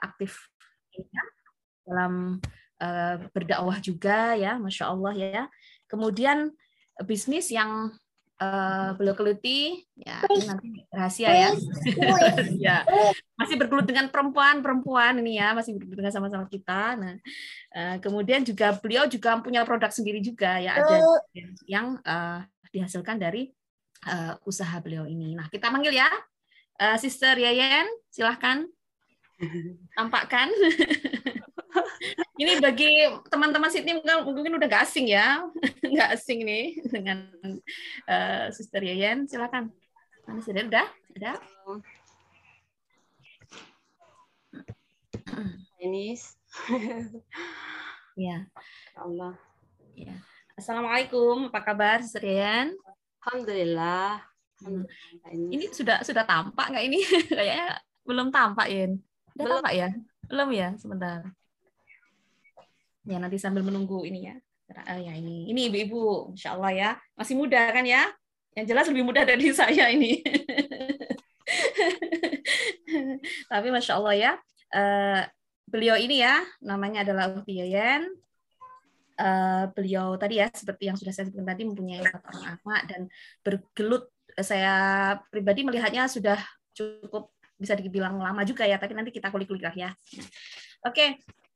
aktif dalam uh, berdakwah juga ya, masya Allah ya. Kemudian bisnis yang uh, beliau geluti ya nanti rahasia ya. ya masih bergelut dengan perempuan-perempuan ini ya masih bergelut dengan sama-sama kita. Nah uh, kemudian juga beliau juga punya produk sendiri juga ya ada yang uh, dihasilkan dari uh, usaha beliau ini. Nah kita manggil ya uh, Sister Yayen silahkan tampakkan. ini bagi teman-teman Sydney mungkin udah gak asing ya, nggak asing nih dengan uh, Sister Yayan. Silakan. Mana sudah? Udah? Ada? Ini. ya. Allah. Ya. Assalamualaikum. Apa kabar, Sister Yayan? Alhamdulillah. Hmm. Ini sudah sudah tampak nggak ini? Kayaknya belum tampak, Yin. Udah belum. tampak ya? Belum ya, sebentar. Ya nanti sambil menunggu ini ya. Oh, ya ini, ini ibu-ibu, insya Allah ya, masih muda kan ya? Yang jelas lebih muda dari saya ini. Tapi masya Allah ya, uh, beliau ini ya, namanya adalah Uhti Yayan. Uh, beliau tadi ya, seperti yang sudah saya sebutkan tadi, mempunyai empat orang anak dan bergelut. Saya pribadi melihatnya sudah cukup bisa dibilang lama juga ya, tapi nanti kita kulik-kulik lah ya. Oke, okay.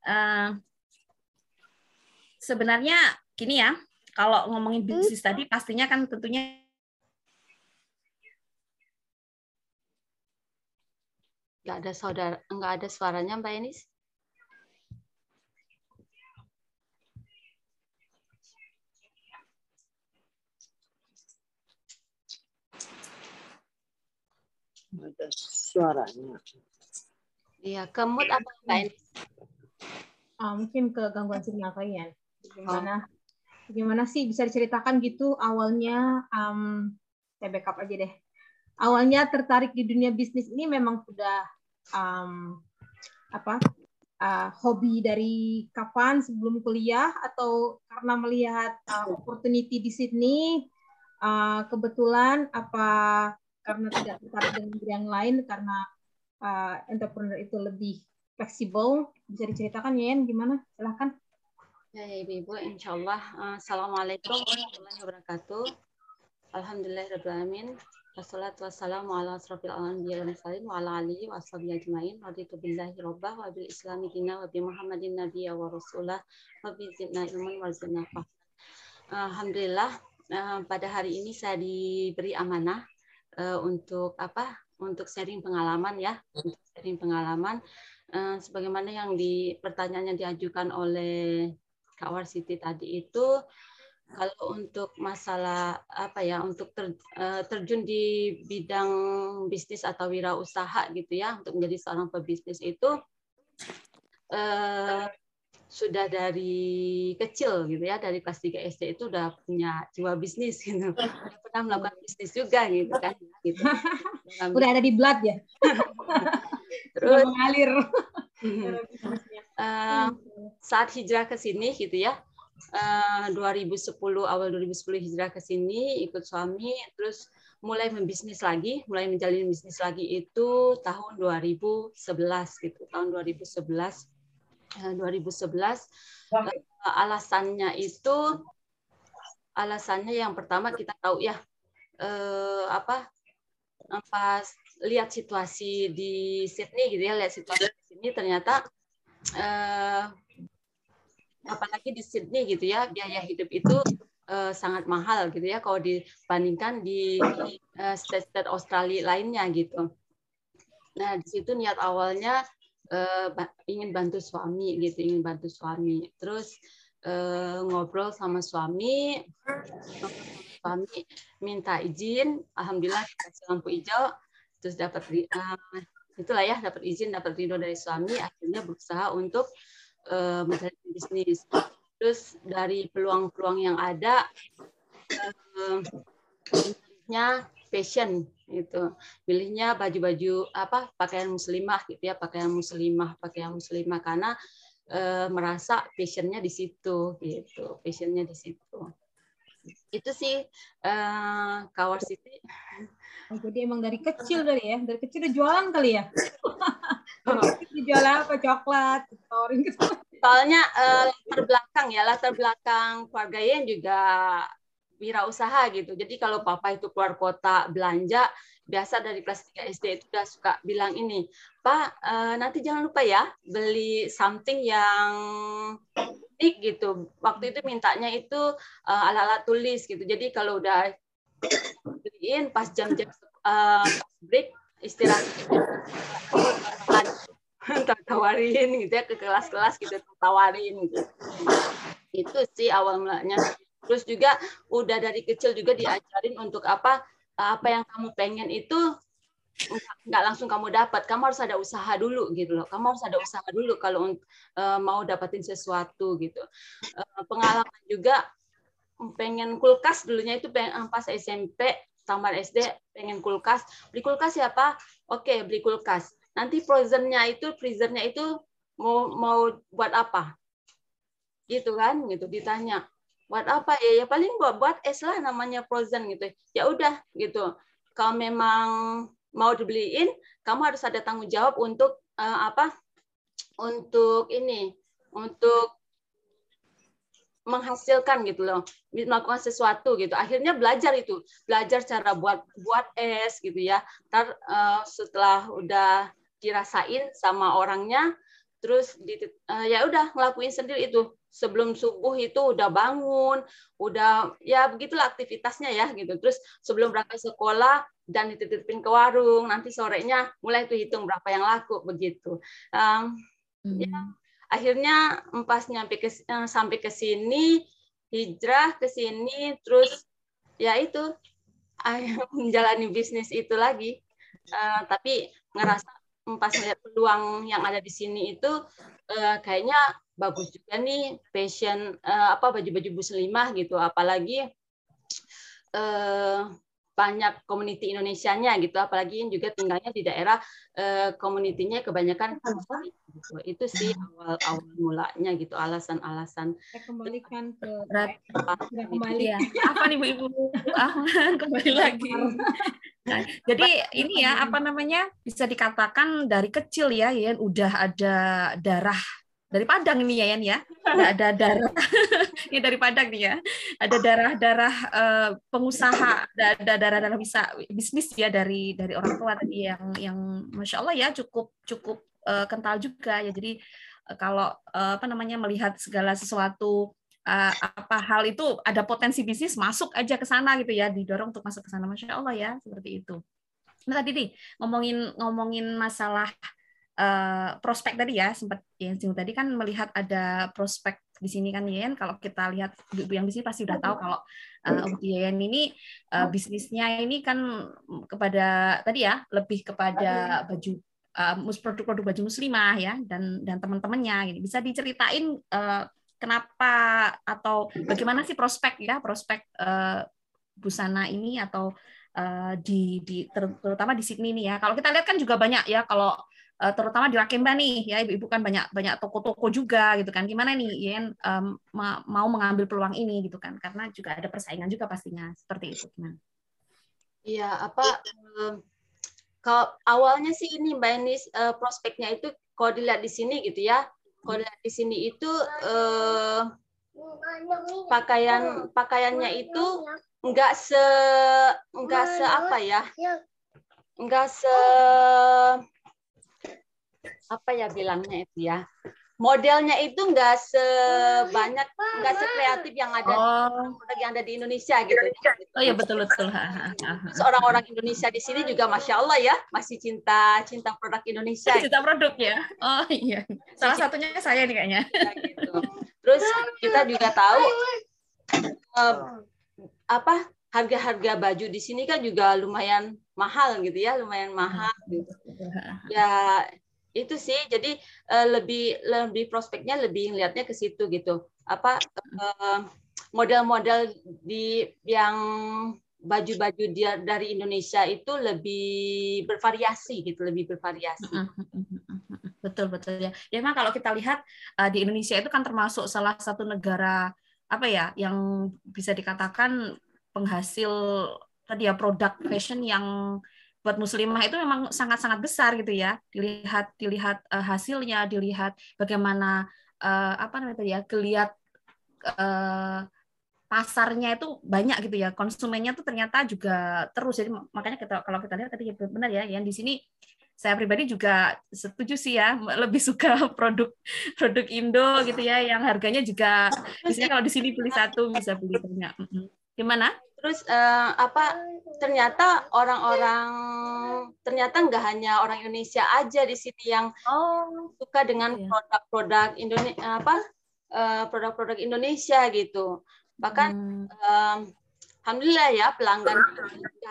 uh, sebenarnya gini ya, kalau ngomongin bisnis tadi pastinya kan tentunya nggak ada saudara nggak ada suaranya Mbak Enis. Ada suaranya. Iya, kemut apa Mbak Enis? Uh, mungkin ke gangguan sinyal kalian gimana oh. gimana sih bisa diceritakan gitu awalnya um, saya backup aja deh awalnya tertarik di dunia bisnis ini memang sudah um, apa uh, hobi dari kapan sebelum kuliah atau karena melihat uh, opportunity di Sydney uh, kebetulan apa karena tidak tertarik dengan yang lain karena uh, entrepreneur itu lebih fleksibel bisa diceritakan ya gimana silahkan Ya, ya Ibu-Ibu, insya Allah. Uh, Assalamualaikum warahmatullahi wabarakatuh. Alhamdulillahirrahmanirrahim. Wassalatu wassalamu ala asrafil anbiya wal mursalin wa ala alihi wa ashabihi ajmain. Raditu billahi rabbah wa bil islami dina wa bi Muhammadin nabiyya wa rasulah wa bi zidna ilman wa zidna Alhamdulillah uh, pada hari ini saya diberi amanah uh, untuk apa? Untuk sharing pengalaman ya, untuk sharing pengalaman uh, sebagaimana yang di pertanyaannya diajukan oleh Kak Warsiti tadi itu kalau untuk masalah apa ya untuk ter, eh, terjun di bidang bisnis atau wirausaha gitu ya untuk menjadi seorang pebisnis itu eh, sudah dari kecil gitu ya dari kelas 3 SD itu udah punya jiwa bisnis gitu. Pernah melakukan bisnis juga gitu kan. Gitu. udah ada di blood ya? Terus mengalir. Uh, saat hijrah ke sini gitu ya. Uh, eh, 2010 awal 2010 hijrah ke sini ikut suami terus mulai membisnis lagi mulai menjalin bisnis lagi itu tahun 2011 gitu tahun 2011 uh, 2011 uh, alasannya itu alasannya yang pertama kita tahu ya uh, apa pas lihat situasi di Sydney gitu ya lihat situasi di sini ternyata eh, apalagi di Sydney gitu ya biaya hidup itu eh, sangat mahal gitu ya kalau dibandingkan di eh, state-state Australia lainnya gitu. Nah di situ niat awalnya eh, ingin bantu suami gitu, ingin bantu suami. Terus eh, ngobrol sama suami, suami minta izin, alhamdulillah dikasih lampu hijau, terus dapat uh, itulah ya dapat izin dapat ridho dari suami akhirnya berusaha untuk uh, mencari bisnis terus dari peluang-peluang yang ada uh, fashion itu pilihnya baju-baju apa pakaian muslimah gitu ya pakaian muslimah pakaian muslimah. Karena uh, merasa fashionnya di situ gitu fashionnya di situ. Itu sih uh, Kawar City. Oh, jadi emang dari kecil dari ya, dari kecil udah jualan kali ya? Dijual apa? Coklat, tawarin ke Soalnya uh, latar belakang ya, latar belakang keluarga Yen juga wirausaha gitu. Jadi kalau papa itu keluar kota belanja, biasa dari kelas 3 SD itu udah suka bilang ini, Pak, uh, nanti jangan lupa ya beli something yang unik gitu. Waktu itu mintanya itu uh, ala-ala tulis gitu. Jadi kalau udah beliin pas jam-jam uh, break istirahat tawarin gitu ya ke kelas-kelas gitu tawarin gitu. Itu sih awal mulanya. Terus juga udah dari kecil juga diajarin untuk apa apa yang kamu pengen itu nggak langsung kamu dapat. Kamu harus ada usaha dulu gitu loh. Kamu harus ada usaha dulu kalau uh, mau dapetin sesuatu gitu. Uh, pengalaman juga pengen kulkas dulunya itu pengen, pas SMP tamat SD pengen kulkas beli kulkas siapa oke beli kulkas nanti frozennya itu freezernya itu mau mau buat apa gitu kan gitu ditanya buat apa ya? Ya paling buat buat es lah namanya frozen gitu. Ya udah gitu. Kalau memang mau dibeliin kamu harus ada tanggung jawab untuk uh, apa? Untuk ini untuk menghasilkan gitu loh. Melakukan sesuatu gitu. Akhirnya belajar itu. Belajar cara buat buat es gitu ya. Ntar uh, setelah udah dirasain sama orangnya terus di, uh, ya udah ngelakuin sendiri itu sebelum subuh itu udah bangun udah ya begitulah aktivitasnya ya gitu. Terus sebelum berangkat sekolah dan dititipin ke warung nanti sorenya mulai tuh hitung berapa yang laku begitu. Um, hmm. ya akhirnya pas nyampe ke eh, sampai ke sini hijrah ke sini terus ya itu menjalani bisnis itu lagi. Uh, tapi ngerasa pas melihat peluang yang ada di sini itu uh, kayaknya bagus juga nih fashion uh, apa baju-baju muslimah gitu. Apalagi uh, banyak community Indonesianya gitu apalagi yang juga tinggalnya di daerah uh, community-nya kebanyakan gitu. itu sih awal awal mulanya gitu alasan-alasan. Kembalikan ke kembali. Ya apa nih bu ibu? Kembali lagi. Nah, jadi ini ya apa namanya bisa dikatakan dari kecil ya ya udah ada darah dari Padang ini ya? Yan ya ada darah. Ini dari Padang nih ya. Ada darah-darah uh, pengusaha ada darah-darah bisa bisnis ya dari dari orang tua tadi yang yang masya Allah ya cukup cukup uh, kental juga ya. Jadi uh, kalau uh, apa namanya melihat segala sesuatu uh, apa hal itu ada potensi bisnis masuk aja ke sana gitu ya. Didorong untuk masuk ke sana. Masya Allah ya seperti itu. Nah tadi nih ngomongin ngomongin masalah uh, prospek tadi ya sempat yang tadi kan melihat ada prospek di sini kan Yen. Kalau kita lihat ibu yang di sini pasti udah tahu kalau uh, Yen ini uh, bisnisnya ini kan kepada tadi ya lebih kepada baju uh, produk-produk baju muslimah ya dan dan teman-temannya ini bisa diceritain uh, kenapa atau bagaimana sih prospek ya prospek uh, busana ini atau uh, di, di terutama di Sydney nih ya. Kalau kita lihat kan juga banyak ya kalau terutama di Rakemba nih ya ibu-ibu kan banyak banyak toko-toko juga gitu kan. Gimana nih Yen um, mau mengambil peluang ini gitu kan karena juga ada persaingan juga pastinya seperti itu kan. Iya, apa um, kalau awalnya sih ini Mbak Enis uh, prospeknya itu kalau dilihat di sini gitu ya kalau di sini itu eh, pakaian pakaiannya itu enggak se enggak se apa ya enggak se apa ya bilangnya itu ya modelnya itu enggak sebanyak enggak sekreatif yang ada oh. yang ada di Indonesia gitu. Oh ya betul betul. Seorang orang Indonesia di sini juga masya Allah ya masih cinta cinta produk Indonesia. Cinta produknya. Oh iya. Salah satunya saya nih kayaknya. Ya, gitu. Terus kita juga tahu uh, apa harga-harga baju di sini kan juga lumayan mahal gitu ya, lumayan mahal. Gitu. Ya itu sih jadi uh, lebih lebih prospeknya lebih ngelihatnya ke situ gitu. Apa uh, model-model di yang baju-baju dia dari Indonesia itu lebih bervariasi gitu lebih bervariasi. Betul betul ya. Ya memang kalau kita lihat uh, di Indonesia itu kan termasuk salah satu negara apa ya yang bisa dikatakan penghasil tadi ya produk fashion yang buat muslimah itu memang sangat-sangat besar gitu ya. Dilihat dilihat uh, hasilnya, dilihat bagaimana uh, apa namanya tadi ya, kelihat uh, pasarnya itu banyak gitu ya. Konsumennya tuh ternyata juga terus. Jadi makanya kita kalau kita lihat tadi benar ya, yang di sini saya pribadi juga setuju sih ya lebih suka produk produk Indo gitu ya yang harganya juga biasanya kalau di sini beli satu bisa beli banyak gimana terus uh, apa ternyata orang-orang ternyata nggak hanya orang Indonesia aja di sini yang oh, suka dengan iya. produk-produk Indonesia apa uh, produk-produk Indonesia gitu bahkan hmm. um, alhamdulillah ya pelanggan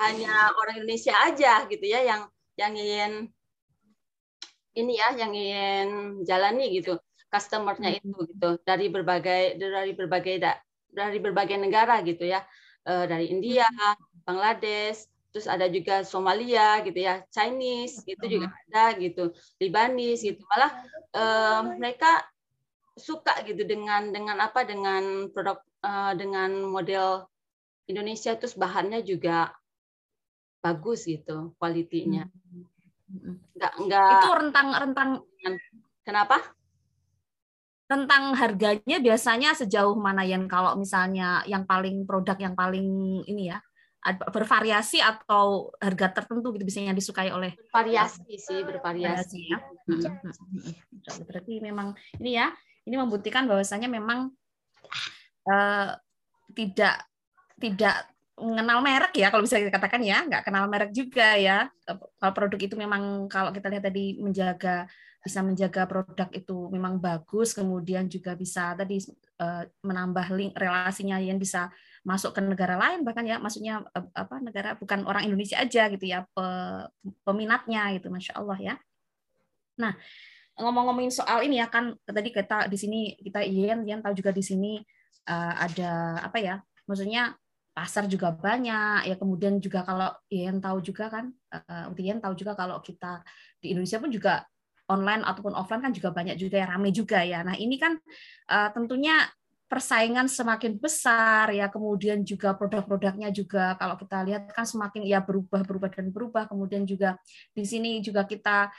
hanya orang Indonesia aja gitu ya yang yang ingin ini ya yang ingin jalani gitu customernya itu gitu dari berbagai dari berbagai dari berbagai negara gitu ya eh, dari India, Bangladesh, terus ada juga Somalia gitu ya, Chinese gitu juga ada gitu, Libanis gitu malah eh, mereka suka gitu dengan dengan apa dengan produk eh, dengan model Indonesia terus bahannya juga bagus gitu kualitinya. Enggak, enggak. Itu rentang rentang kenapa? Tentang harganya biasanya sejauh mana yang kalau misalnya yang paling produk yang paling ini ya bervariasi atau harga tertentu gitu biasanya disukai oleh variasi sih bervariasi. Ya. Hmm, Berarti memang ini ya ini membuktikan bahwasanya memang uh, tidak tidak mengenal merek ya kalau bisa dikatakan ya. Nggak kenal merek juga ya. Kalau produk itu memang kalau kita lihat tadi menjaga bisa menjaga produk itu memang bagus kemudian juga bisa tadi eh, menambah link relasinya yang bisa masuk ke negara lain bahkan ya maksudnya eh, apa negara bukan orang Indonesia aja gitu ya peminatnya gitu masya Allah ya. Nah ngomong-ngomongin soal ini ya kan tadi kita di sini kita Ian Ian tahu juga di sini eh, ada apa ya maksudnya pasar juga banyak ya kemudian juga kalau Ian tahu juga kan Ian tahu juga kalau kita di Indonesia pun juga online ataupun offline kan juga banyak juga yang ramai juga ya. Nah ini kan uh, tentunya persaingan semakin besar ya kemudian juga produk-produknya juga kalau kita lihat kan semakin ya berubah berubah dan berubah. Kemudian juga di sini juga kita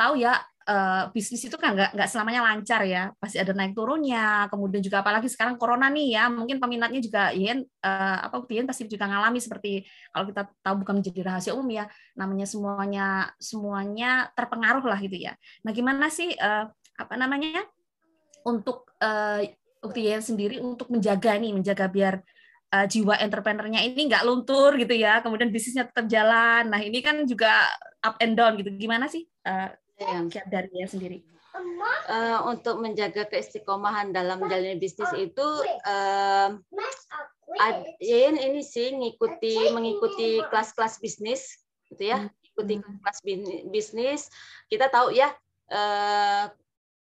tahu ya uh, bisnis itu kan nggak nggak selamanya lancar ya. Pasti ada naik turunnya kemudian juga apalagi sekarang corona nih ya mungkin peminatnya juga Yen uh, apa Yen pasti juga ngalami seperti kalau kita tahu bukan menjadi rahasia umum ya namanya semuanya semuanya terpengaruh lah gitu ya. Nah gimana sih uh, apa namanya untuk uh, Yen sendiri untuk menjaga nih menjaga biar uh, jiwa entrepreneurnya ini nggak luntur gitu ya kemudian bisnisnya tetap jalan. Nah ini kan juga up and down gitu. Gimana sih uh, ya. dari dia sendiri? Uh, untuk menjaga keistiqomahan dalam menjalani bisnis itu uh, Yen ini sih ngikuti mengikuti kelas-kelas bisnis gitu ya hmm. ikuti hmm. kelas bisnis kita tahu ya uh,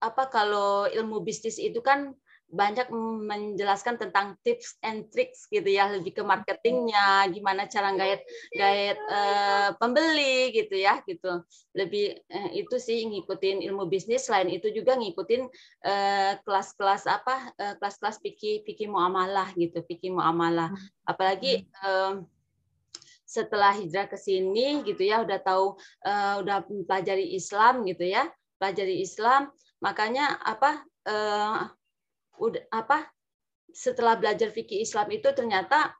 apa kalau ilmu bisnis itu kan banyak menjelaskan tentang tips and tricks gitu ya lebih ke marketingnya gimana cara gait gait uh, pembeli gitu ya gitu. Lebih uh, itu sih ngikutin ilmu bisnis selain itu juga ngikutin uh, kelas-kelas apa kelas-kelas pikir pikir muamalah gitu pikir muamalah. Hmm. apalagi uh, setelah hijrah ke sini gitu ya udah tahu uh, udah pelajari Islam gitu ya pelajari Islam. Makanya apa uh, udah apa setelah belajar fikih Islam itu ternyata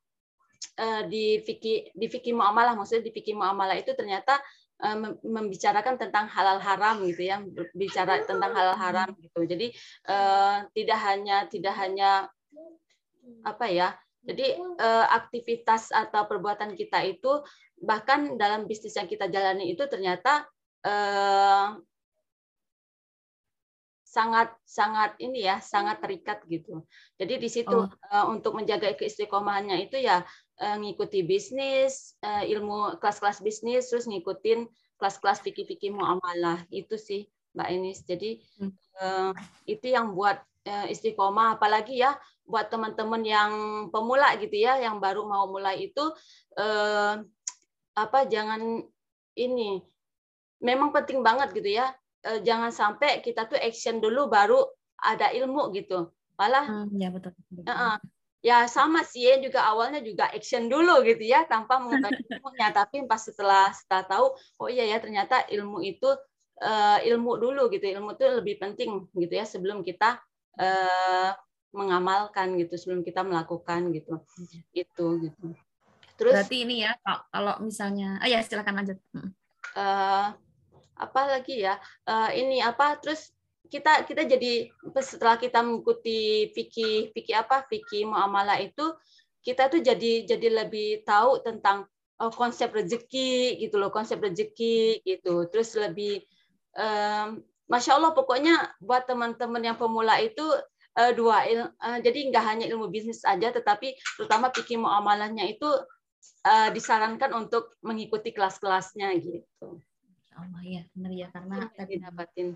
uh, di fikih di fikih muamalah maksudnya di fikih muamalah itu ternyata uh, membicarakan tentang halal haram gitu ya bicara tentang halal haram gitu. Jadi uh, tidak hanya tidak hanya apa ya jadi aktivitas atau perbuatan kita itu bahkan dalam bisnis yang kita jalani itu ternyata sangat sangat ini ya sangat terikat gitu. Jadi di situ oh. uh, untuk menjaga keistiqomahannya itu ya uh, ngikuti bisnis, uh, ilmu kelas-kelas bisnis terus ngikutin kelas-kelas fikih-fikih muamalah itu sih Mbak Enis. Jadi uh, itu yang buat uh, istiqomah apalagi ya buat teman-teman yang pemula gitu ya yang baru mau mulai itu uh, apa jangan ini memang penting banget gitu ya uh, jangan sampai kita tuh action dulu baru ada ilmu gitu. Malah hmm, ya betul. betul. Uh, ya sama sih ya juga awalnya juga action dulu gitu ya tanpa mengetahui ilmunya. Tapi pas setelah setelah tahu oh iya ya ternyata ilmu itu uh, ilmu dulu gitu. Ilmu itu lebih penting gitu ya sebelum kita uh, mengamalkan gitu sebelum kita melakukan gitu. Itu gitu terus berarti ini ya kalau misalnya oh ya silakan lanjut. Uh, apa lagi ya uh, ini apa terus kita kita jadi setelah kita mengikuti fikih fikih apa fikih muamalah itu kita tuh jadi jadi lebih tahu tentang oh, konsep rezeki gitu loh konsep rezeki gitu terus lebih um, masya allah pokoknya buat teman-teman yang pemula itu uh, dua il, uh, jadi nggak hanya ilmu bisnis aja tetapi terutama fikih muamalahnya itu uh, disarankan untuk mengikuti kelas-kelasnya gitu. Allah ya benar ya karena tadi dapatin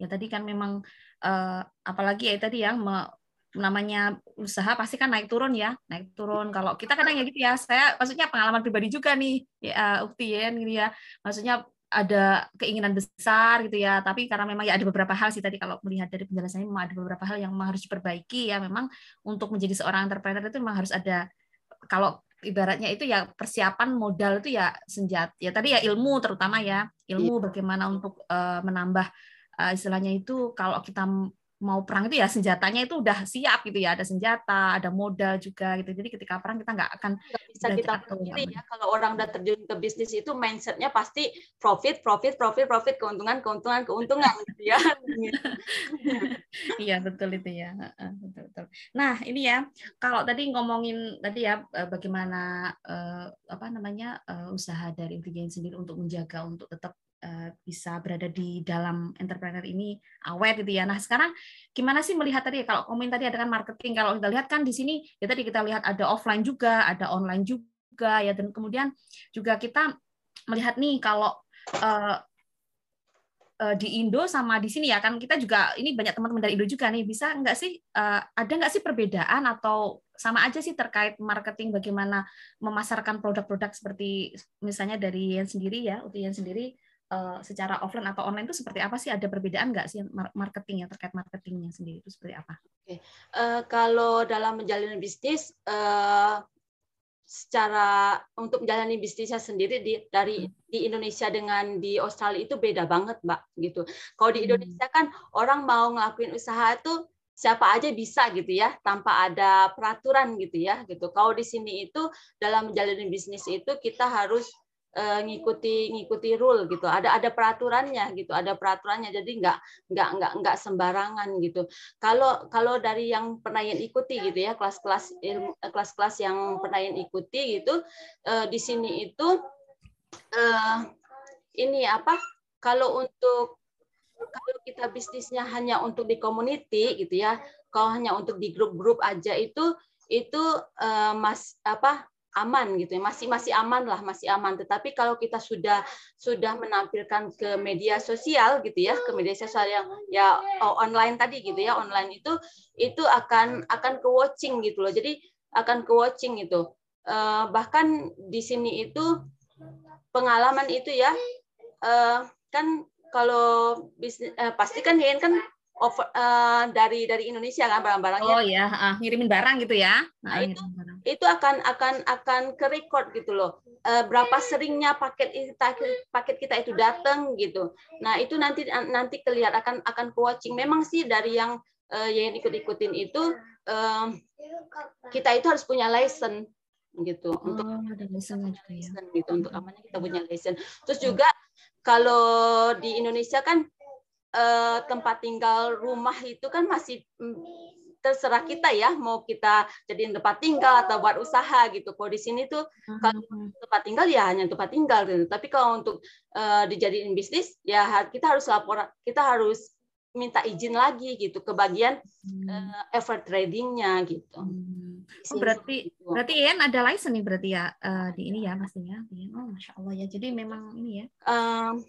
ya tadi kan memang uh, apalagi ya tadi yang me, namanya usaha pasti kan naik turun ya naik turun. Kalau kita kadang ya gitu ya saya maksudnya pengalaman pribadi juga nih ya Ukti ya gitu ya. Maksudnya ada keinginan besar gitu ya tapi karena memang ya ada beberapa hal sih tadi kalau melihat dari penjelasannya memang ada beberapa hal yang memang harus diperbaiki ya. Memang untuk menjadi seorang entrepreneur itu memang harus ada kalau ibaratnya itu ya persiapan modal itu ya senjata ya tadi ya ilmu terutama ya ilmu iya. bagaimana untuk uh, menambah uh, istilahnya itu kalau kita mau perang itu ya senjatanya itu udah siap gitu ya. Ada senjata ada modal juga gitu. Jadi ketika perang kita nggak akan nggak bisa kita pilih ya. Kalau orang udah terjun ke bisnis itu mindsetnya pasti profit profit profit profit keuntungan keuntungan keuntungan gitu ya. Iya betul itu ya. Betul betul. Nah ini ya kalau tadi ngomongin tadi ya eh, bagaimana uh, apa namanya uh, usaha dari Intigain sendiri untuk menjaga untuk tetap Eh, bisa berada di dalam entrepreneur ini awet gitu ya. Nah sekarang gimana sih melihat tadi kalau komen tadi ada kan marketing kalau kita lihat kan di sini ya tadi kita lihat ada offline juga, ada online juga ya. Dan kemudian juga kita melihat nih kalau uh, di Indo sama di sini ya kan kita juga ini banyak teman-teman dari Indo juga nih. Bisa nggak sih ada nggak sih perbedaan atau sama aja sih terkait marketing bagaimana memasarkan produk-produk seperti misalnya dari yang sendiri ya yang sendiri Eh, secara offline atau online itu seperti apa sih? Ada perbedaan nggak sih marketing yang terkait marketingnya sendiri itu seperti apa? Oke, uh, kalau dalam menjalani bisnis, uh, secara untuk menjalani bisnisnya sendiri di dari hmm. di Indonesia dengan di Australia itu beda banget, Mbak. Gitu. Kalau di hmm. Indonesia kan orang mau ngelakuin usaha itu siapa aja bisa gitu ya tanpa ada peraturan gitu ya gitu. Kalau di sini itu dalam menjalani bisnis itu kita harus uh, ngikuti ngikuti rule gitu. Ada ada peraturannya gitu ada peraturannya. Jadi nggak nggak nggak nggak sembarangan gitu. Kalau kalau dari yang pernah yang ikuti gitu ya kelas-kelas ilmu kelas-kelas yang pernah yang ikuti gitu uh, di sini itu uh, ini apa kalau untuk kalau kita bisnisnya hanya untuk di community gitu ya kalau hanya untuk di grup-grup aja itu itu uh, mas apa aman gitu ya. Masih masih aman lah masih aman. Tetapi kalau kita sudah sudah menampilkan ke media sosial gitu ya ke media sosial yang ya oh, online tadi gitu ya online itu itu akan akan ke watching gitu loh. Jadi akan ke watching itu uh, bahkan di sini itu pengalaman itu ya uh, kan kalau bisnis uh, pasti kan kan over, uh, dari dari Indonesia kan barang-barangnya. Oh ya, uh, ngirimin barang gitu ya. Nah, nah itu itu akan akan akan ke record gitu loh. Uh, berapa seringnya paket kita paket kita itu datang gitu. Nah, itu nanti nanti kelihatan akan akan ke watching. Memang sih dari yang uh, yang ikut-ikutin itu uh, kita itu harus punya license gitu oh, untuk ada license juga ya. gitu untuk amannya kita punya license. Terus juga kalau di Indonesia kan eh, tempat tinggal rumah itu kan masih mm, terserah kita ya mau kita jadiin tempat tinggal atau buat usaha gitu. Kalau di sini tuh kalau tempat tinggal ya hanya tempat tinggal gitu. Tapi kalau untuk uh, dijadiin bisnis ya kita harus lapor kita harus minta izin lagi gitu ke bagian hmm. uh, effort tradingnya gitu. Hmm. Oh, berarti gitu. berarti Ian ada license nih berarti ya uh, di ini ya pastinya. Oh masya Allah ya. Jadi memang ini ya. Um,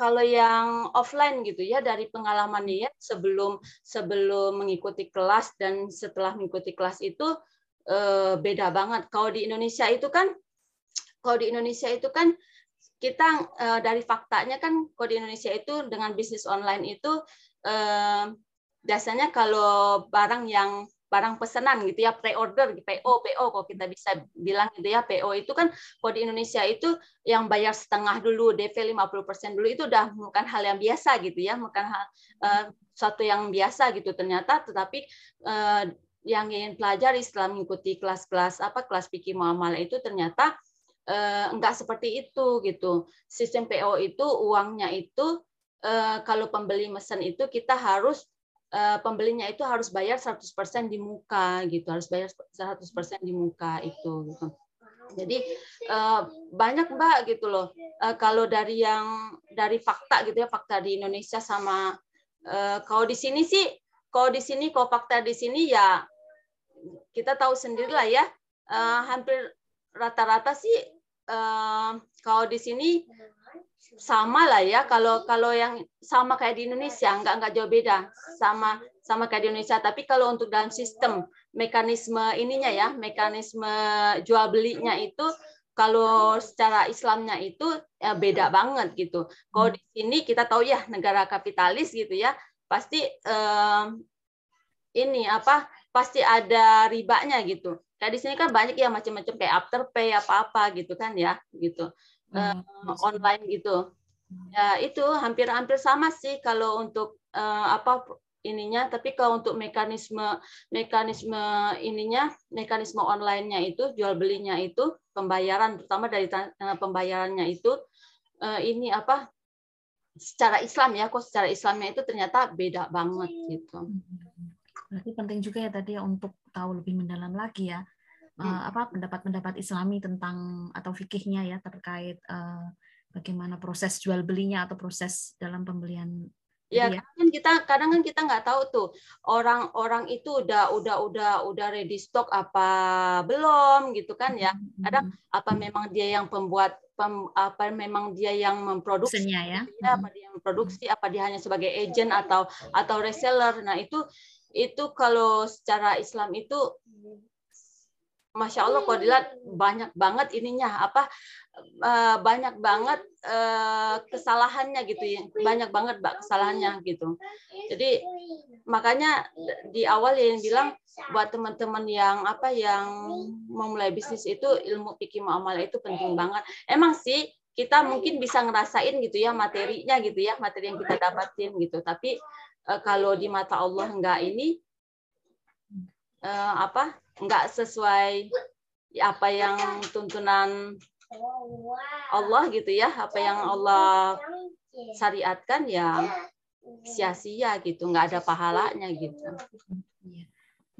kalau yang offline gitu ya dari pengalaman dia sebelum sebelum mengikuti kelas dan setelah mengikuti kelas itu eh, beda banget. Kalau di Indonesia itu kan kalau di Indonesia itu kan kita eh, dari faktanya kan kalau di Indonesia itu dengan bisnis online itu eh, biasanya kalau barang yang barang pesanan gitu ya pre-order PO PO kalau kita bisa bilang gitu ya PO itu kan kalau di Indonesia itu yang bayar setengah dulu DP 50% dulu itu udah bukan hal yang biasa gitu ya bukan hal uh, satu yang biasa gitu ternyata tetapi uh, yang ingin pelajari setelah mengikuti kelas-kelas apa kelas pikir muamalah itu ternyata uh, enggak seperti itu gitu. Sistem PO itu uangnya itu uh, kalau pembeli mesin itu kita harus pembelinya itu harus bayar 100% di muka gitu, harus bayar 100% di muka itu gitu. Jadi uh, banyak Mbak gitu loh. Uh, kalau dari yang dari fakta gitu ya, fakta di Indonesia sama kalau di sini sih kalau di sini kalau fakta di sini ya kita tahu sendiri lah ya. Uh, hampir rata-rata sih uh, kalau di sini sama lah ya kalau kalau yang sama kayak di Indonesia nggak nggak jauh beda. Sama sama kayak di Indonesia. Tapi kalau untuk dalam sistem mekanisme ininya ya mekanisme jual belinya itu kalau secara Islamnya itu ya beda banget gitu. Kalau di sini kita tahu ya negara kapitalis gitu ya pasti eh, ini apa pasti ada ribanya gitu. Kayak di sini kan banyak ya macam-macam kayak afterpay apa-apa gitu kan ya gitu uh, online gitu. Ya itu hampir-hampir sama sih kalau untuk uh, apa ininya, tapi kalau untuk mekanisme mekanisme ininya, mekanisme onlinenya itu jual belinya itu pembayaran terutama dari uh, pembayarannya itu uh, ini apa secara Islam ya, kok secara Islamnya itu ternyata beda banget gitu. Berarti penting juga ya tadi ya untuk tahu lebih mendalam lagi ya uh, apa pendapat-pendapat Islami tentang atau fikihnya ya terkait uh, bagaimana proses jual belinya atau proses dalam pembelian Ya, ya, kan kita kadang kan kita nggak tahu tuh orang-orang itu udah udah udah udah ready stock apa belum gitu kan ya. Kadang apa memang dia yang pembuat pem, apa memang dia yang memproduksi ya. ya apa dia yang memproduksi apa dia hanya sebagai agent atau atau reseller. Nah, itu itu kalau secara Islam itu Masya Allah kalau dilihat banyak banget ininya apa eh, banyak banget eh, kesalahannya gitu ya. Banyak banget mbak kesalahannya gitu. Jadi makanya di awal yang bilang buat teman-teman yang apa yang memulai bisnis itu ilmu pikir muamalah itu penting banget. Emang sih kita mungkin bisa ngerasain gitu ya materinya gitu ya materi yang kita dapatin gitu. Tapi eh, kalau di mata Allah enggak ini apa nggak sesuai apa yang tuntunan Allah gitu ya, apa yang Allah syariatkan ya sia-sia gitu, nggak ada pahalanya gitu. Iya.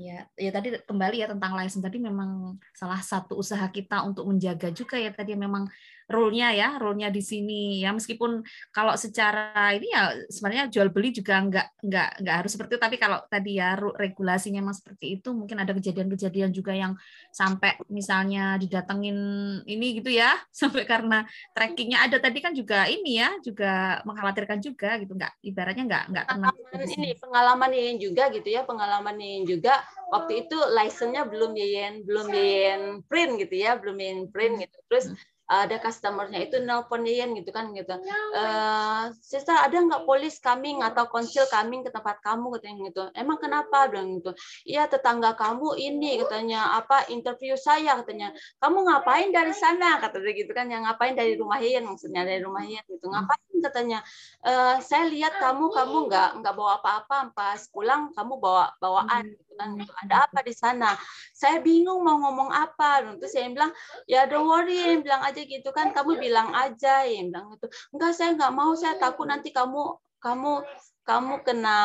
Ya, ya tadi kembali ya tentang license tadi memang salah satu usaha kita untuk menjaga juga ya tadi memang rule-nya ya, rule-nya di sini. Ya meskipun kalau secara ini ya sebenarnya jual beli juga nggak nggak nggak harus seperti itu. Tapi kalau tadi ya regulasinya memang seperti itu mungkin ada kejadian-kejadian juga yang sampai misalnya didatengin ini gitu ya sampai karena trackingnya. Ada tadi kan juga ini ya juga mengkhawatirkan juga gitu. Nggak ibaratnya nggak nggak tenang ini pengalaman yang juga gitu ya pengalaman yang juga. Waktu itu license-nya belum yen belum yen print gitu ya belum yen print gitu. Terus hmm ada customernya itu nelpon Yen gitu kan gitu. Uh, Sister ada nggak polis coming atau konsil coming ke tempat kamu katanya gitu. Emang kenapa bilang gitu. Iya tetangga kamu ini katanya apa interview saya katanya. Kamu ngapain dari sana katanya gitu kan. Yang ngapain dari rumah Yen maksudnya dari rumah Yen gitu. Ngapain katanya. Uh, saya lihat kamu kamu nggak nggak bawa apa-apa pas pulang kamu bawa bawaan gitu kan. Gitu. Ada apa di sana? Saya bingung mau ngomong apa. Terus saya bilang ya don't worry bilang aja gitu kan kamu bilang aja ya bilang itu enggak saya nggak mau saya takut nanti kamu kamu kamu kena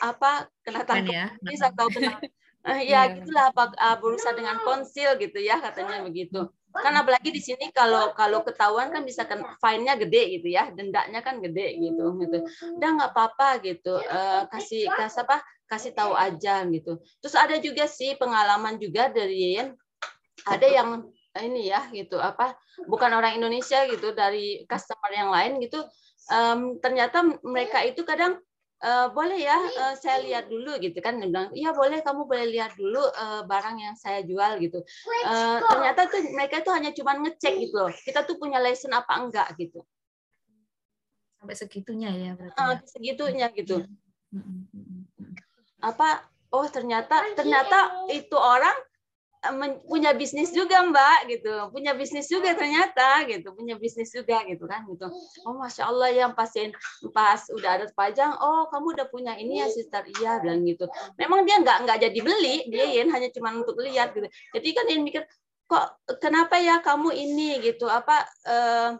apa kena tangkap ya. atau kena uh, ya gitulah apa uh, berusaha dengan konsil gitu ya katanya begitu kan apalagi di sini kalau kalau ketahuan kan bisa kan fine-nya gede gitu ya dendanya kan gede gitu gitu. Udah nggak apa-apa gitu uh, kasih kasih apa kasih tahu aja gitu. Terus ada juga sih pengalaman juga dari ada yang ini ya gitu apa bukan orang Indonesia gitu dari customer yang lain gitu um, ternyata mereka itu kadang uh, boleh ya uh, saya lihat dulu gitu kan. Dia bilang iya boleh kamu boleh lihat dulu uh, barang yang saya jual gitu. Uh, ternyata tuh mereka itu hanya cuma ngecek gitu loh kita tuh punya license apa enggak gitu. Sampai segitunya ya berarti uh, segitunya gitu. Apa? Oh ternyata ternyata itu orang eh, punya bisnis juga mbak gitu. Punya bisnis juga ternyata gitu. Punya bisnis juga gitu kan gitu. Oh masya allah yang pasien pas udah ada pajang oh kamu udah punya ini ya sister. Iya bilang gitu. Memang dia nggak nggak jadi beli dia yang hanya cuma untuk lihat gitu. Jadi kan dia mikir kok kenapa ya kamu ini gitu? Apa eh,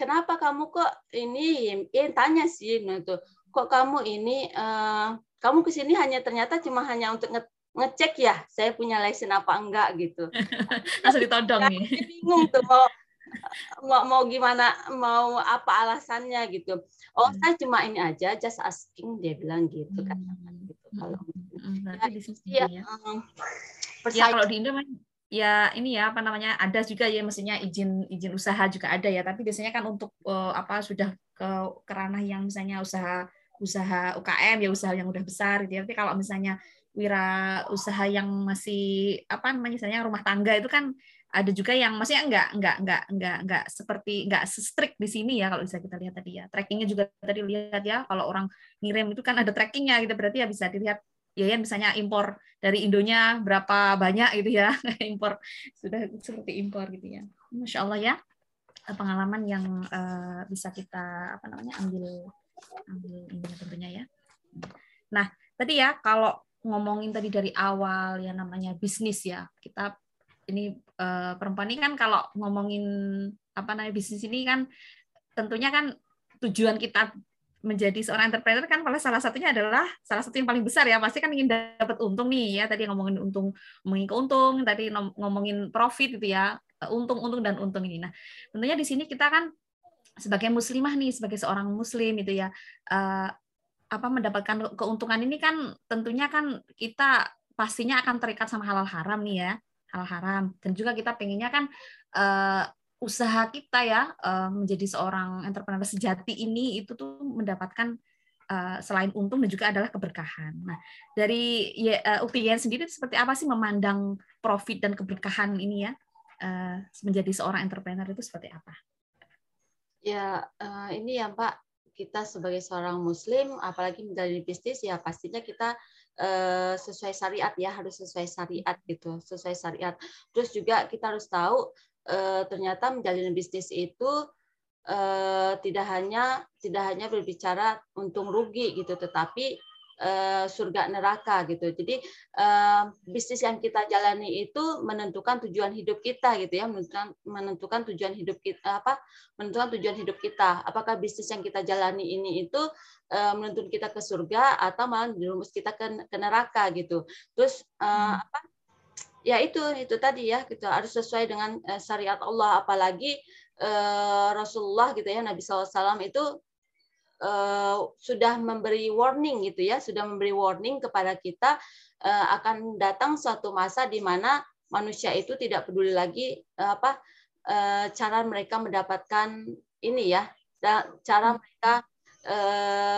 kenapa kamu kok ini? Ya tanya sih gitu. Kok kamu ini eh, kamu ke sini hanya ternyata cuma hanya untuk ngecek ya saya punya license apa enggak gitu. Langsung ditodong nih bingung tuh mau mau mau gimana mau apa alasannya gitu. Oh hmm. saya cuma ini aja just asking dia bilang gitu kan. Gitu kalau hmm. berarti ya, di sini ya, ya. Um, ya kalau di Indo ya ini ya apa namanya ada juga ya mestinya izin izin usaha juga ada ya. Tapi biasanya kan untuk uh, apa sudah ke kerana yang misalnya usaha usaha UKM ya usaha yang udah besar gitu ya. Tapi kalau misalnya wira usaha yang masih apa namanya misalnya rumah tangga itu kan ada juga yang maksudnya enggak enggak enggak enggak enggak seperti enggak strict di sini ya kalau bisa kita lihat tadi ya. Trackingnya juga tadi lihat ya kalau orang ngirim itu kan ada trackingnya gitu berarti ya bisa dilihat ya ya misalnya impor dari Indonya berapa banyak gitu ya impor sudah seperti impor gitu ya. Masya Allah ya pengalaman yang uh, bisa kita apa namanya ambil ambil ini tentunya ya. Nah tadi ya kalau ngomongin tadi dari awal ya namanya bisnis ya. Kita ini uh, perempuan ini kan kalau ngomongin apa namanya bisnis ini kan tentunya kan tujuan kita menjadi seorang entrepreneur kan malah salah satunya adalah salah satu yang paling besar ya. Pasti kan ingin dapat untung nih ya. Tadi ngomongin untung ngomongin keuntung tadi ngomongin profit gitu ya. Untung untung dan untung ini. Nah tentunya di sini kita kan sebagai muslimah nih sebagai seorang muslim itu ya. Uh, apa mendapatkan keuntungan ini kan tentunya kan kita pastinya akan terikat sama halal haram nih ya halal haram dan juga kita pengennya kan uh, usaha kita ya eh, menjadi seorang entrepreneur sejati ini itu tuh mendapatkan eh, selain untung dan juga adalah keberkahan. Nah, dari uh, sendiri seperti apa sih memandang profit dan keberkahan ini ya menjadi seorang entrepreneur itu seperti apa? Ya, ini ya Pak, kita sebagai seorang Muslim, apalagi menjalani bisnis ya pastinya kita sesuai syariat ya harus sesuai syariat gitu, sesuai syariat. Terus juga kita harus tahu eh, ternyata menjalin bisnis itu eh, tidak hanya tidak hanya berbicara untung rugi gitu, tetapi eh, surga neraka gitu. Jadi eh, bisnis yang kita jalani itu menentukan tujuan hidup kita gitu ya, menentukan menentukan tujuan hidup kita apa? Menentukan tujuan hidup kita. Apakah bisnis yang kita jalani ini itu eh, menuntun kita ke surga atau malah menjerumus kita ke, ke neraka gitu. Terus hmm. apa? ya itu itu tadi ya gitu harus sesuai dengan syariat Allah apalagi Rasulullah gitu ya Nabi SAW itu uh, sudah memberi warning gitu ya sudah memberi warning kepada kita uh, akan datang suatu masa di mana manusia itu tidak peduli lagi uh, apa uh, cara mereka mendapatkan ini ya cara mereka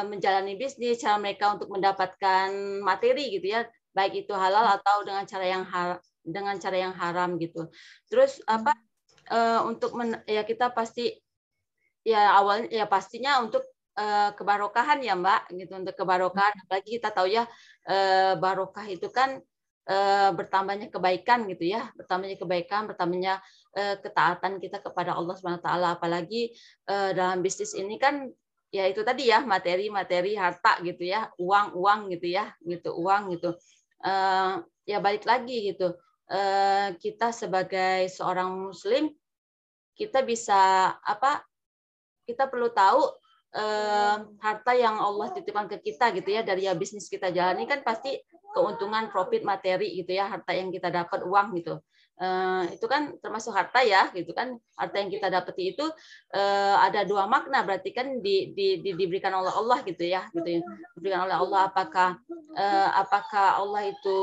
menjalani bisnis cara mereka untuk mendapatkan materi gitu ya baik itu halal atau dengan cara yang dengan cara yang haram gitu. Terus apa uh, untuk men, ya kita pasti ya awalnya ya pastinya untuk uh, kebarokahan ya Mbak gitu untuk kebarokahan. Apalagi kita tahu ya uh, barokah itu kan uh, bertambahnya kebaikan gitu ya bertambahnya kebaikan bertambahnya uh, ketaatan kita kepada Allah Subhanahu taala. Apalagi uh, dalam bisnis ini kan ya itu tadi ya materi-materi harta gitu ya uang-uang gitu ya gitu uang gitu. Uh, ya balik lagi gitu Eh, kita sebagai seorang muslim kita bisa apa kita perlu tahu harta yang Allah titipkan ke kita gitu ya dari ya bisnis kita jalani kan pasti keuntungan profit materi gitu ya harta yang kita dapat uang gitu. Eh, itu kan termasuk harta ya gitu kan. Harta yang kita dapati itu eh, ada dua makna berarti kan di, di, di, diberikan oleh Allah gitu ya gitu ya. Diberikan oleh Allah apakah eh, apakah Allah itu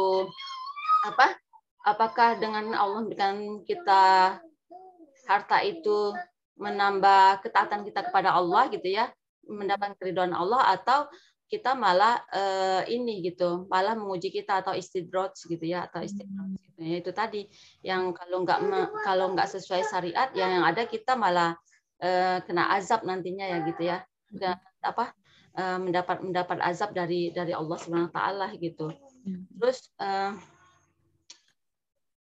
apa apakah dengan Allah memberikan kita harta itu menambah ketaatan kita kepada Allah gitu ya, mendapatkan keridhaan Allah atau kita malah uh, ini gitu, malah menguji kita atau istidroj gitu ya atau istidroj hmm. gitu. Ya, itu tadi yang kalau nggak kalau nggak sesuai syariat ya yang ada kita malah uh, kena azab nantinya ya gitu ya. Dan, apa uh, mendapat mendapat azab dari dari Allah Subhanahu taala gitu. Hmm. Terus uh,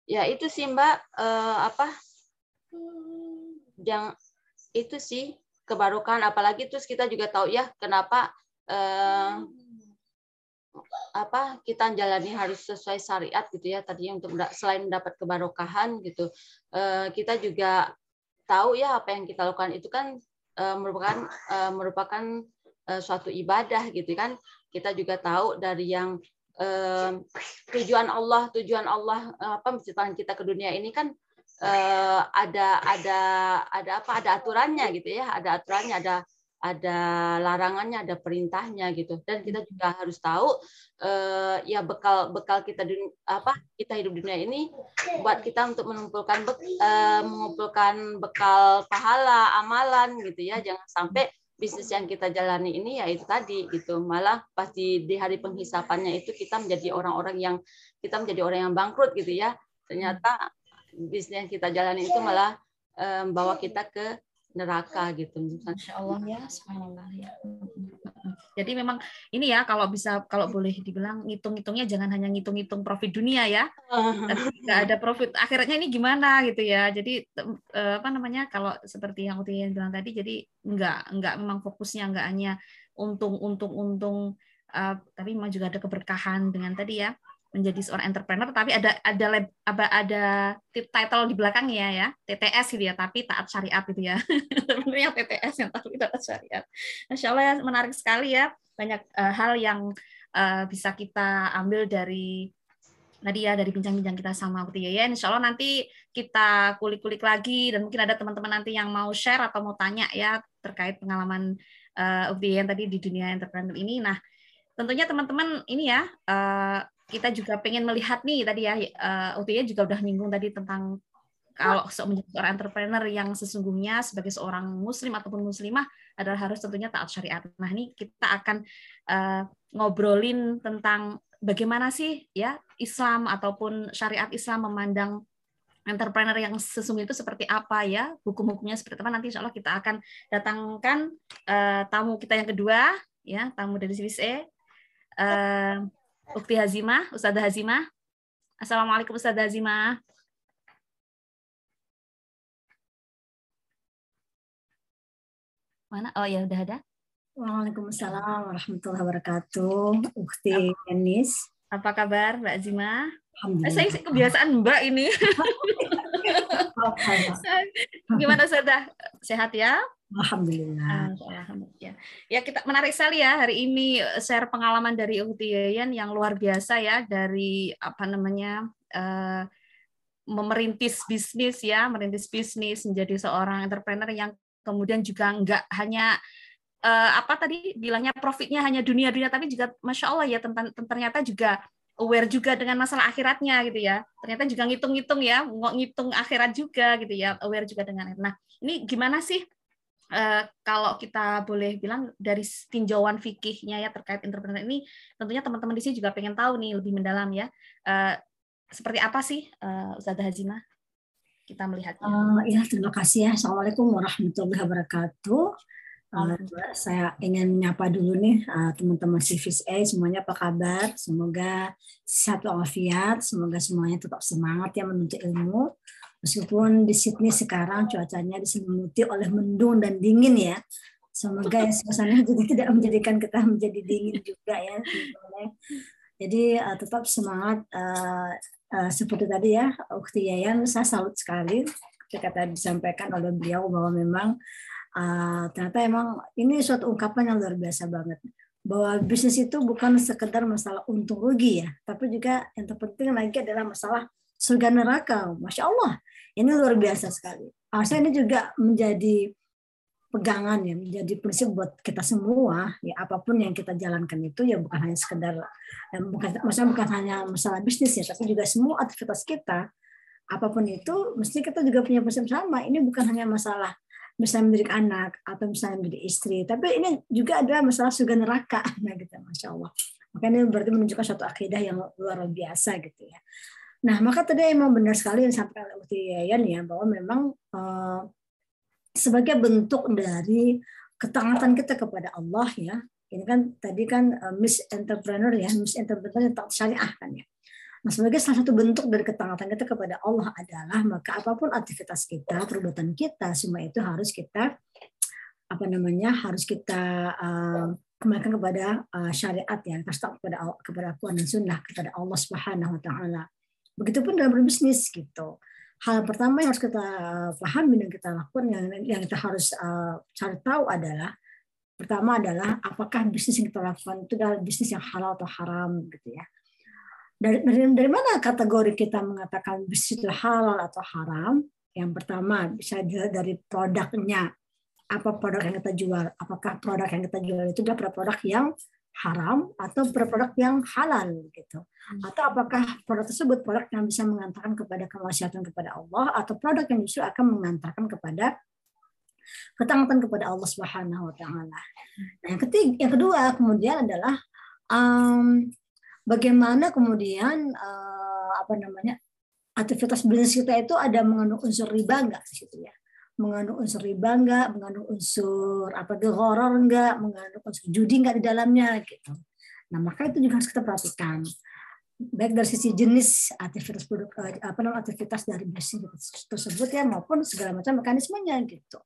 ya itu sih Mbak uh, apa yang itu sih kebarukan apalagi terus kita juga tahu ya kenapa uh, apa kita jalani harus sesuai syariat gitu ya tadi untuk selain mendapat kebarokahan gitu. Uh, kita juga tahu ya apa yang kita lakukan itu kan uh, merupakan uh, merupakan uh, suatu ibadah gitu kan. Kita juga tahu dari yang uh, tujuan Allah tujuan Allah uh, apa menciptakan kita ke dunia ini kan uh, ada ada ada apa? Ada aturannya gitu ya. Ada aturannya ada ada larangannya ada perintahnya gitu. Dan kita juga harus tahu uh, ya bekal bekal kita di apa kita hidup di dunia ini buat kita untuk mengumpulkan be, uh, mengumpulkan bekal pahala amalan gitu ya. Jangan sampai bisnis yang kita jalani ini ya itu tadi gitu. Malah pasti di hari penghisapannya itu kita menjadi orang-orang yang kita menjadi orang yang bangkrut gitu ya. Ternyata bisnis yang kita jalani itu malah membawa kita ke neraka gitu. Masya Allah ya, subhanallah ya. Jadi memang ini ya kalau bisa kalau boleh dibilang ngitung-ngitungnya jangan hanya ngitung-ngitung profit dunia ya. Tapi nggak ada profit akhirnya ini gimana gitu ya. Jadi eh, apa namanya kalau seperti yang Uti bilang tadi jadi nggak nggak memang fokusnya nggak hanya untung untung untung uh, tapi memang juga ada keberkahan dengan tadi ya menjadi seorang entrepreneur tapi ada ada ada ada title di belakangnya ya TTS gitu ya tapi taat syariat gitu ya. Sebenarnya TTS yang tapi taat syariat. Masya Allah ya menarik sekali ya banyak uh, hal yang uh, bisa kita ambil dari tadi ya dari bincang-bincang kita sama Putih ya Insya Allah nanti kita kulik-kulik lagi dan mungkin ada teman-teman nanti yang mau share atau mau tanya ya terkait pengalaman uh, tadi di dunia entrepreneur ini. Nah tentunya teman-teman ini ya uh, kita juga pengen melihat nih tadi ya uh, juga udah nyinggung tadi tentang kalau menjadi seorang entrepreneur yang sesungguhnya sebagai seorang muslim ataupun muslimah adalah harus tentunya taat syariat. Nah, ini kita akan uh, ngobrolin tentang bagaimana sih ya Islam ataupun syariat Islam memandang entrepreneur yang sesungguhnya itu seperti apa ya, hukum-hukumnya seperti apa nanti insya Allah kita akan datangkan uh, tamu kita yang kedua ya, tamu dari CVC. Uh, Ukti Hazimah, Ustazah Hazimah. Assalamualaikum Ustazah Hazimah. Mana? Oh ya udah ada. Waalaikumsalam warahmatullahi wabarakatuh. Ukti Yanis. Apa kabar Mbak Zima? Alhamdulillah. Saya kebiasaan Mbak ini. Gimana Ustazah? Sehat ya? Alhamdulillah. Alhamdulillah. Ya kita menarik sekali ya hari ini eh, share pengalaman dari Uhti Yayan yang luar biasa ya dari apa namanya uh, memerintis bisnis ya, merintis bisnis menjadi seorang entrepreneur yang kemudian juga nggak hanya uh, apa tadi bilangnya profitnya hanya dunia-dunia tapi juga masya Allah ya tentang ternyata juga aware juga dengan masalah akhiratnya gitu ya. Ternyata juga ngitung-ngitung ya, ngitung akhirat juga gitu ya, aware juga dengan. Nah, ini gimana sih Uh, kalau kita boleh bilang dari tinjauan fikihnya ya terkait entrepreneur ini, tentunya teman-teman di sini juga pengen tahu nih lebih mendalam ya, uh, seperti apa sih uh, Ustazah Hazimah kita melihatnya? Uh, ya terima kasih ya. Assalamualaikum warahmatullahi wabarakatuh. Uh, saya ingin menyapa dulu nih uh, teman-teman Civis A semuanya apa kabar? Semoga sehat walafiat, semoga semuanya tetap semangat ya menuntut ilmu. Meskipun di Sydney sekarang cuacanya diselimuti oleh mendung dan dingin ya. Semoga ya suasana juga tidak menjadikan kita menjadi dingin juga ya. Jadi uh, tetap semangat uh, uh, seperti tadi ya, Ukti Yayan, saya salut sekali ketika tadi disampaikan oleh beliau bahwa memang uh, ternyata emang ini suatu ungkapan yang luar biasa banget bahwa bisnis itu bukan sekedar masalah untung rugi ya, tapi juga yang terpenting lagi adalah masalah surga neraka. Masya Allah, ini luar biasa sekali. Harusnya ini juga menjadi pegangan ya, menjadi prinsip buat kita semua. Ya apa pun yang kita jalankan itu ya bukan hanya sekedar, ya, bukan, maksudnya bukan hanya masalah bisnis ya, tapi juga semua aktivitas kita. Apa pun itu, mesti kita juga punya prinsip sama. Ini bukan hanya masalah misalnya mendidik anak atau misalnya mendidik istri, tapi ini juga ada masalah surga neraka, nah gitu, masya Allah. Makanya berarti menunjukkan suatu akidah yang luar biasa gitu ya. Nah, maka tadi emang benar sekali yang sampai oleh Ukti Yayan ya, bahwa memang uh, sebagai bentuk dari ketaatan kita kepada Allah ya, Ini kan tadi kan uh, Miss Entrepreneur ya, Miss Entrepreneur yang tak syariah kan ya. Nah, sebagai salah satu bentuk dari ketaatan kita kepada Allah adalah maka apa pun aktivitas kita, perbuatan kita, semua itu harus kita apa namanya harus kita uh, kembalikan kepada syariat ya, kita kepada kepada Al-Quran dan Sunnah kepada Allah Subhanahu Wa Taala. Begitupun dalam berbisnis gitu. Hal pertama yang harus kita pahami dan kita lakukan yang yang kita harus uh, cari tahu adalah pertama adalah apakah bisnis yang kita lakukan itu adalah bisnis yang halal atau haram gitu ya dari, dari, dari mana kategori kita mengatakan bisnis itu halal atau haram? Yang pertama bisa dilihat dari produknya. Apa produk yang kita jual? Apakah produk yang kita jual itu adalah produk yang haram atau produk yang halal gitu? Atau apakah produk tersebut produk yang bisa mengantarkan kepada kemaksiatan kepada Allah atau produk yang justru akan mengantarkan kepada ketaatan kepada Allah Subhanahu wa taala. Nah, yang ketiga, yang kedua kemudian adalah um, bagaimana kemudian uh, apa namanya aktivitas bisnis kita itu ada mengandung unsur riba enggak di situ ya mengandung unsur riba enggak mengandung unsur apa horor enggak mengandung unsur judi enggak di dalamnya gitu. Nah maka itu juga harus kita perhatikan. Baik dari sisi jenis aktivitas produk eh, apa namanya aktivitas dari bisnis tersebut ya maupun segala macam mekanismenya gitu.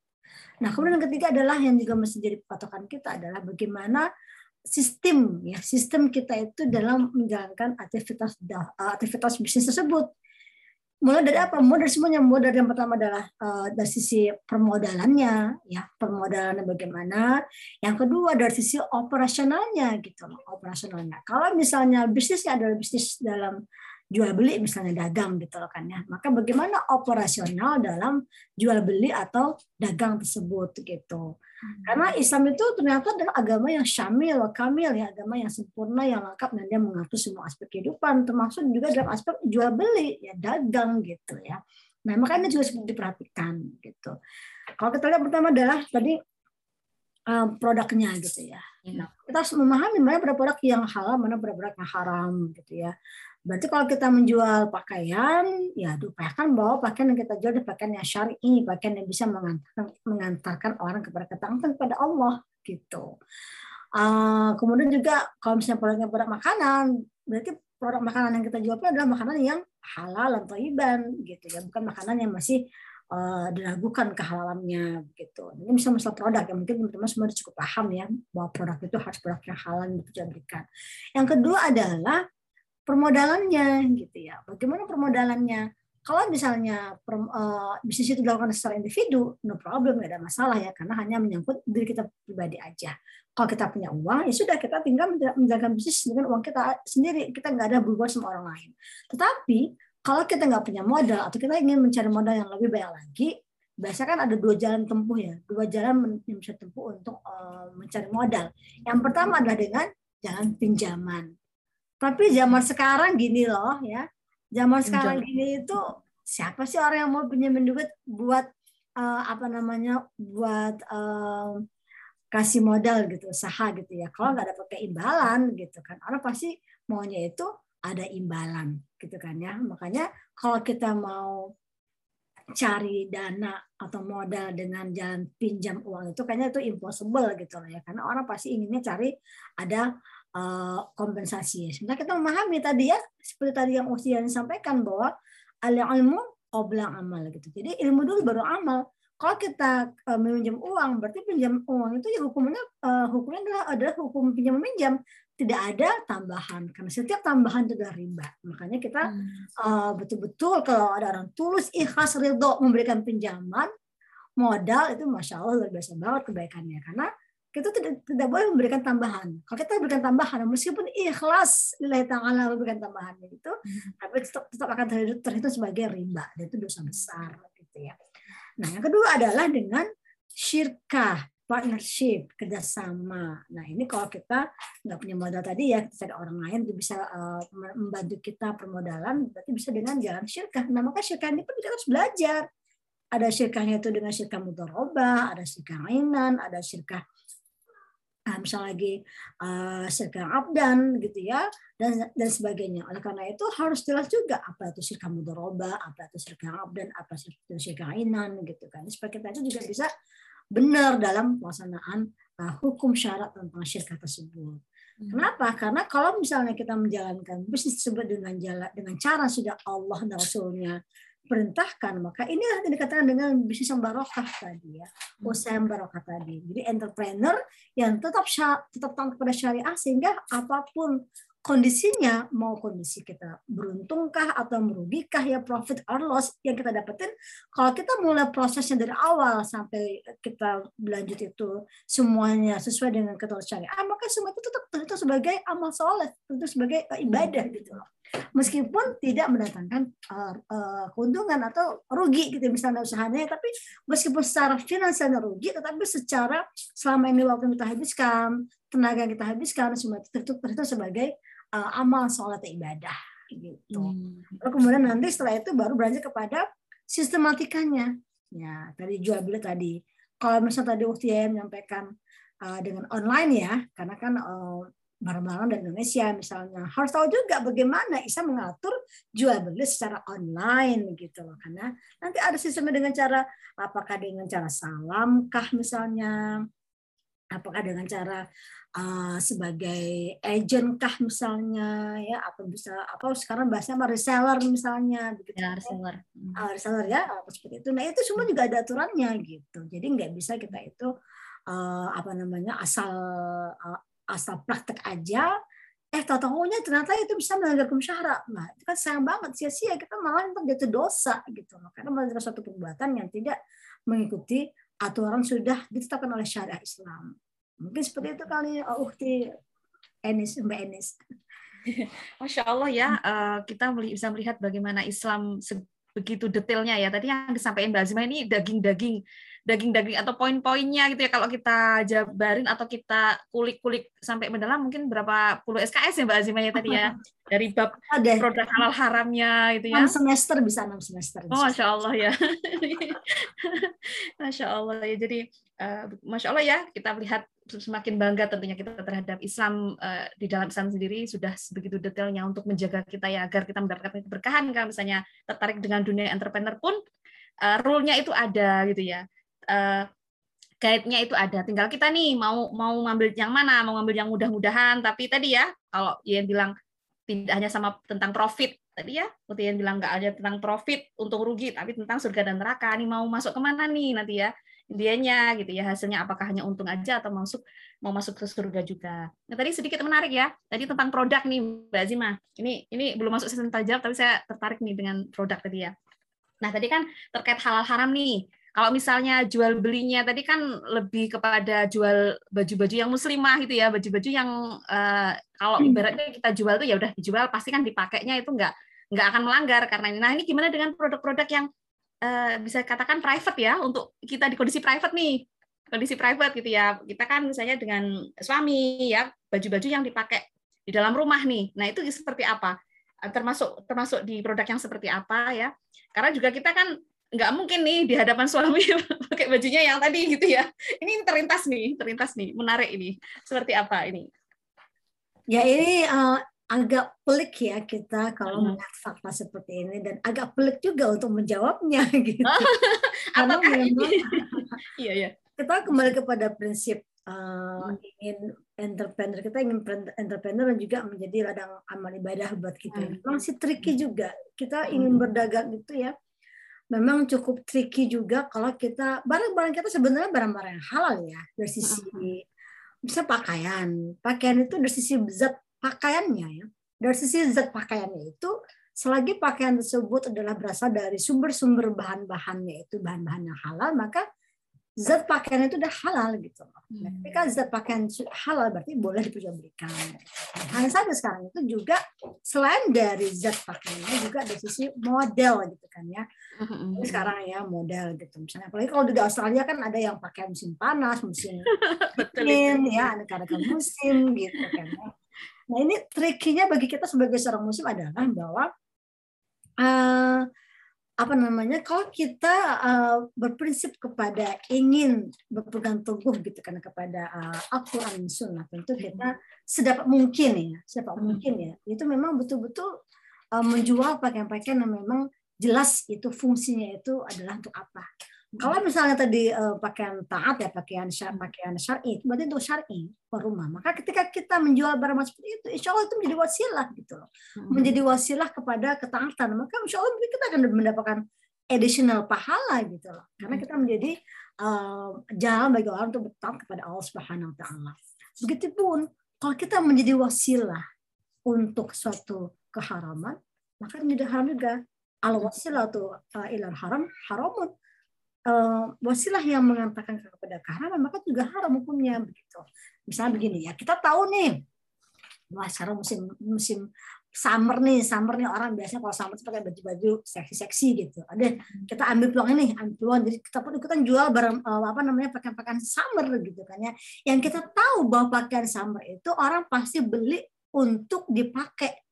Nah kemudian yang ketiga adalah yang juga mesti jadi patokan kita adalah bagaimana sistem ya sistem kita itu dalam menjalankan aktivitas aktivitas bisnis tersebut mulai dari apa? Mulai dari semuanya. Mulai dari yang pertama adalah uh, dari sisi permodalannya ya permodalannya bagaimana. Yang kedua dari sisi operasionalnya gitu operasionalnya. Kalau misalnya bisnisnya adalah bisnis dalam jual beli misalnya dagang gitu loh kan ya maka bagaimana operasional dalam jual beli atau dagang tersebut gitu karena Islam itu ternyata adalah agama yang syamil, kamil ya, agama yang sempurna, yang lengkap dan dia mengatur semua aspek kehidupan, termasuk juga dalam aspek jual beli, ya dagang gitu ya. Nah makanya juga seperti diperhatikan gitu. Kalau kita lihat pertama adalah tadi um, produknya gitu ya. Nah, kita harus memahami mana produk-produk yang halal, mana produk-produk yang haram gitu ya. Berarti kalau kita menjual pakaian, ya diupayakan bahwa pakaian yang kita jual adalah pakaian yang syar'i, pakaian yang bisa mengantarkan, orang kepada ketaatan kepada Allah gitu. Uh, kemudian juga kalau misalnya produknya produk makanan, berarti produk makanan yang kita jual adalah makanan yang halal atau iban gitu ya, bukan makanan yang masih uh, diragukan kehalalannya gitu. Ini bisa masalah produk yang mungkin teman-teman semua cukup paham ya bahwa produk itu harus produk yang halal yang. Yang kedua adalah permodalannya gitu ya. Bagaimana permodalannya? Kalau misalnya per, uh, bisnis itu dilakukan secara individu, no problem, nggak ada masalah ya, karena hanya menyangkut diri kita pribadi aja. Kalau kita punya uang, ya sudah kita tinggal menjalankan bisnis dengan uang kita sendiri, kita nggak ada berbuat sama orang lain. Tetapi kalau kita nggak punya modal atau kita ingin mencari modal yang lebih banyak lagi, biasanya kan ada dua jalan tempuh ya, dua jalan yang bisa tempuh untuk uh, mencari modal. Yang pertama adalah dengan jalan pinjaman. Tapi zaman sekarang gini loh ya. Zaman sekarang gini itu siapa sih orang yang mau pinjamin duit buat uh, apa namanya buat uh, kasih modal gitu usaha gitu ya. Kalau nggak ada pakai imbalan gitu kan. Orang pasti maunya itu ada imbalan gitu kan ya. Makanya kalau kita mau cari dana atau modal dengan jalan pinjam uang itu kayaknya itu impossible gitu loh ya karena orang pasti inginnya cari ada Eh, kompensasi. Sebenarnya kita memahami tadi ya, seperti tadi yang Usian sampaikan bahwa al ilmu qabla amal gitu. Jadi ilmu dulu baru amal. Kalau kita uh, meminjam uang, berarti pinjam uang itu ya hukumnya uh, hukumnya adalah adalah hukum pinjam meminjam. Tidak ada tambahan karena setiap tambahan itu adalah riba. Makanya kita uh, betul-betul kalau ada orang tulus ikhlas ridho memberikan pinjaman modal itu masya Allah luar biasa banget kebaikannya karena kita tidak, tidak boleh memberikan tambahan. Kalau kita berikan tambahan, meskipun ikhlas nilai ta'ala memberikan tambahan itu, hmm. tapi tetap, tetap akan terhitung, terhitung sebagai riba. Dan itu dosa besar. Gitu ya. Nah, yang kedua adalah dengan syirkah, partnership, kerjasama. Nah, ini kalau kita nggak punya modal tadi ya, kita cari orang lain itu bisa uh, membantu kita permodalan, berarti bisa dengan jalan syirkah. Nah, maka syirkah ini pun kita harus belajar. Ada syirkahnya itu dengan syirkah mudoroba, ada syirkah mainan, ada syirkah uh, misalnya lagi uh, sedang abdan gitu ya dan dan sebagainya. Oleh karena itu harus jelas juga apa itu syirka mudoroba, apa itu syirka abdan, apa itu syirka inan gitu kan. Supaya kita itu juga bisa benar dalam pelaksanaan uh, hukum syarat tentang syirkah tersebut. Hmm. Kenapa? Karena kalau misalnya kita menjalankan bisnis tersebut dengan jalan dengan cara sudah Allah dan Rasulnya perintahkan, maka inilah yang dikatakan dengan bisnis yang barokah tadi ya, usaha yang barokah tadi. Jadi entrepreneur yang tetap tetap taat kepada syariah sehingga apa pun kondisinya mau kondisi kita beruntungkah atau merugikah ya profit or loss yang kita dapetin kalau kita mulai prosesnya dari awal sampai kita berlanjut itu semuanya sesuai dengan ketentuan syariah maka semua itu tetap tentu sebagai amal soleh tentu sebagai ibadah gitu loh. Meskipun tidak mendatangkan uh, uh, keuntungan atau rugi gitu misalnya usahanya tapi meskipun secara finansialnya rugi tetapi secara selama ini waktu yang kita habiskan tenaga yang kita habiskan semua itu tentu sebagai uh, amal sholat ibadah gitu. Hmm. Lalu kemudian nanti setelah itu baru beranjak kepada sistematikanya. Ya, tadi jual beli tadi. Kalau misalnya tadi waktu ya menyampaikan uh, dengan online ya, karena kan uh, barang-barang dari Indonesia misalnya harus tahu juga bagaimana Isa mengatur jual beli secara online gitu loh karena nanti ada sistemnya dengan cara apakah dengan cara salam kah misalnya apakah dengan cara uh, sebagai agent kah misalnya ya atau bisa apa sekarang bahasanya apa reseller misalnya begitu ya reseller. Uh, reseller ya apa seperti itu. Nah itu semua juga ada aturannya gitu. Jadi nggak bisa kita itu uh, apa namanya asal uh, asal praktek aja. Eh tahu tahunya ternyata itu bisa melanggar hukum syara nah itu kan sayang banget sia-sia kita malah jatuh dosa gitu. Loh karena melakukan suatu perbuatan yang tidak mengikuti aturan sudah ditetapkan oleh syariat Islam Mungkin seperti itu kali uh, Ukti Enis, Mbak Enis. Masya Allah ya, uh, kita bisa melihat bagaimana Islam begitu detailnya ya. Tadi yang disampaikan Mbak Azimah ini daging-daging daging-daging atau poin-poinnya gitu ya kalau kita jabarin atau kita kulik-kulik sampai mendalam mungkin berapa puluh SKS ya Mbak Azimah ya tadi ya dari bab Ada. produk halal haramnya gitu ya. 6 semester bisa 6 semester. Oh, Masya Allah ya. Masya Allah ya. Jadi uh, Masya Allah ya kita melihat semakin bangga tentunya kita terhadap Islam uh, di dalam Islam sendiri sudah begitu detailnya untuk menjaga kita ya agar kita mendapatkan keberkahan kalau misalnya tertarik dengan dunia entrepreneur pun uh, rule-nya itu ada gitu ya uh, guide-nya itu ada. Tinggal kita nih mau mau ngambil yang mana, mau ngambil yang mudah-mudahan. Tapi tadi ya, kalau yang bilang tidak hanya sama tentang profit tadi ya, seperti yang bilang nggak ada tentang profit untung rugi, tapi tentang surga dan neraka. Nih mau masuk ke mana nih nanti ya? Indianya gitu ya hasilnya apakah hanya untung aja atau masuk mau masuk ke surga juga. Nah tadi sedikit menarik ya. Tadi tentang produk nih Mbak Zima. Ini ini belum masuk sesi tajam tapi saya tertarik nih dengan produk tadi ya. Nah tadi kan terkait halal haram nih. Kalau misalnya jual belinya tadi kan lebih kepada jual baju-baju yang muslimah gitu ya, baju-baju yang uh, kalau hmm. ibaratnya kita jual tuh ya udah dijual pasti kan dipakainya itu nggak nggak akan melanggar karena ini. Nah ini gimana dengan produk-produk yang uh, bisa katakan private ya untuk kita di kondisi private nih, kondisi private gitu ya. Kita kan misalnya dengan suami ya baju-baju yang dipakai di dalam rumah nih. Nah itu seperti apa? Termasuk termasuk di produk yang seperti apa ya? Karena juga kita kan nggak mungkin nih di hadapan suami pakai bajunya yang tadi gitu ya. Ini terlintas nih, terlintas nih, menarik ini. Seperti apa ini? Ya ini uh, agak pelik ya kita kalau hmm. melihat fakta seperti ini dan agak pelik juga untuk menjawabnya gitu. Karena memang iya ya. Kita kembali kepada prinsip uh, ingin entrepreneur kita ingin entrepreneur dan juga menjadi ladang amal ibadah buat kita. Hmm. Memang sih tricky juga. Kita ingin berdagang itu ya memang cukup tricky juga kalau kita barang-barang kita sebenarnya barang-barang yang halal ya dari sisi bisa pakaian. Pakaian itu dari sisi zat pakaiannya ya. Dari sisi zat pakaiannya itu selagi pakaian tersebut adalah berasal dari sumber-sumber bahan-bahannya itu bahan-bahan yang halal maka zat pakaian itu udah halal gitu loh. Nah, hmm. ketika zat pakaian halal berarti boleh diperjualbelikan. Hanya saja sekarang itu juga selain dari zat pakaiannya juga dari sisi model gitu kan ya. Hmm. Jadi sekarang ya model gitu. Misalnya apalagi kalau di Australia kan ada yang pakai musim panas, musim dingin ya, ada kadang musim gitu kan ya. Nah ini trikinya bagi kita sebagai seorang muslim adalah bahwa uh, apa namanya kalau kita uh, berprinsip kepada ingin berpegang teguh gitu karena kepada uh, Al-Qur'an Sunnah tentu kita sedapat mungkin ya sedapat mungkin ya. Itu memang betul-betul uh, menjual pakaian-pakaian yang memang jelas itu fungsinya itu adalah untuk apa Kalau misalnya tadi uh, pakaian taat ya pakaian syar, pakaian syar'i berarti untuk syar'i rumah. Maka ketika kita menjual barang seperti itu, insya Allah itu menjadi wasilah gitu loh, menjadi wasilah kepada ketaatan. Maka insya Allah kita akan mendapatkan additional pahala gitu loh, karena kita menjadi uh, jalan bagi orang untuk bertaat kepada Allah Subhanahu Wa Taala. Begitupun kalau kita menjadi wasilah untuk suatu keharaman, maka menjadi haram juga. Al wasilatu ilal haram haramun wasilah yang mengantarkan kepada keharaman maka juga haram hukumnya begitu. Misalnya begini ya, kita tahu nih, wah sekarang musim musim summer nih, summer nih orang biasanya kalau summer pakai baju-baju seksi-seksi gitu. Ada kita ambil peluang ini, ambil peluang jadi kita pun ikutan jual barang uh, apa namanya pakaian-pakaian summer gitu kan ya. Yang kita tahu bahwa pakaian summer itu orang pasti beli untuk dipakai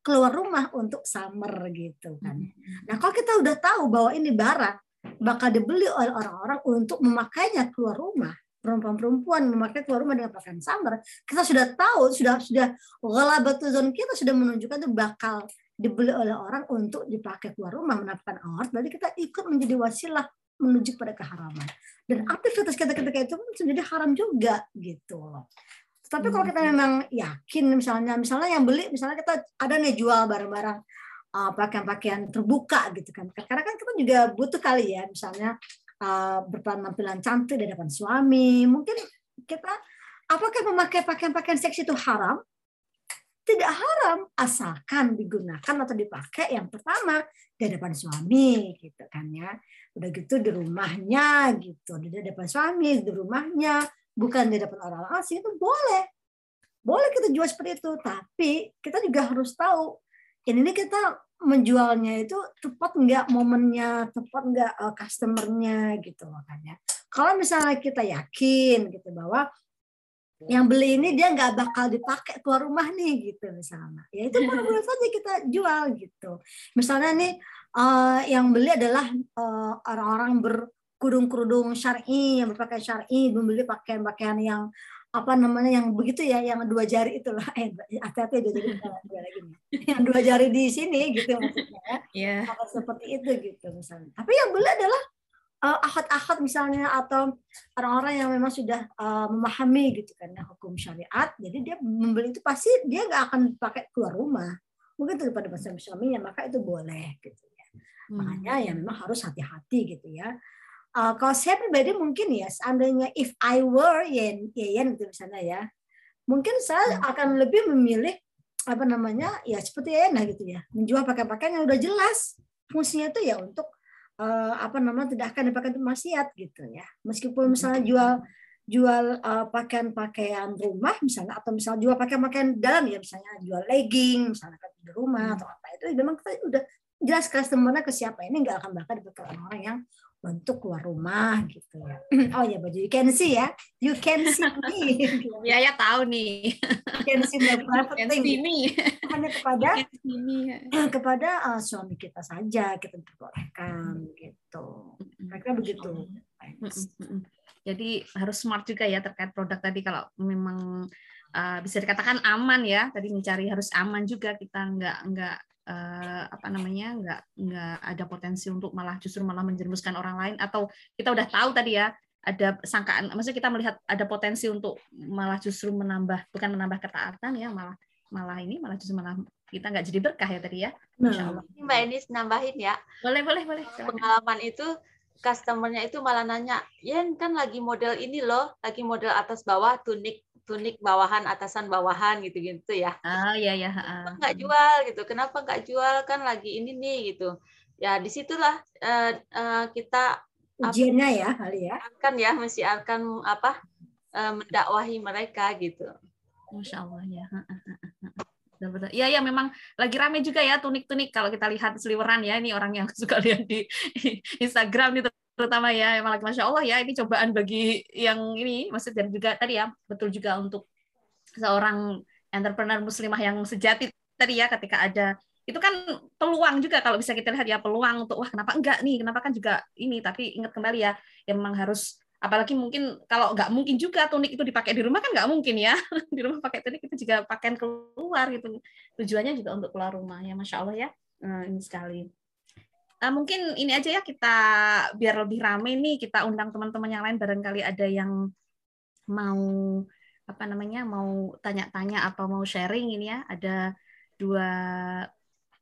keluar rumah untuk summer gitu kan. Nah, kalau kita udah tahu bahwa ini barang bakal dibeli oleh orang-orang untuk memakainya keluar rumah. Perempuan-perempuan memakai keluar rumah dengan pakaian summer kita sudah tahu sudah sudah zone kita sudah menunjukkan itu bakal dibeli oleh orang untuk dipakai keluar rumah menampakkan aurat. Berarti kita ikut menjadi wasilah menuju pada keharaman. Dan aktivitas kita ketika itu pun menjadi haram juga gitu. Loh tapi kalau kita memang yakin misalnya misalnya yang beli misalnya kita ada nih jual barang-barang uh, pakaian-pakaian terbuka gitu kan. Karena kan kita juga butuh kali ya misalnya uh, berpenampilan cantik di depan suami. Mungkin kita apakah memakai pakaian-pakaian seksi itu haram? Tidak haram asalkan digunakan atau dipakai yang pertama di depan suami gitu kan ya. Udah gitu di rumahnya gitu, di depan suami, di rumahnya, bukan di depan orang asing itu boleh. Boleh kita jual seperti itu, tapi kita juga harus tahu ini kita menjualnya itu tepat nggak momennya, tepat nggak uh, customernya gitu makanya. Kalau misalnya kita yakin gitu bahwa yang beli ini dia nggak bakal dipakai keluar rumah nih gitu misalnya, ya itu boleh saja kita jual gitu. Misalnya nih uh, yang beli adalah uh, orang-orang berkerudung-kerudung syar'i yang berpakaian syar'i, membeli pakaian-pakaian yang apa namanya yang begitu ya yang dua jari itu lah eh hati-hati dua jari dua lagi nih. Yang dua jari di sini gitu maksudnya ya. Yeah. seperti itu gitu misalnya. Tapi yang beli adalah uh, ahad-ahad misalnya atau orang-orang yang memang sudah uh, memahami gitu kan ya, hukum syariat. Jadi dia membeli itu pasti dia nggak akan pakai keluar rumah. Mungkin daripada bahasa suaminya maka itu boleh gitu ya. Hmm. makanya ya memang harus hati-hati gitu ya uh, kalau saya pribadi mungkin ya seandainya if I were Yen Yen gitu misalnya ya mungkin saya hmm. akan lebih memilih apa namanya ya seperti Ena gitu ya menjual pakaian-pakaian yang udah jelas fungsinya itu ya untuk uh, apa namanya tidak akan dipakai untuk maksiat gitu ya meskipun hmm. misalnya jual jual uh, pakaian-pakaian rumah misalnya atau misalnya jual pakaian-pakaian dalam ya misalnya jual legging misalnya kan di rumah hmm. atau apa itu memang kita udah jelas customernya ke siapa ini nggak akan bakal dipakai orang-orang yang untuk keluar rumah gitu ya. Oh ya baju you can see ya, you can see me. ya ya tahu nih. You can see private thing. Hanya kepada kepada uh, suami kita saja kita perbolehkan gitu. Mereka begitu. Jadi harus smart juga ya terkait produk tadi kalau memang uh, bisa dikatakan aman ya. Tadi mencari harus aman juga kita nggak nggak uh, apa namanya nggak nggak ada potensi untuk malah justru malah menjerumuskan orang lain atau kita udah tahu tadi ya ada sangkaan maksudnya kita melihat ada potensi untuk malah justru menambah bukan menambah ketaatan ya malah malah ini malah justru malah kita nggak jadi berkah ya tadi ya Insya Allah. Mbak Enis nambahin ya. Boleh boleh boleh pengalaman itu customernya itu malah nanya Yen kan lagi model ini loh lagi model atas bawah tunik tunik bawahan atasan bawahan gitu gitu ya. Oh iya ya nggak jual? gitu. Kenapa nggak jual? Kan lagi ini nih gitu. Ya di situlah uh, uh, kita ujiannya ya kali ya. Akan ya masih akan apa uh, mendakwahi mereka gitu. Masya Allah ya betul Iya ya memang lagi rame juga ya tunik-tunik. Kalau kita lihat seliweran ya ini orang yang suka lihat di Instagram itu terutama ya. Emang lagi masya Allah ya ini cobaan bagi yang ini maksud dan juga tadi ya betul juga untuk seorang entrepreneur muslimah yang sejati tadi ya ketika ada itu kan peluang juga kalau bisa kita lihat ya peluang untuk wah kenapa enggak nih? Kenapa kan juga ini? Tapi ingat kembali ya yang memang harus apalagi mungkin kalau nggak mungkin juga tunik itu dipakai di rumah kan nggak mungkin ya. Di rumah pakai tunik itu juga pakaian keluar gitu. Tujuannya juga untuk keluar rumah ya masya Allah ya. Eh, ini sekali. Uh, mungkin ini aja ya kita biar lebih rame nih kita undang teman-teman yang lain. Barangkali ada yang mau apa namanya mau tanya-tanya apa mau sharing ini ya. Ada dua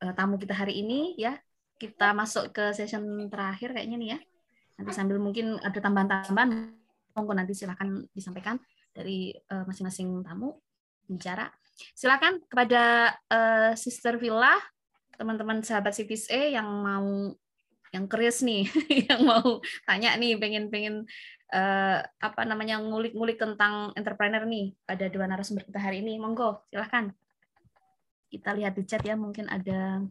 uh, tamu kita hari ini ya. Kita masuk ke session terakhir kayaknya nih ya nanti sambil mungkin ada tambahan-tambahan monggo nanti silahkan disampaikan dari uh, masing-masing tamu bicara silakan kepada uh, Sister Villa teman-teman sahabat Cities E yang mau yang keris nih yang mau tanya nih pengen pengen uh, apa namanya ngulik-ngulik tentang entrepreneur nih pada dua narasumber kita hari ini. Monggo, silahkan. Kita lihat di chat ya, mungkin ada.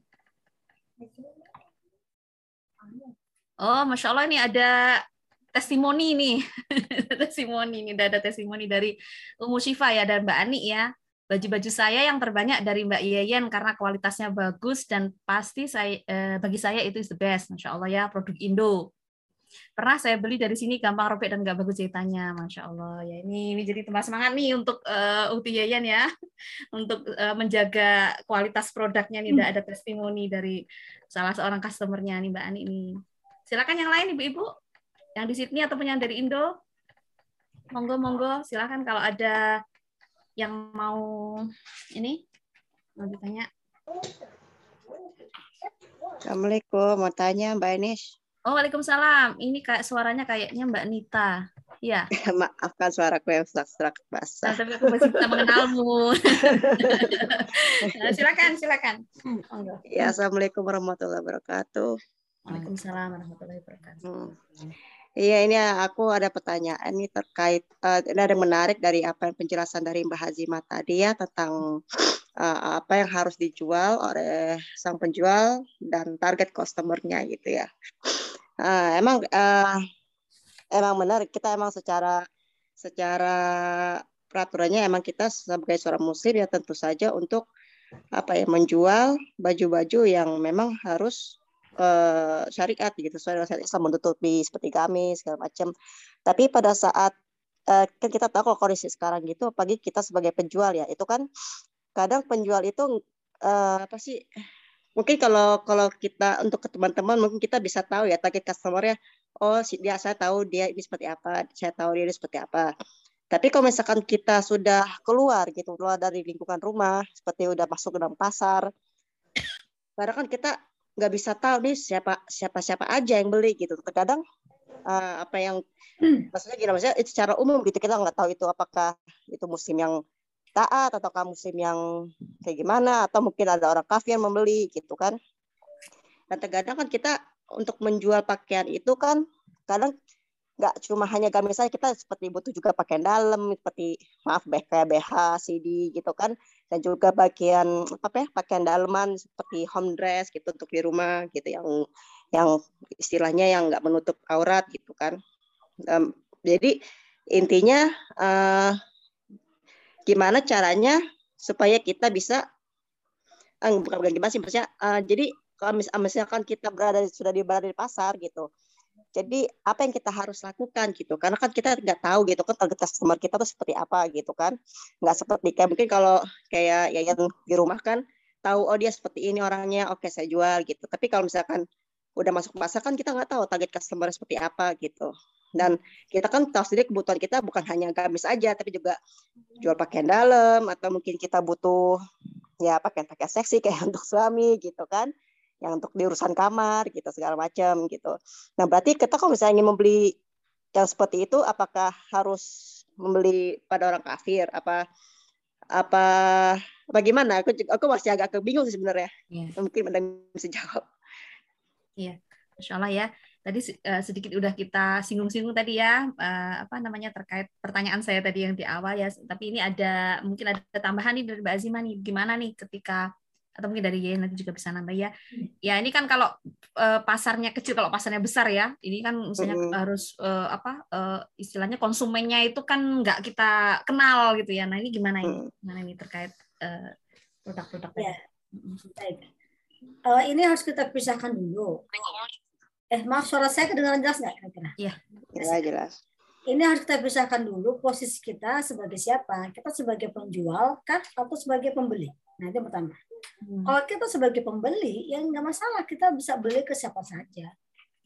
Oh, masya Allah ini ada testimoni nih, testimoni ini ada testimoni dari Umu Syifa ya dan Mbak Ani ya. Baju-baju saya yang terbanyak dari Mbak Yeyen karena kualitasnya bagus dan pasti saya eh, bagi saya itu is the best, masya Allah ya produk Indo. Pernah saya beli dari sini gampang robek dan nggak bagus ceritanya masya allah. Ya ini ini jadi tambah semangat nih untuk uh, Uti Yayan ya. Untuk uh, menjaga kualitas produknya nih ada testimoni dari salah seorang customernya nih mbak Ani ini silakan yang lain ibu-ibu yang di Sydney ataupun yang dari Indo monggo monggo silakan kalau ada yang mau ini mau ditanya Assalamualaikum, mau tanya Mbak Anies. Oh, Waalaikumsalam. Ini kayak suaranya kayaknya Mbak Nita. Iya. Maafkan suaraku yang serak-serak basah. Nah, tapi aku masih bisa mengenalmu. nah, silakan, silakan. Ya, Assalamualaikum warahmatullahi wabarakatuh. Waalaikumsalam warahmatullahi wabarakatuh. Hmm. Iya, ini aku ada pertanyaan ini terkait uh, ini ada menarik dari apa yang penjelasan dari Mbak Hazimah tadi ya tentang uh, apa yang harus dijual oleh sang penjual dan target customernya gitu ya. Uh, emang uh, emang benar kita emang secara secara peraturannya emang kita sebagai seorang muslim ya tentu saja untuk apa ya menjual baju-baju yang memang harus uh, syariat gitu sesuai dengan Islam menutupi seperti kami segala macam. Tapi pada saat uh, kita tahu kalau kondisi sekarang gitu, pagi kita sebagai penjual ya itu kan kadang penjual itu uh, apa sih mungkin kalau kalau kita untuk ke teman-teman mungkin kita bisa tahu ya target customernya oh dia saya tahu dia ini seperti apa saya tahu dia ini seperti apa tapi kalau misalkan kita sudah keluar gitu keluar dari lingkungan rumah seperti udah masuk ke dalam pasar kadang kan kita nggak bisa tahu nih siapa siapa siapa aja yang beli gitu. Terkadang uh, apa yang hmm. maksudnya gini maksudnya itu secara umum gitu kita nggak tahu itu apakah itu musim yang taat atau kamu musim yang kayak gimana atau mungkin ada orang kafir yang membeli gitu kan. Dan terkadang kan kita untuk menjual pakaian itu kan kadang nggak cuma hanya gamis saja kita seperti butuh juga pakaian dalam seperti maaf kayak BH CD gitu kan dan juga bagian apa ya pakaian dalaman seperti home dress gitu untuk di rumah gitu yang yang istilahnya yang nggak menutup aurat gitu kan. Um, jadi intinya uh, gimana caranya supaya kita bisa eh, bukan bukan sih maksudnya uh, jadi kalau mis misalkan kita berada sudah di berada di pasar gitu jadi apa yang kita harus lakukan gitu. Karena kan kita nggak tahu gitu kan target customer kita tuh seperti apa gitu kan. Nggak seperti kayak mungkin kalau kayak ya yang di rumah kan tahu oh dia seperti ini orangnya oke saya jual gitu. Tapi kalau misalkan udah masuk pasar kan kita nggak tahu target customer seperti apa gitu. Dan kita kan tahu sendiri kebutuhan kita bukan hanya gamis aja, tapi juga jual pakaian dalam atau mungkin kita butuh ya pakaian-pakaian seksi kayak untuk suami gitu kan, yang untuk di urusan kamar gitu segala macam gitu. Nah berarti kita kalau misalnya ingin membeli yang seperti itu, apakah harus membeli pada orang kafir? Apa apa bagaimana? Aku aku masih agak kebingung sebenarnya. Yeah. Mungkin ada bisa jawab. Iya, yeah. Insya Allah ya tadi uh, sedikit udah kita singgung-singgung tadi ya uh, apa namanya terkait pertanyaan saya tadi yang di awal ya tapi ini ada mungkin ada tambahan nih dari Mbak Azima nih gimana nih ketika atau mungkin dari Yaya nanti juga bisa nambah ya ya ini kan kalau uh, pasarnya kecil kalau pasarnya besar ya ini kan misalnya mm -hmm. harus uh, apa uh, istilahnya konsumennya itu kan nggak kita kenal gitu ya nah ini gimana ini gimana ini terkait produk-produk uh, ya. baik uh, ini harus kita pisahkan dulu Eh, maaf suara saya kedengaran jelas nggak kira-kira? Iya. Jelas, jelas. ini harus kita pisahkan dulu posisi kita sebagai siapa. Kita sebagai penjual kah atau sebagai pembeli? Nah itu yang pertama. Hmm. Kalau kita sebagai pembeli, ya nggak masalah. Kita bisa beli ke siapa saja.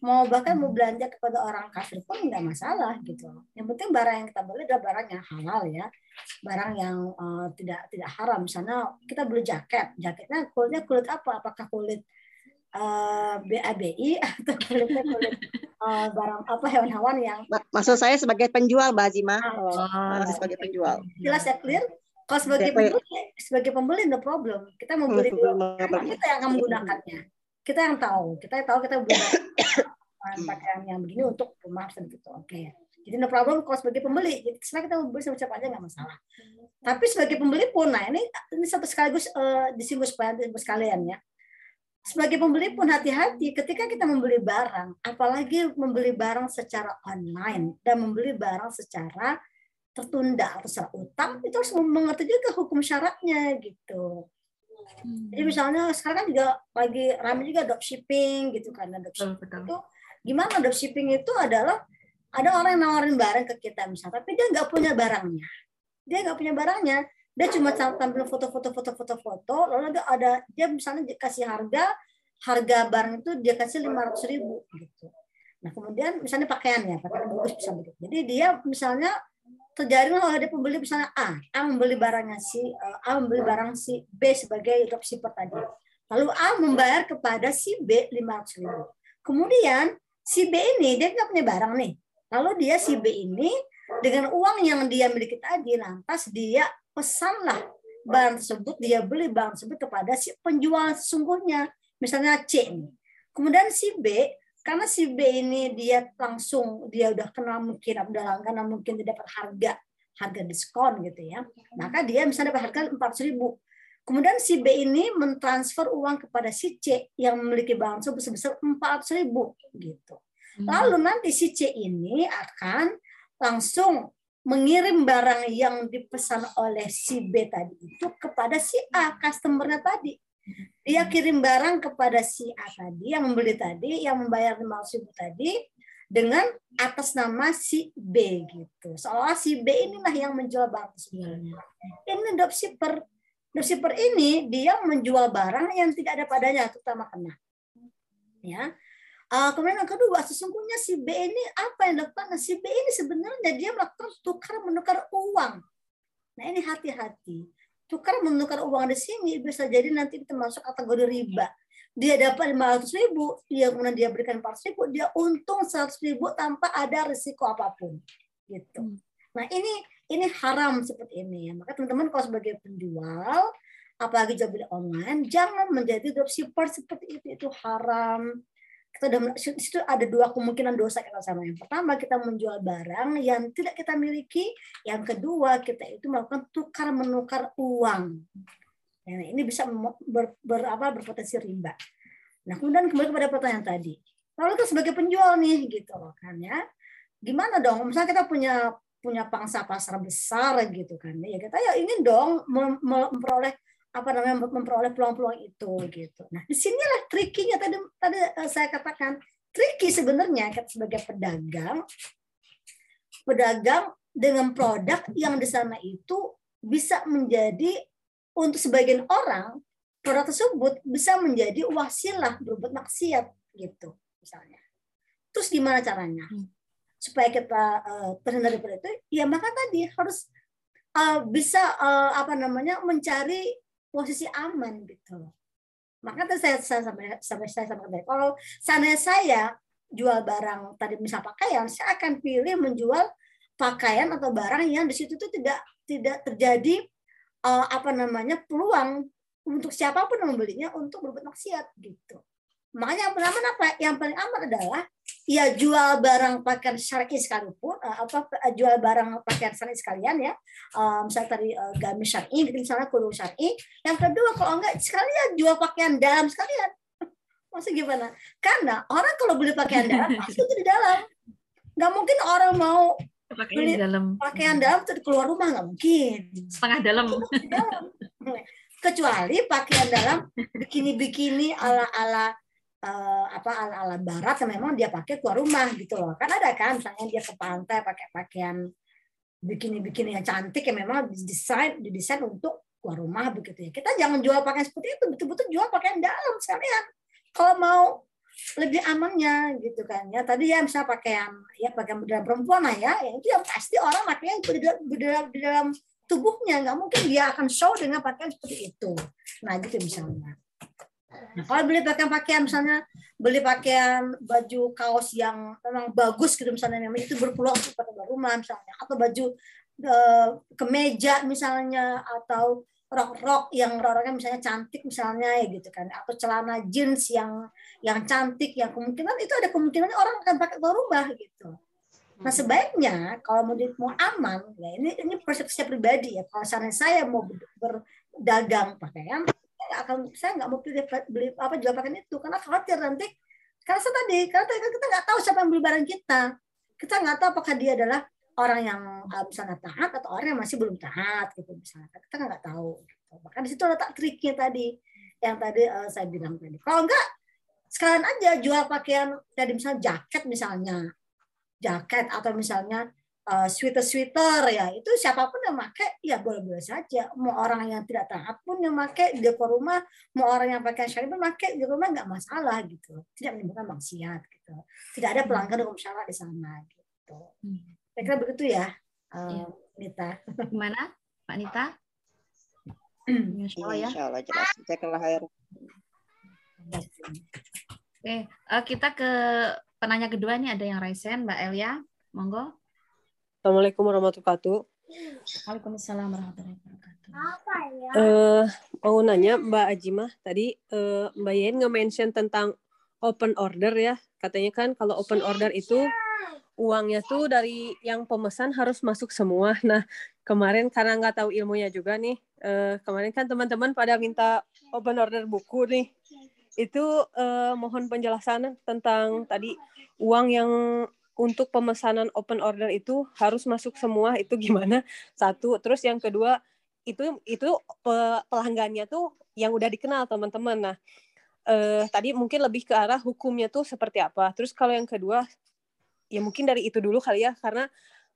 Mau bahkan mau belanja kepada orang kafir pun nggak masalah gitu. Yang penting barang yang kita beli adalah barang yang halal ya, barang yang uh, tidak tidak haram. Misalnya kita beli jaket, jaketnya kulitnya kulit apa? Apakah kulit uh, BABI atau kulitnya kulit uh, barang apa hewan-hewan yang Ma- Maksud saya sebagai penjual, Mbak Azima. Oh, Oh, sebagai penjual. jelas ya clear? Kalau sebagai pembeli, sebagai pembeli no problem. Kita membeli dulu. Karena kita yang akan menggunakannya. Kita yang tahu. Kita yang tahu kita beli barang pakaian yang begini untuk rumah gitu. Oke. Jadi no problem kalau sebagai pembeli. Jadi sebenarnya kita membeli sama siapa aja nggak masalah. Tapi sebagai pembeli pun, nah ini ini satu sekaligus uh, disinggung supaya sekalian ya. Sebagai pembeli pun hati-hati ketika kita membeli barang, apalagi membeli barang secara online dan membeli barang secara tertunda atau utang, itu harus mengerti juga hukum syaratnya gitu. Jadi misalnya sekarang kan juga lagi ramai juga dropshipping gitu kan, Nah, betul dropshipping betul. itu gimana dropshipping itu adalah ada orang yang nawarin barang ke kita misalnya, tapi dia nggak punya barangnya. Dia nggak punya barangnya, dia cuma tampil foto-foto foto-foto foto, lalu ada, ada dia misalnya dikasih harga harga barang itu dia kasih lima ratus ribu gitu. Nah kemudian misalnya pakaiannya, pakaian bagus bisa begitu. Jadi dia misalnya terjadi oleh ada pembeli misalnya A, A membeli barangnya si eh, A membeli barang si B sebagai dropshipper tadi. Lalu A membayar kepada si B 500 ribu. Kemudian si B ini dia nggak punya barang nih. Lalu dia si B ini dengan uang yang dia miliki tadi lantas dia pesanlah barang tersebut dia beli barang tersebut kepada si penjual sesungguhnya misalnya C nih. Kemudian si B karena si B ini dia langsung dia udah kenal mungkin udah langganan mungkin dia dapat harga harga diskon gitu ya. Maka dia misalnya dapat harga empat ribu. Kemudian si B ini mentransfer uang kepada si C yang memiliki barang tersebut sebesar empat ribu gitu. Lalu nanti si C ini akan langsung mengirim barang yang dipesan oleh si B tadi itu kepada si A customernya tadi dia kirim barang kepada si A tadi yang membeli tadi yang membayar 500 ribu tadi dengan atas nama si B gitu. Seolah si B inilah yang menjual barang tersebut ini dropshipper. Dropshipper ini dia menjual barang yang tidak ada padanya terutama kena. Ya. Uh, kemudian yang kedua, sesungguhnya si B ini apa yang dilakukan? Nah, si B ini sebenarnya dia melakukan tukar menukar uang. Nah ini hati-hati. Tukar menukar uang di sini bisa jadi nanti termasuk kategori riba. Dia dapat 500 ribu, dia kemudian dia berikan 400 ribu, dia untung 100 ribu tanpa ada risiko apa pun. Gitu. Nah ini ini haram seperti ini ya. Maka teman-teman kalau sebagai penjual, apalagi jual beli online, jangan menjadi dropshipper seperti itu. Itu haram kita udah situ ada dua kemungkinan dosa kita sama. Yang pertama kita menjual barang yang tidak kita miliki. Yang kedua kita itu melakukan tukar menukar uang. Nah, ini bisa ber, ber, apa, berpotensi riba. Nah kemudian kembali kepada pertanyaan tadi. Lalu kita sebagai penjual nih gitu loh kan ya. Gimana dong? Misalnya kita punya punya pangsa pasar besar gitu kan ya. Kita ya ingin dong memperoleh apa namanya memperoleh peluang-peluang itu gitu. Nah, di sinilah trikinya tadi tadi saya katakan triki sebenarnya sebagai pedagang pedagang dengan produk yang di sana itu bisa menjadi untuk sebagian orang produk tersebut bisa menjadi wasilah berbuat maksiat gitu misalnya. Terus gimana caranya? Supaya kita uh, terhindar dari itu, ya maka tadi harus uh, bisa uh, apa namanya mencari posisi aman gitu. Maka tadi saya, saya sampai sampai saya sampai kalau sana saya jual barang tadi misal pakaian, saya akan pilih menjual pakaian atau barang yang di situ tuh tidak tidak terjadi uh, apa namanya peluang untuk siapa pun membelinya untuk berbuat maksiat gitu. Makanya yang paling apa? Yang paling aman adalah ya jual barang pakaian syar'i sekalipun uh, apa jual barang pakaian syar'i sekalian ya. Uh, misalnya tadi uh, gamis syar'i gitu misalnya kudu syar'i. Yang kedua kalau enggak sekalian jual pakaian dalam sekalian. Maksudnya gimana? Karena orang kalau beli pakaian dalam pasti itu di dalam. Nggak mungkin orang mau pakaian beli dalam pakaian dalam terus keluar rumah nggak mungkin. Setengah dalam. Kecuali pakaian dalam bikini-bikini ala-ala uh, apa ala ala barat yang memang dia pakai keluar rumah gitu loh. Kan ada kan misalnya dia ke pantai pakai pakaian bikini bikini yang cantik yang memang didesain didesain untuk keluar rumah begitu ya. Kita jangan jual pakaian seperti itu betul-betul jual pakaian dalam sekalian. Kalau mau lebih amannya gitu kan ya. Tadi ya misalnya pakaian ya pakaian dalam perempuan lah ya. Yang itu yang pasti orang di dalam, di dalam tubuhnya. Nggak mungkin dia akan show dengan pakaian seperti itu. Nah gitu misalnya Nah, kalau beli pakaian pakaian misalnya beli pakaian baju kaos yang memang bagus gitu misalnya memang itu berpeluang untuk pakai rumah misalnya atau baju uh, kemeja misalnya atau rok-rok yang rok-roknya misalnya cantik misalnya ya gitu kan atau celana jeans yang yang cantik yang kemungkinan itu ada kemungkinan orang akan pakai ke rumah gitu. Nah sebaiknya kalau mau mau aman ya ini ini persepsi pribadi ya kalau saya mau berdagang pakaian akan saya nggak mau beli, beli apa jual pakaian itu. Karena khawatir nanti karena tadi karena kita nggak tahu siapa yang beli barang kita. Kita nggak tahu apakah dia adalah orang yang uh, misalnya taat atau orang yang masih belum taat gitu misalnya. Kita nggak tahu gitu. bahkan di situ letak triknya tadi yang tadi uh, saya bilang tadi. Kalau enggak sekalian aja jual pakaian tadi misalnya jaket misalnya. Jaket atau misalnya uh, sweater sweater ya itu siapa pun yang pakai ya boleh boleh saja mau orang yang tidak taat pun yang pakai di rumah mau orang yang pakai syariah pun pakai di rumah nggak masalah gitu tidak menimbulkan maksiat gitu tidak ada pelanggaran hukum syara di sana gitu hmm. Saya kira begitu ya, uh, Nita. Gimana, Pak Nita? Insya Allah ya. Insya Allah jelas. Oke, uh, kita ke penanya kedua nih ada yang Raisen, Mbak Elia, monggo. Assalamualaikum warahmatullahi wabarakatuh. Waalaikumsalam warahmatullahi wabarakatuh. Apa ya? Uh, mau nanya Mbak Ajimah tadi uh, Mbak Yen nge-mention tentang open order ya. Katanya kan kalau open order itu uangnya tuh dari yang pemesan harus masuk semua. Nah, kemarin karena nggak tahu ilmunya juga nih, uh, kemarin kan teman-teman pada minta open order buku nih. Itu uh, mohon penjelasan tentang tadi uang yang untuk pemesanan open order itu harus masuk semua itu gimana? Satu, terus yang kedua itu itu pelanggannya tuh yang udah dikenal teman-teman. Nah, uh, tadi mungkin lebih ke arah hukumnya tuh seperti apa. Terus kalau yang kedua ya mungkin dari itu dulu kali ya karena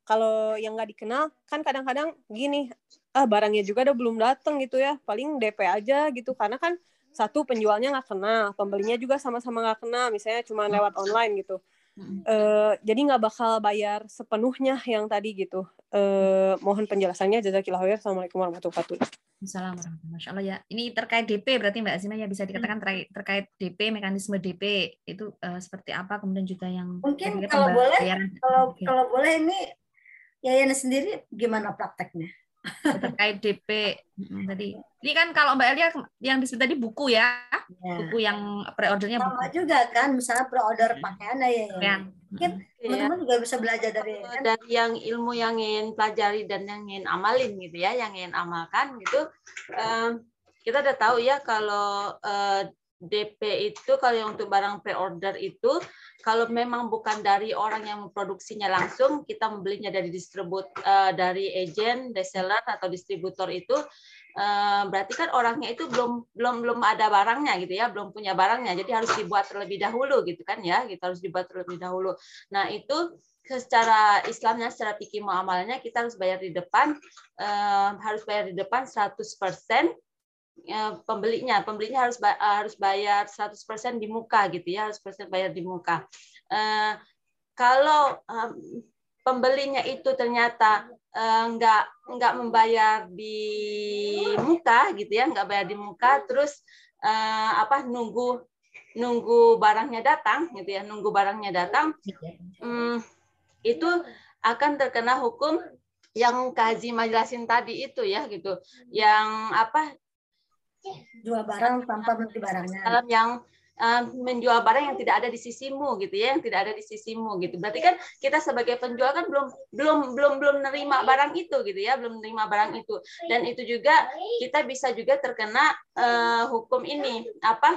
kalau yang nggak dikenal kan kadang-kadang gini ah barangnya juga udah belum datang gitu ya paling DP aja gitu karena kan satu penjualnya nggak kenal pembelinya juga sama-sama nggak kenal misalnya cuma lewat online gitu uh, jadi nggak bakal bayar sepenuhnya yang tadi gitu uh, mohon penjelasannya jazakillah khair assalamualaikum warahmatullahi wabarakatuh Assalamualaikum. Masya Allah ya. Ini terkait DP berarti Mbak Azina ya bisa dikatakan terkait, terkait DP mekanisme DP itu uh, seperti apa kemudian juga yang mungkin kalau boleh kalau okay. kalau boleh ini Yayan sendiri gimana prakteknya? Terkait DP tadi. Ini kan kalau Mbak Elia yang disebut tadi buku ya, ya. buku yang pre-ordernya buku. Sama juga kan, misalnya pre-order pakaian ya. ya. Mungkin iya. teman-teman juga bisa belajar dari kan? dari yang ilmu yang ingin pelajari dan yang ingin amalin gitu ya, yang ingin amalkan gitu. kita udah tahu ya kalau uh, DP itu kalau untuk barang pre-order itu kalau memang bukan dari orang yang memproduksinya langsung kita membelinya dari distribut uh, dari agent, reseller atau distributor itu uh, berarti kan orangnya itu belum belum belum ada barangnya gitu ya, belum punya barangnya. Jadi harus dibuat terlebih dahulu gitu kan ya, kita harus dibuat terlebih dahulu. Nah, itu secara Islamnya secara pikir muamalnya kita harus bayar di depan uh, harus bayar di depan 100% Ya, pembelinya. Pembelinya harus harus bayar 100% di muka gitu ya harus persen bayar di muka. Uh, kalau um, pembelinya itu ternyata uh, nggak nggak membayar di muka gitu ya nggak bayar di muka terus uh, apa nunggu nunggu barangnya datang gitu ya nunggu barangnya datang um, itu akan terkena hukum yang kaji majelasin tadi itu ya gitu. Yang apa jual barang tanpa beli barangnya. Dalam yang um, menjual barang yang tidak ada di sisimu gitu ya, yang tidak ada di sisimu gitu. Berarti kan kita sebagai penjual kan belum belum belum belum nerima barang itu gitu ya, belum nerima barang itu. Dan itu juga kita bisa juga terkena uh, hukum ini apa?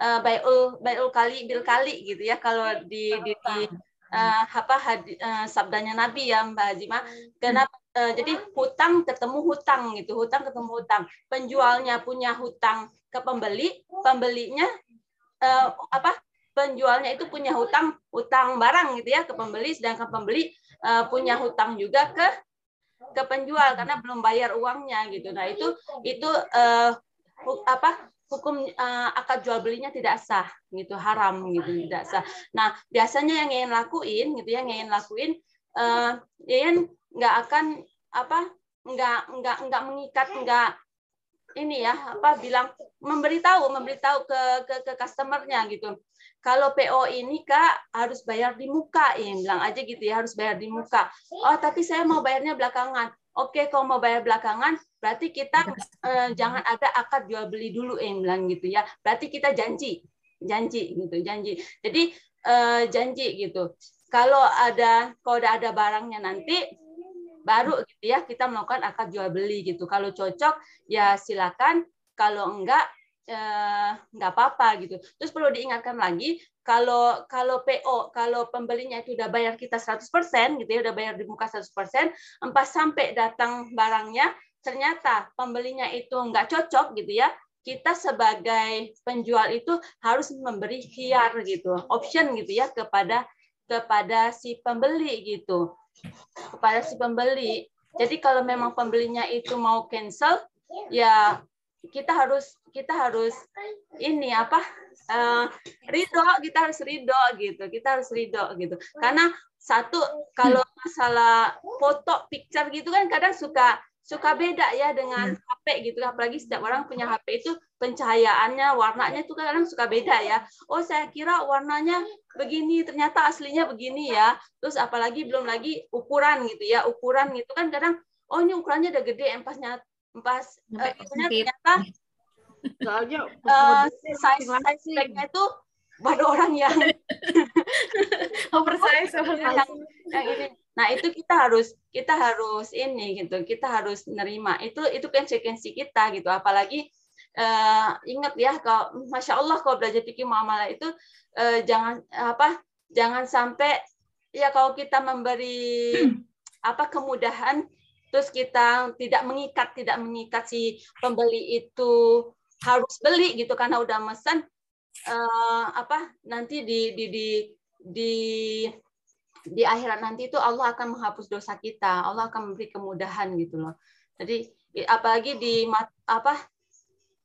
Uh, bayul bayul kali bil kali gitu ya kalau di di, di uh, apa hadi, uh, sabdanya Nabi ya Mbak Hazima. Kenapa uh, jadi hutang ketemu hutang gitu, hutang ketemu hutang. Penjualnya punya hutang ke pembeli, pembelinya uh, apa penjualnya itu punya hutang hutang barang gitu ya ke pembeli sedangkan pembeli uh, punya hutang juga ke ke penjual karena belum bayar uangnya gitu. Nah, itu itu uh, apa hukum uh, akad jual belinya tidak sah gitu haram gitu tidak sah nah biasanya yang ingin lakuin gitu ya yang ingin lakuin uh, ingin nggak akan apa nggak nggak nggak mengikat nggak ini ya apa bilang memberitahu memberitahu ke ke ke customernya gitu. Kalau PO ini kak harus bayar di muka ya bilang aja gitu ya harus bayar di muka. Oh tapi saya mau bayarnya belakangan. Oke kalau mau bayar belakangan berarti kita eh, jangan ada akad jual beli dulu yang bilang gitu ya. Berarti kita janji janji gitu janji. Jadi eh, janji gitu. Kalau ada kalau ada barangnya nanti baru gitu ya kita melakukan akad jual beli gitu. Kalau cocok ya silakan. Kalau enggak eh, enggak apa-apa gitu. Terus perlu diingatkan lagi kalau kalau PO kalau pembelinya itu udah bayar kita 100% gitu ya udah bayar di muka 100% empat sampai datang barangnya ternyata pembelinya itu nggak cocok gitu ya, kita sebagai penjual itu harus memberi khiar gitu, option gitu ya kepada kepada si pembeli gitu, kepada si pembeli. Jadi kalau memang pembelinya itu mau cancel, ya kita harus kita harus ini apa uh, ridho kita harus ridho gitu kita harus ridho gitu karena satu kalau masalah foto picture gitu kan kadang suka suka beda ya dengan HP hmm. gitu. Apalagi setiap orang punya HP itu pencahayaannya warnanya itu kadang suka beda ya. Oh saya kira warnanya begini ternyata aslinya begini ya. Terus apalagi belum lagi ukuran gitu ya. Ukuran gitu kan kadang oh ini ukurannya udah gede empasnya empas uh, ternyata soalnya uh, size size itu baru orang yang oversize yang, yang ini Nah, itu kita harus kita harus ini gitu. Kita harus nerima. Itu itu konsekuensi kita gitu. Apalagi uh, ingat ya kalau Masya Allah kalau belajar fikih muamalah itu uh, jangan apa jangan sampai ya kalau kita memberi apa kemudahan terus kita tidak mengikat tidak mengikat si pembeli itu harus beli gitu karena udah mesen uh, apa nanti di di di, di di akhirat nanti itu Allah akan menghapus dosa kita, Allah akan memberi kemudahan gitu loh. Jadi apalagi di apa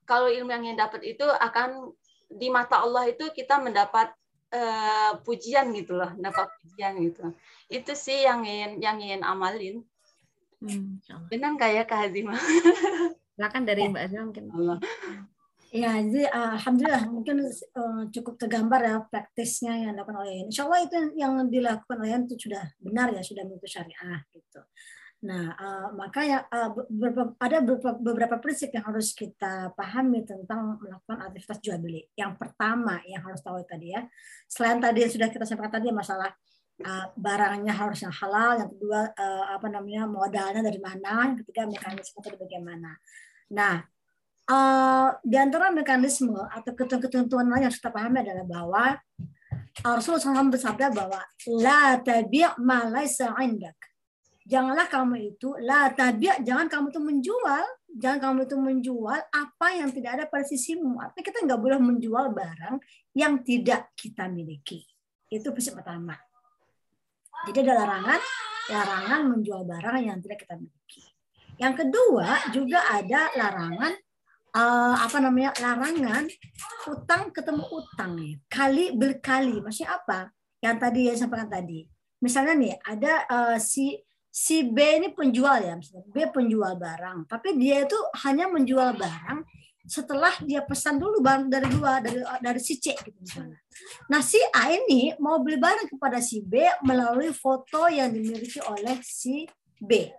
kalau ilmu yang yang dapat itu akan di mata Allah itu kita mendapat uh, pujian gitu loh, dapat pujian gitu. Itu sih yang ingin yang ingin amalin. Hmm, Benar kayak Kak Hazimah? Silakan dari Mbak Azimah mungkin. Allah. Ya, jadi uh, alhamdulillah mungkin uh, cukup tergambar ya praktisnya yang dilakukan oleh Insya Allah itu yang dilakukan oleh itu sudah benar ya, sudah menurut syariah gitu. Nah, uh, makanya uh, beberapa, ada beberapa, beberapa prinsip yang harus kita pahami tentang melakukan aktivitas jual beli. Yang pertama yang harus tahu tadi ya, selain tadi yang sudah kita sampaikan tadi masalah uh, barangnya harus yang halal, yang kedua uh, apa namanya modalnya dari mana, yang ketiga mekanisme itu bagaimana. Nah, uh, di antara mekanisme atau ketentuan lain yang kita pahami adalah bahwa Rasulullah SAW bersabda bahwa la tabi' ma laisa indak. Janganlah kamu itu la tabi' jangan kamu itu menjual, jangan kamu itu menjual apa yang tidak ada pada sisimu. Artinya kita nggak boleh menjual barang yang tidak kita miliki. Itu prinsip pertama. Jadi ada larangan, larangan menjual barang yang tidak kita miliki. Yang kedua juga ada larangan uh, apa namanya larangan utang ketemu utang nih. Kali berkali. Maksudnya apa? Yang tadi yang sampaikan tadi. Misalnya nih ada uh, si si B ini penjual ya misalnya. B penjual barang. Tapi dia itu hanya menjual barang setelah dia pesan dulu barang dari luar dari dari si C gitu misalnya. Nah si A ini mau beli barang kepada si B melalui foto yang dimiliki oleh si B.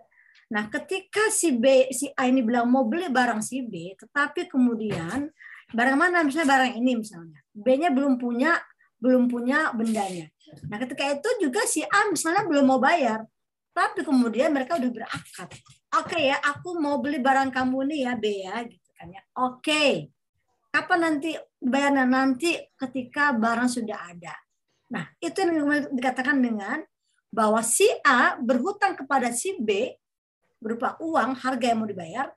Nah, ketika si B, si A ini bilang mau beli barang si B, tetapi kemudian barang mana misalnya barang ini misalnya, B-nya belum punya belum punya bendanya. Nah, ketika itu juga si A misalnya belum mau bayar, tapi kemudian mereka udah berakad. Oke okay ya, aku mau beli barang kamu nih ya B ya, gitu kan ya. Oke. Okay. Kapan nanti bayarnya nanti ketika barang sudah ada. Nah, itu yang dikatakan dengan bahwa si A berhutang kepada si B berupa uang harga yang mau dibayar,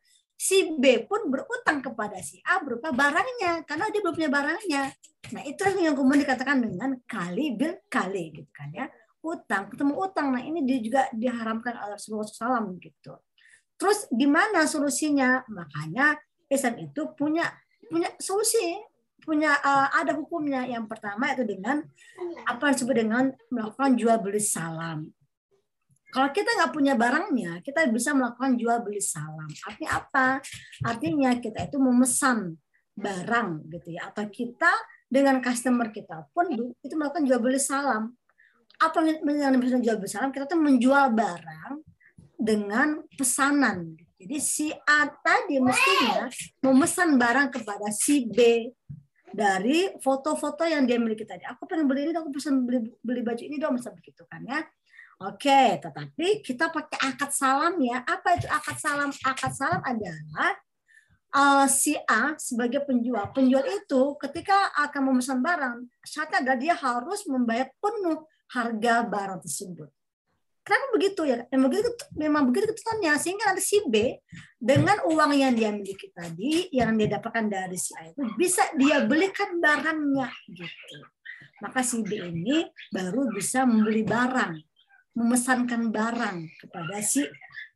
si B pun berutang kepada si A berupa barangnya karena dia belum punya barangnya. Nah, itu yang kemudian dikatakan dengan kali bil kali gitu kan ya. Utang, ketemu utang. Nah, ini dia juga diharamkan oleh Rasulullah SAW gitu. Terus gimana solusinya? Makanya Islam itu punya punya solusi, punya uh, ada hukumnya. Yang pertama itu dengan apa yang disebut dengan melakukan jual beli salam. Kalau kita nggak punya barangnya, kita bisa melakukan jual beli salam. Artinya apa? Artinya kita itu memesan barang gitu ya, atau kita dengan customer kita pun itu melakukan jual beli salam. Apa yang bisa jual beli salam? Kita tuh menjual barang dengan pesanan. Jadi si A tadi mestinya memesan barang kepada si B dari foto-foto yang dia miliki tadi. Aku pengen beli ini, aku pesan beli, beli baju ini dong, misalnya begitu kan ya. Oke, tetapi kita pakai akad salam ya. Apa itu akad salam? Akad salam adalah uh, si A sebagai penjual. Penjual itu ketika akan memesan barang, syaratnya adalah dia harus membayar penuh harga barang tersebut. Kenapa begitu ya? Memang begitu, memang begitu ketentuannya sehingga nanti si B dengan uang yang dia miliki tadi, yang dia dapatkan dari si A itu bisa dia belikan barangnya gitu. Maka si B ini baru bisa membeli barang memesankan barang kepada si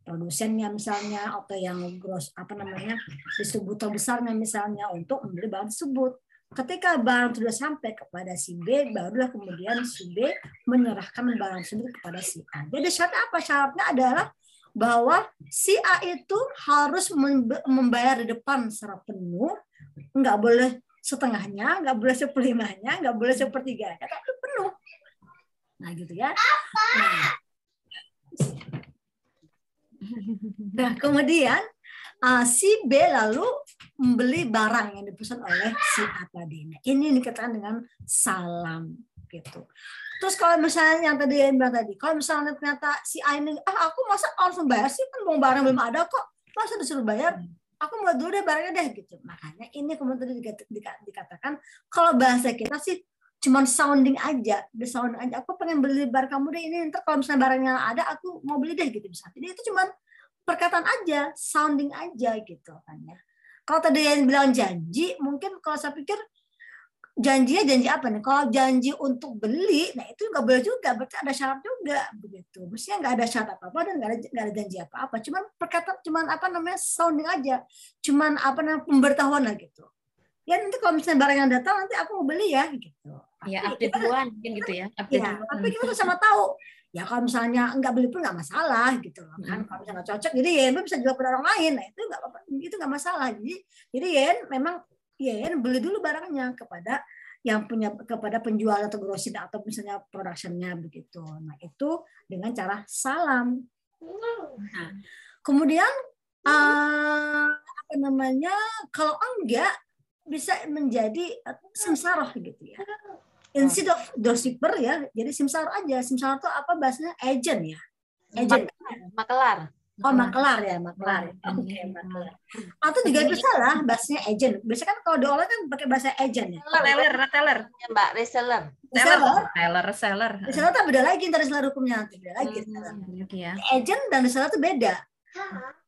produsennya misalnya atau yang gross apa namanya distributor besarnya misalnya untuk membeli barang tersebut. Ketika barang sudah sampai kepada si B, barulah kemudian si B menyerahkan barang tersebut kepada si A. Jadi syarat apa? Syaratnya adalah bahwa si A itu harus membayar di depan secara penuh, nggak boleh setengahnya, nggak boleh seperlimanya, nggak boleh sepertiganya, tapi penuh. Nah, gitu ya. Nah, nah kemudian uh, si B lalu membeli barang yang dipesan oleh si A tadi. Nah, ini dikatakan dengan salam gitu. Terus kalau misalnya yang tadi yang bilang tadi, kalau misalnya ternyata si A ini, ah aku masa langsung bayar sih kan mau barang belum ada kok, masa disuruh bayar? Aku mau dulu deh barangnya deh gitu. Makanya ini kemudian tadi dikatakan kalau bahasa kita sih cuman sounding aja, the sound aja. Aku pengen beli bar kamu deh ini. Ntar kalau misalnya barangnya ada, aku mau beli deh gitu bisa. Jadi itu cuman perkataan aja, sounding aja gitu kan ya. Kalau tadi yang bilang janji, mungkin kalau saya pikir janjinya janji apa nih? Kalau janji untuk beli, nah itu nggak boleh juga, berarti ada syarat juga begitu. Mestinya nggak ada syarat apa apa dan nggak ada ada janji apa apa. Cuman perkataan, cuman apa namanya sounding aja, cuman apa namanya pemberitahuan lah gitu ya nanti kalau misalnya barang yang datang nanti aku mau beli ya gitu. Ya update duluan mungkin gitu ya. Update ya, tapi kita tuh sama tahu ya kalau misalnya nggak beli pun nggak masalah gitu loh kan hmm. kalau misalnya cocok jadi ya bisa jual ke orang lain nah itu nggak itu nggak masalah jadi jadi ya memang ya beli dulu barangnya kepada yang punya kepada penjual atau grosir atau misalnya productionnya begitu nah itu dengan cara salam nah kemudian uh, apa namanya kalau enggak bisa menjadi uh, simsaroh gitu ya. Instead of doorkeeper ya, jadi simsaroh aja. Simsaroh itu apa bahasanya? Agent ya. Agent. Makelar. Oh, makelar ya, makelar. Oke, okay, makelar. Atau juga bisa lah bahasanya agent. Biasanya kan kalau di online kan pakai bahasa agent ya. Retailer, retailer. Ya, Mbak, reseller. Reseller. Reseller, reseller. Reseller itu beda lagi dari reseller hukumnya nanti beda lagi. Hmm, ya. Agent dan reseller itu beda.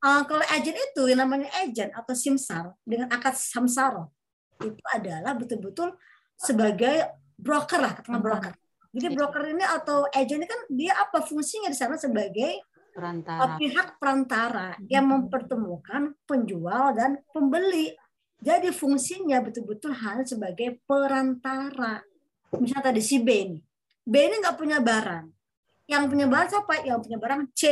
Uh, kalau agent itu yang namanya agent atau simsar dengan akad samsaro itu adalah betul-betul sebagai broker lah, katakan broker. Jadi broker ini atau agent ini kan dia apa fungsinya di sana sebagai perantara. pihak perantara yang mempertemukan penjual dan pembeli. Jadi fungsinya betul-betul hanya sebagai perantara. Misalnya tadi si B ini. B ini nggak punya barang. Yang punya barang siapa? Yang punya barang C.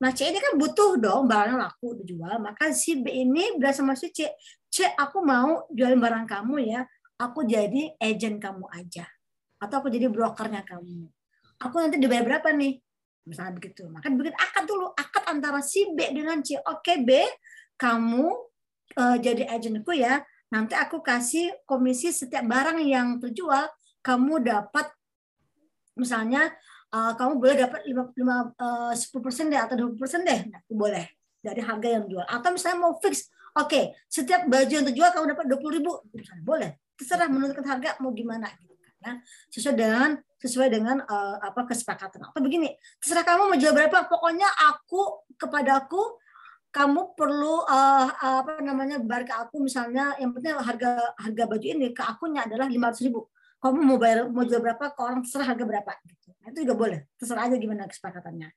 Nah C ini kan butuh dong barang laku dijual. Maka si B ini bilang sama si C, C aku mau jualin barang kamu ya, aku jadi agent kamu aja. Atau aku jadi brokernya kamu. Aku nanti dibayar berapa nih? Misalnya begitu. Maka bikin akad dulu. Akad antara si B dengan C. Oke B, kamu uh, jadi agentku ya. Nanti aku kasih komisi setiap barang yang terjual. Kamu dapat misalnya uh, kamu boleh dapat 5, 5 uh, 10% deh atau 20% deh. Nah, boleh dari harga yang jual. Atau misalnya mau fix Oke, okay, setiap baju yang terjual kamu dapat dua puluh ribu, boleh. Terserah menentukan harga mau gimana gitu kan. Ya. Sesuai dengan sesuai dengan uh, apa kesepakatan. Atau begini, terserah kamu mau jual berapa, pokoknya aku kepadaku kamu perlu uh, apa namanya bar ke aku misalnya yang penting harga harga baju ini ke akunnya adalah lima ratus ribu kamu mau bayar mau jual berapa ke orang terserah harga berapa gitu nah, itu juga boleh terserah aja gimana kesepakatannya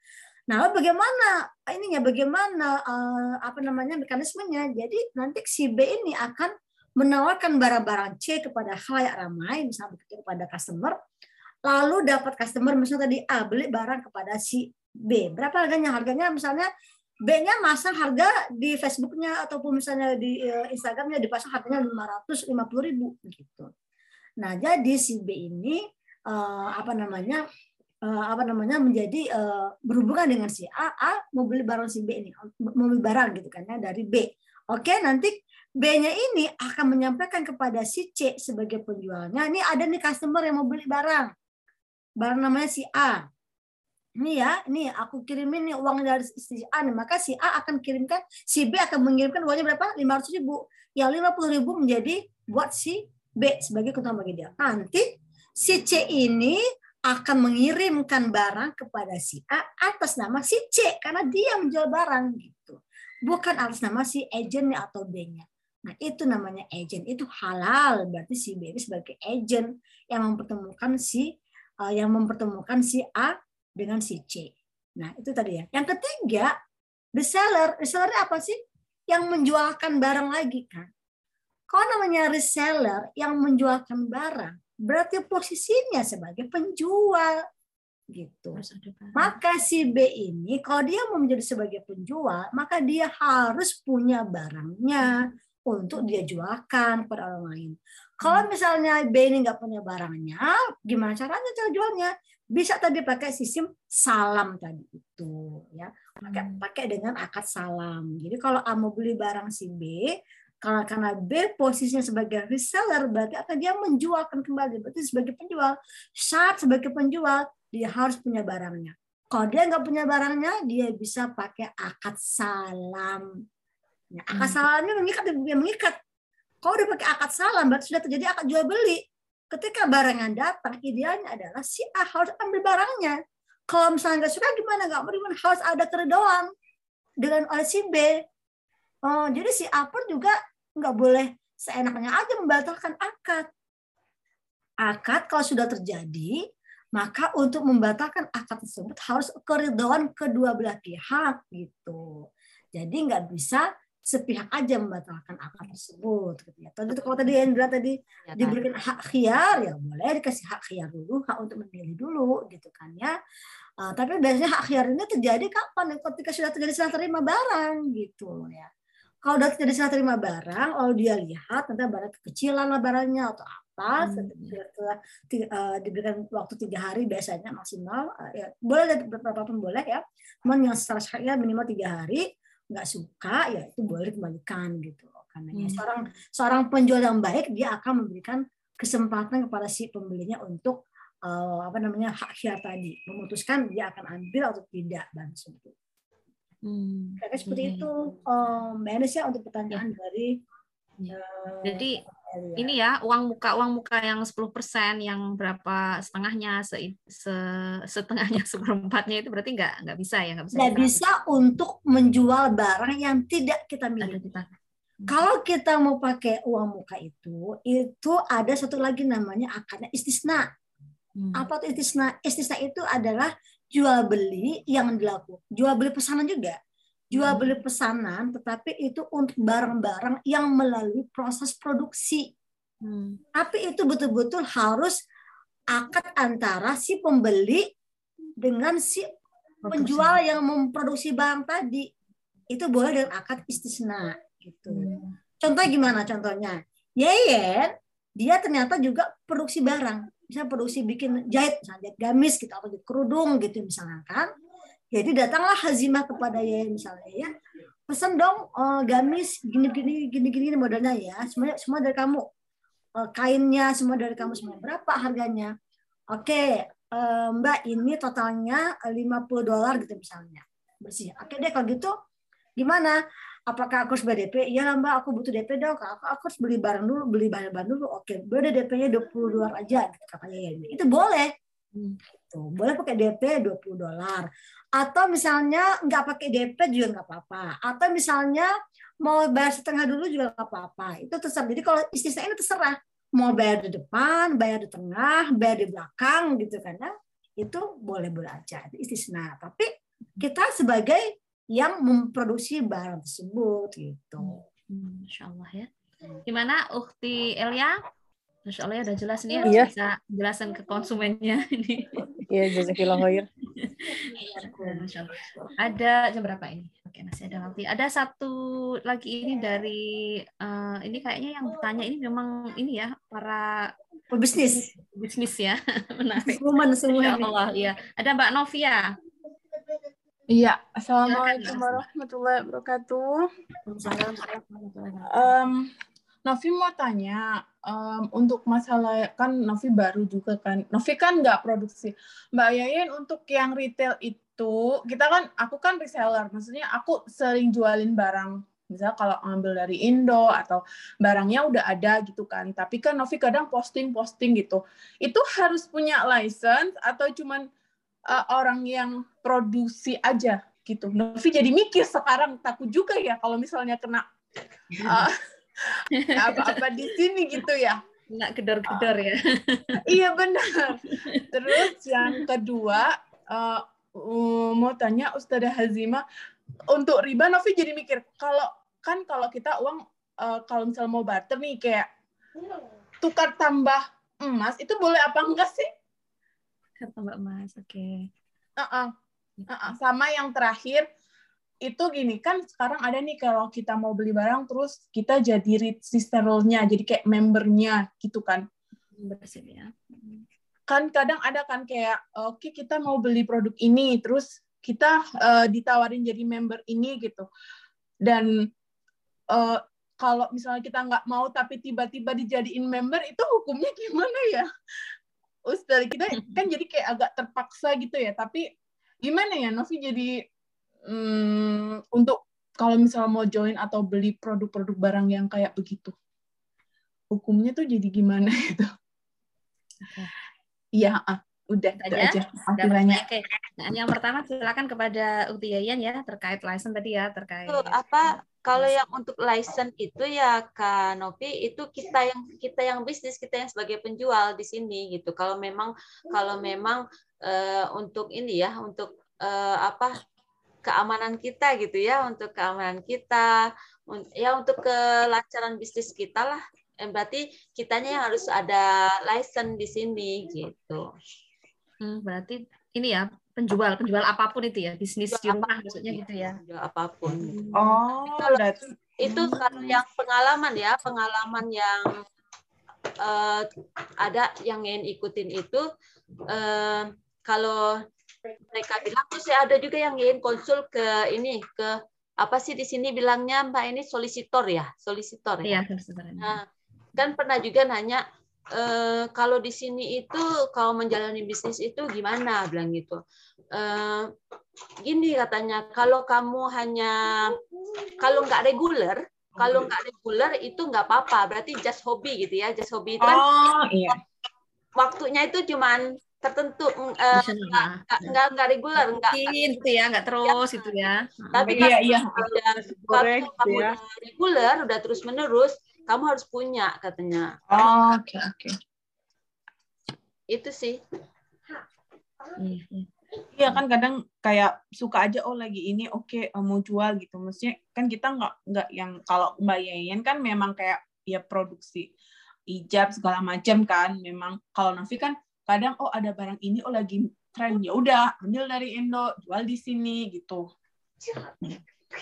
nah bagaimana ininya bagaimana uh, apa namanya mekanismenya jadi nanti si B ini akan menawarkan barang-barang C kepada halayak ramai misalnya kepada customer lalu dapat customer misalnya tadi A beli barang kepada si B berapa harganya harganya misalnya B-nya masang harga di Facebooknya ataupun misalnya di uh, Instagramnya dipasang harganya lima ratus lima puluh ribu gitu. Nah jadi si B ini uh, apa namanya uh, apa namanya menjadi berhubungan dengan si A, A mau beli barang si B ini mau beli barang gitu kan ya dari B. Oke nanti B-nya ini akan menyampaikan kepada si C sebagai penjualnya. Ini ada nih customer yang mau beli barang, barang namanya si A ini ya, ini aku kirimin nih uang dari si A nih, maka si A akan kirimkan, si B akan mengirimkan uangnya berapa? 500 ribu. Yang 50 ribu menjadi buat si B sebagai keuntungan bagi dia. Nanti si C ini akan mengirimkan barang kepada si A atas nama si C karena dia menjual barang gitu. Bukan atas nama si agentnya atau B-nya. Nah, itu namanya agent. Itu halal. Berarti si B ini sebagai agent yang mempertemukan si uh, yang mempertemukan si A dengan si C. Nah, itu tadi ya. Yang ketiga, reseller. Reseller apa sih? Yang menjualkan barang lagi kan. Kalau namanya reseller yang menjualkan barang, berarti posisinya sebagai penjual gitu. Maka si B ini kalau dia mau menjadi sebagai penjual, maka dia harus punya barangnya untuk dia jualkan kepada orang lain. Kalau hmm. misalnya B ini nggak punya barangnya, gimana caranya cara jualnya? bisa tadi pakai sistem salam tadi itu ya pakai hmm. pakai dengan akad salam jadi kalau A mau beli barang si B kalau karena B posisinya sebagai reseller berarti akan dia menjualkan kembali berarti sebagai penjual saat sebagai penjual dia harus punya barangnya kalau dia nggak punya barangnya dia bisa pakai akad salam akad hmm. salamnya mengikat dia mengikat. Kalau dia pakai akad salam berarti sudah terjadi akad jual beli. Ketika barang yang datang idealnya adalah si A harus ambil barangnya. Kalau misalnya nggak suka gimana? Nggak mau harus ada keridoan dengan oleh si B. Oh, jadi si A pun juga nggak boleh seenaknya aja membatalkan akad. Akad kalau sudah terjadi maka untuk membatalkan akad tersebut harus keridoan kedua belah pihak gitu. Jadi nggak bisa sepihak aja membatalkan akad tersebut gitu ya. Tadi kalau tadi Endra tadi ya, diberikan hak khiar ya boleh dikasih hak khiar dulu, hak untuk memilih dulu gitu kan ya. Uh, tapi biasanya hak khiar ini terjadi kapan? Ketika sudah terjadi serah terima barang gitu ya. Kalau sudah terjadi serah terima barang, kalau dia lihat nanti barang kekecilan lah barangnya atau apa, hmm. setelah uh, diberikan waktu tiga hari biasanya maksimal, uh, ya boleh berapa pun boleh ya. Cuman yang secara syariah minimal tiga hari, nggak suka ya itu boleh kembalikan gitu karena hmm. seorang seorang penjual yang baik dia akan memberikan kesempatan kepada si pembelinya untuk uh, apa namanya hak hiar tadi memutuskan dia akan ambil atau tidak dan tersebut. Hmm. Kayak seperti hmm. itu um, Mbak ya untuk pertanyaan ya. dari uh, jadi ini ya uang muka uang muka yang 10% yang berapa setengahnya se, se setengahnya seperempatnya itu berarti nggak nggak bisa ya nggak bisa nggak bisa untuk menjual barang yang tidak kita miliki. kita. kalau kita mau pakai uang muka itu itu ada satu lagi namanya akadnya istisna. Hmm. apa itu istisna? Istisna itu adalah jual beli yang dilakukan jual beli pesanan juga jual hmm. beli pesanan, tetapi itu untuk barang-barang yang melalui proses produksi. Hmm. Tapi itu betul-betul harus akad antara si pembeli dengan si penjual yang memproduksi barang tadi. Itu boleh dengan akad istisna gitu. Hmm. Contohnya gimana contohnya? Yeyen dia ternyata juga produksi barang. Bisa produksi bikin jahit, misalnya jahit gamis gitu atau kerudung gitu misalnya kan jadi datanglah Hazimah kepada ya misalnya ya. Pesan dong uh, gamis gini-gini gini-gini modelnya ya. Semua semua dari kamu. Uh, kainnya semua dari kamu semua. Berapa harganya? Oke, uh, Mbak ini totalnya 50 dolar gitu misalnya. Bersih. Oke deh kalau gitu gimana? Apakah aku harus bayar DP? Iya lah Mbak, aku butuh DP dong. Aku, aku harus beli barang dulu, beli barang-barang dulu. Oke, boleh DP-nya 20 dolar aja gitu katanya ya. Itu boleh Hmm. Tuh, boleh pakai DP 20 dolar. Atau misalnya nggak pakai DP juga nggak apa-apa. Atau misalnya mau bayar setengah dulu juga nggak apa-apa. Itu terserah. Jadi kalau istisna ini terserah. Mau bayar di depan, bayar di tengah, bayar di belakang gitu kan ya. Itu boleh-boleh aja. Itu istisna. Tapi kita sebagai yang memproduksi barang tersebut gitu. Hmm, Masya Allah ya. Gimana Ukti Elia? Masya Allah ya udah jelas nih ya, Iya. bisa jelasin ke konsumennya ini. Iya, jazakillah khair. Masya Allah. Ada jam berapa ini? Oke, masih ada waktu. Ada satu lagi ini dari eh, ini kayaknya yang bertanya ini memang ini ya para Pebisnis. bisnis ya. Menarik. Woman semua Masya. Allah, ya. Ada Mbak Novia. Iya, Assalamualaikum warahmatullahi wabarakatuh. Waalaikumsalam warahmatullahi wabarakatuh. Em, Novi mau tanya, em, untuk masalah kan Novi baru juga kan, Novi kan nggak produksi. Mbak Yayin untuk yang retail itu, kita kan, aku kan reseller, maksudnya aku sering jualin barang, misal kalau ngambil dari Indo atau barangnya udah ada gitu kan, tapi kan Novi kadang posting-posting gitu. Itu harus punya license atau cuman eh, orang yang produksi aja gitu. Novi jadi mikir sekarang takut juga ya kalau misalnya kena eh, apa-apa di sini gitu ya. Nggak gedor-gedor ya. Iya benar. Terus yang kedua uh, mau tanya Ustazah Hazima untuk riba Novi jadi mikir kalau kan kalau kita uang eh, kalau misalnya mau barter nih kayak tukar tambah emas itu boleh apa enggak sih? Kata Mbak Mas, oke. Uh-uh. Uh-uh. Sama yang terakhir itu gini kan sekarang ada nih kalau kita mau beli barang terus kita jadi registernya jadi kayak membernya gitu kan. Ya. kan kadang ada kan kayak oke kita mau beli produk ini terus kita eh, ditawarin jadi member ini gitu. Dan eh, kalau misalnya kita nggak mau tapi tiba-tiba dijadiin member itu hukumnya gimana ya? Ustaz kita kan jadi kayak agak terpaksa gitu ya tapi gimana ya Novi? Jadi hmm, untuk kalau misalnya mau join atau beli produk-produk barang yang kayak begitu hukumnya tuh jadi gimana gitu. Iya, ah, udah itu Aja? aja. Udah Akhirnya. Oke. Nah, yang pertama silakan kepada Ukti Yayan ya terkait license tadi ya terkait Itu apa kalau yang untuk license itu ya Kak Novi itu kita yang kita yang bisnis kita yang sebagai penjual di sini gitu. Kalau memang kalau memang eh, untuk ini ya untuk eh, apa keamanan kita gitu ya untuk keamanan kita ya untuk kelancaran bisnis kita lah. Eh, berarti kitanya yang harus ada license di sini gitu. Hmm, berarti ini ya penjual penjual apa pun itu ya bisnis di rumah maksudnya gitu ya. Penjual apa pun. Oh, Kalau- itu kalau yang pengalaman ya pengalaman yang eh, ada yang ingin ikutin itu eh, kalau mereka bilang terus ya ada juga yang ingin konsul ke ini ke apa sih di sini bilangnya mbak ini solisitor ya solisitor ya Iya, sebenarnya. Nah, kan pernah juga nanya eh, kalau di sini itu kalau menjalani bisnis itu gimana bilang gitu. Eh, gini katanya kalau kamu hanya kalau nggak reguler kalau nggak reguler itu nggak apa-apa berarti just hobi gitu ya just hobi itu kan Oh, iya. waktunya itu cuman tertentu Bisa, nggak nggak- reguler nggak gitu ya, nggak terus gitu ya. tapi Iya, kalau iya. udah Korek, kamu ya. udah reguler udah terus menerus kamu harus punya katanya Oh, oke, oke. itu sih Iya, iya. Iya kan kadang kayak suka aja oh lagi ini oke eh, mau jual gitu. Maksudnya kan kita nggak nggak yang kalau Mbak Yayan kan memang kayak ya produksi ijab segala macam kan. Memang kalau Nafi kan kadang oh ada barang ini oh lagi tren ya udah ambil dari Indo jual di sini gitu.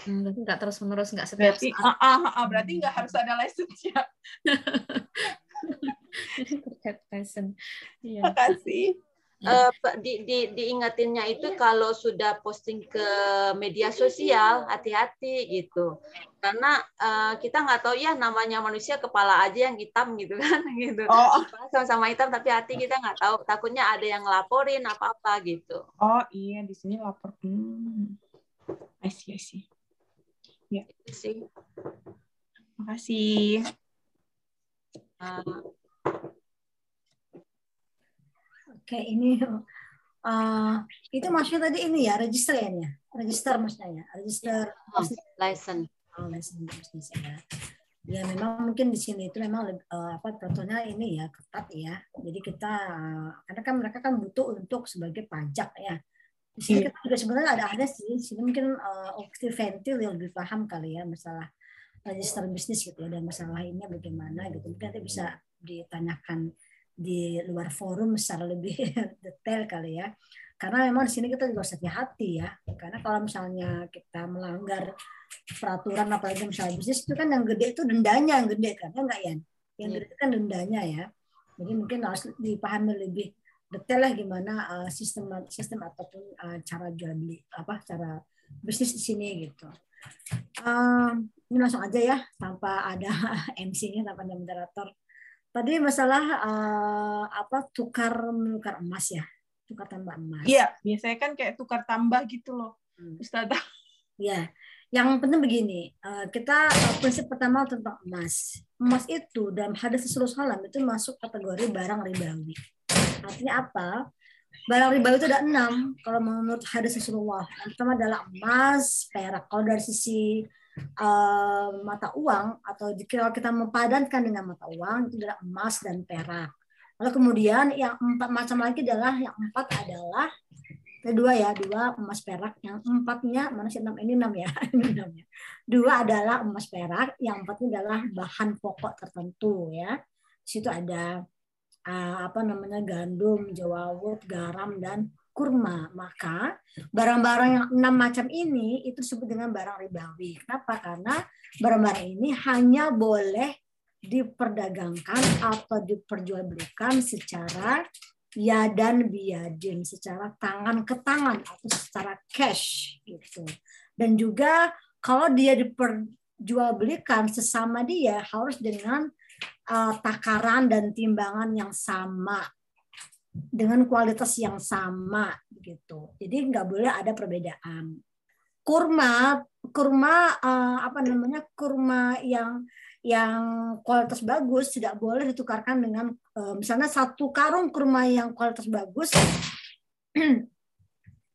Berarti nggak terus menerus nggak setiap Berarti saat. ah, ah, ah, ah, berarti nggak harus ada license ya. terkait license. Iya. Makasih. Eh, Pak, di, di, diingatinnya itu kalau sudah posting ke media sosial hati-hati gitu. Karena eh, kita nggak tahu ya namanya manusia kepala aja yang hitam gitu kan gitu. Oh, sama-sama hitam tapi hati kita nggak tahu. Takutnya ada yang ngelaporin apa apa gitu. Oh iya di sini lapor. Hmm. I see, I see. Itu sih. Makasih. Eh, Oke, ini uh, itu maksudnya tadi ini ya, register ya, ya? register maksudnya ya, register Oh, license. oh, license bisnis ya. Ya memang mungkin di sini itu memang uh, apa contohnya ini ya ketat ya. Jadi kita uh, karena kan mereka kan butuh untuk sebagai pajak ya. Di sini kita juga sebenarnya ada ada sih. Di sini mungkin uh, Ventil yang lebih paham kali ya masalah register bisnis gitu ya dan masalah ini bagaimana gitu. Mungkin nanti bisa ditanyakan di luar forum secara lebih detail kali ya. Karena memang di sini kita juga harus hati-hati ya. Karena kalau misalnya kita melanggar peraturan apalagi misalnya bisnis itu kan yang gede itu dendanya yang gede kan ya enggak ya? Yang gede itu kan dendanya ya. Jadi mungkin harus dipahami lebih detail lah gimana uh, sistem sistem ataupun uh, cara jual beli apa cara bisnis di sini gitu. Um, ini langsung aja ya tanpa ada MC-nya tanpa ada moderator. Tadi masalah uh, apa tukar menukar emas ya, tukar tambah emas. Iya, biasanya kan kayak tukar tambah gitu loh, Hmm. Ustazah. Ya, yang penting begini, uh, kita uh, prinsip pertama tentang emas. Emas itu dalam hadis Rasulullah salam itu masuk kategori barang ribawi. Artinya apa? Barang ribawi itu ada enam kalau menurut hadis Rasulullah. Yang pertama adalah emas, perak. Kalau dari sisi uh, mata uang atau jika kita mempadankan dengan mata uang itu adalah emas dan perak. Lalu kemudian yang empat macam lagi adalah yang empat adalah kedua ya dua emas perak yang empatnya mana sih enam? Ini enam ya ini enam ya. Dua adalah emas perak yang empatnya adalah bahan pokok tertentu ya. Situ ada uh, apa namanya gandum jawawut garam dan kurma maka barang-barang yang enam macam ini itu disebut dengan barang ribawi. Kenapa? Karena barang-barang ini hanya boleh diperdagangkan atau diperjualbelikan secara ya dan biadin secara tangan ke tangan atau secara cash gitu. Dan juga kalau dia diperjualbelikan sesama dia harus dengan uh, takaran dan timbangan yang sama dengan kualitas yang sama gitu. Jadi nggak boleh ada perbedaan. Kurma, kurma uh, apa namanya kurma yang yang kualitas bagus tidak boleh ditukarkan dengan misalnya satu karung kurma yang kualitas bagus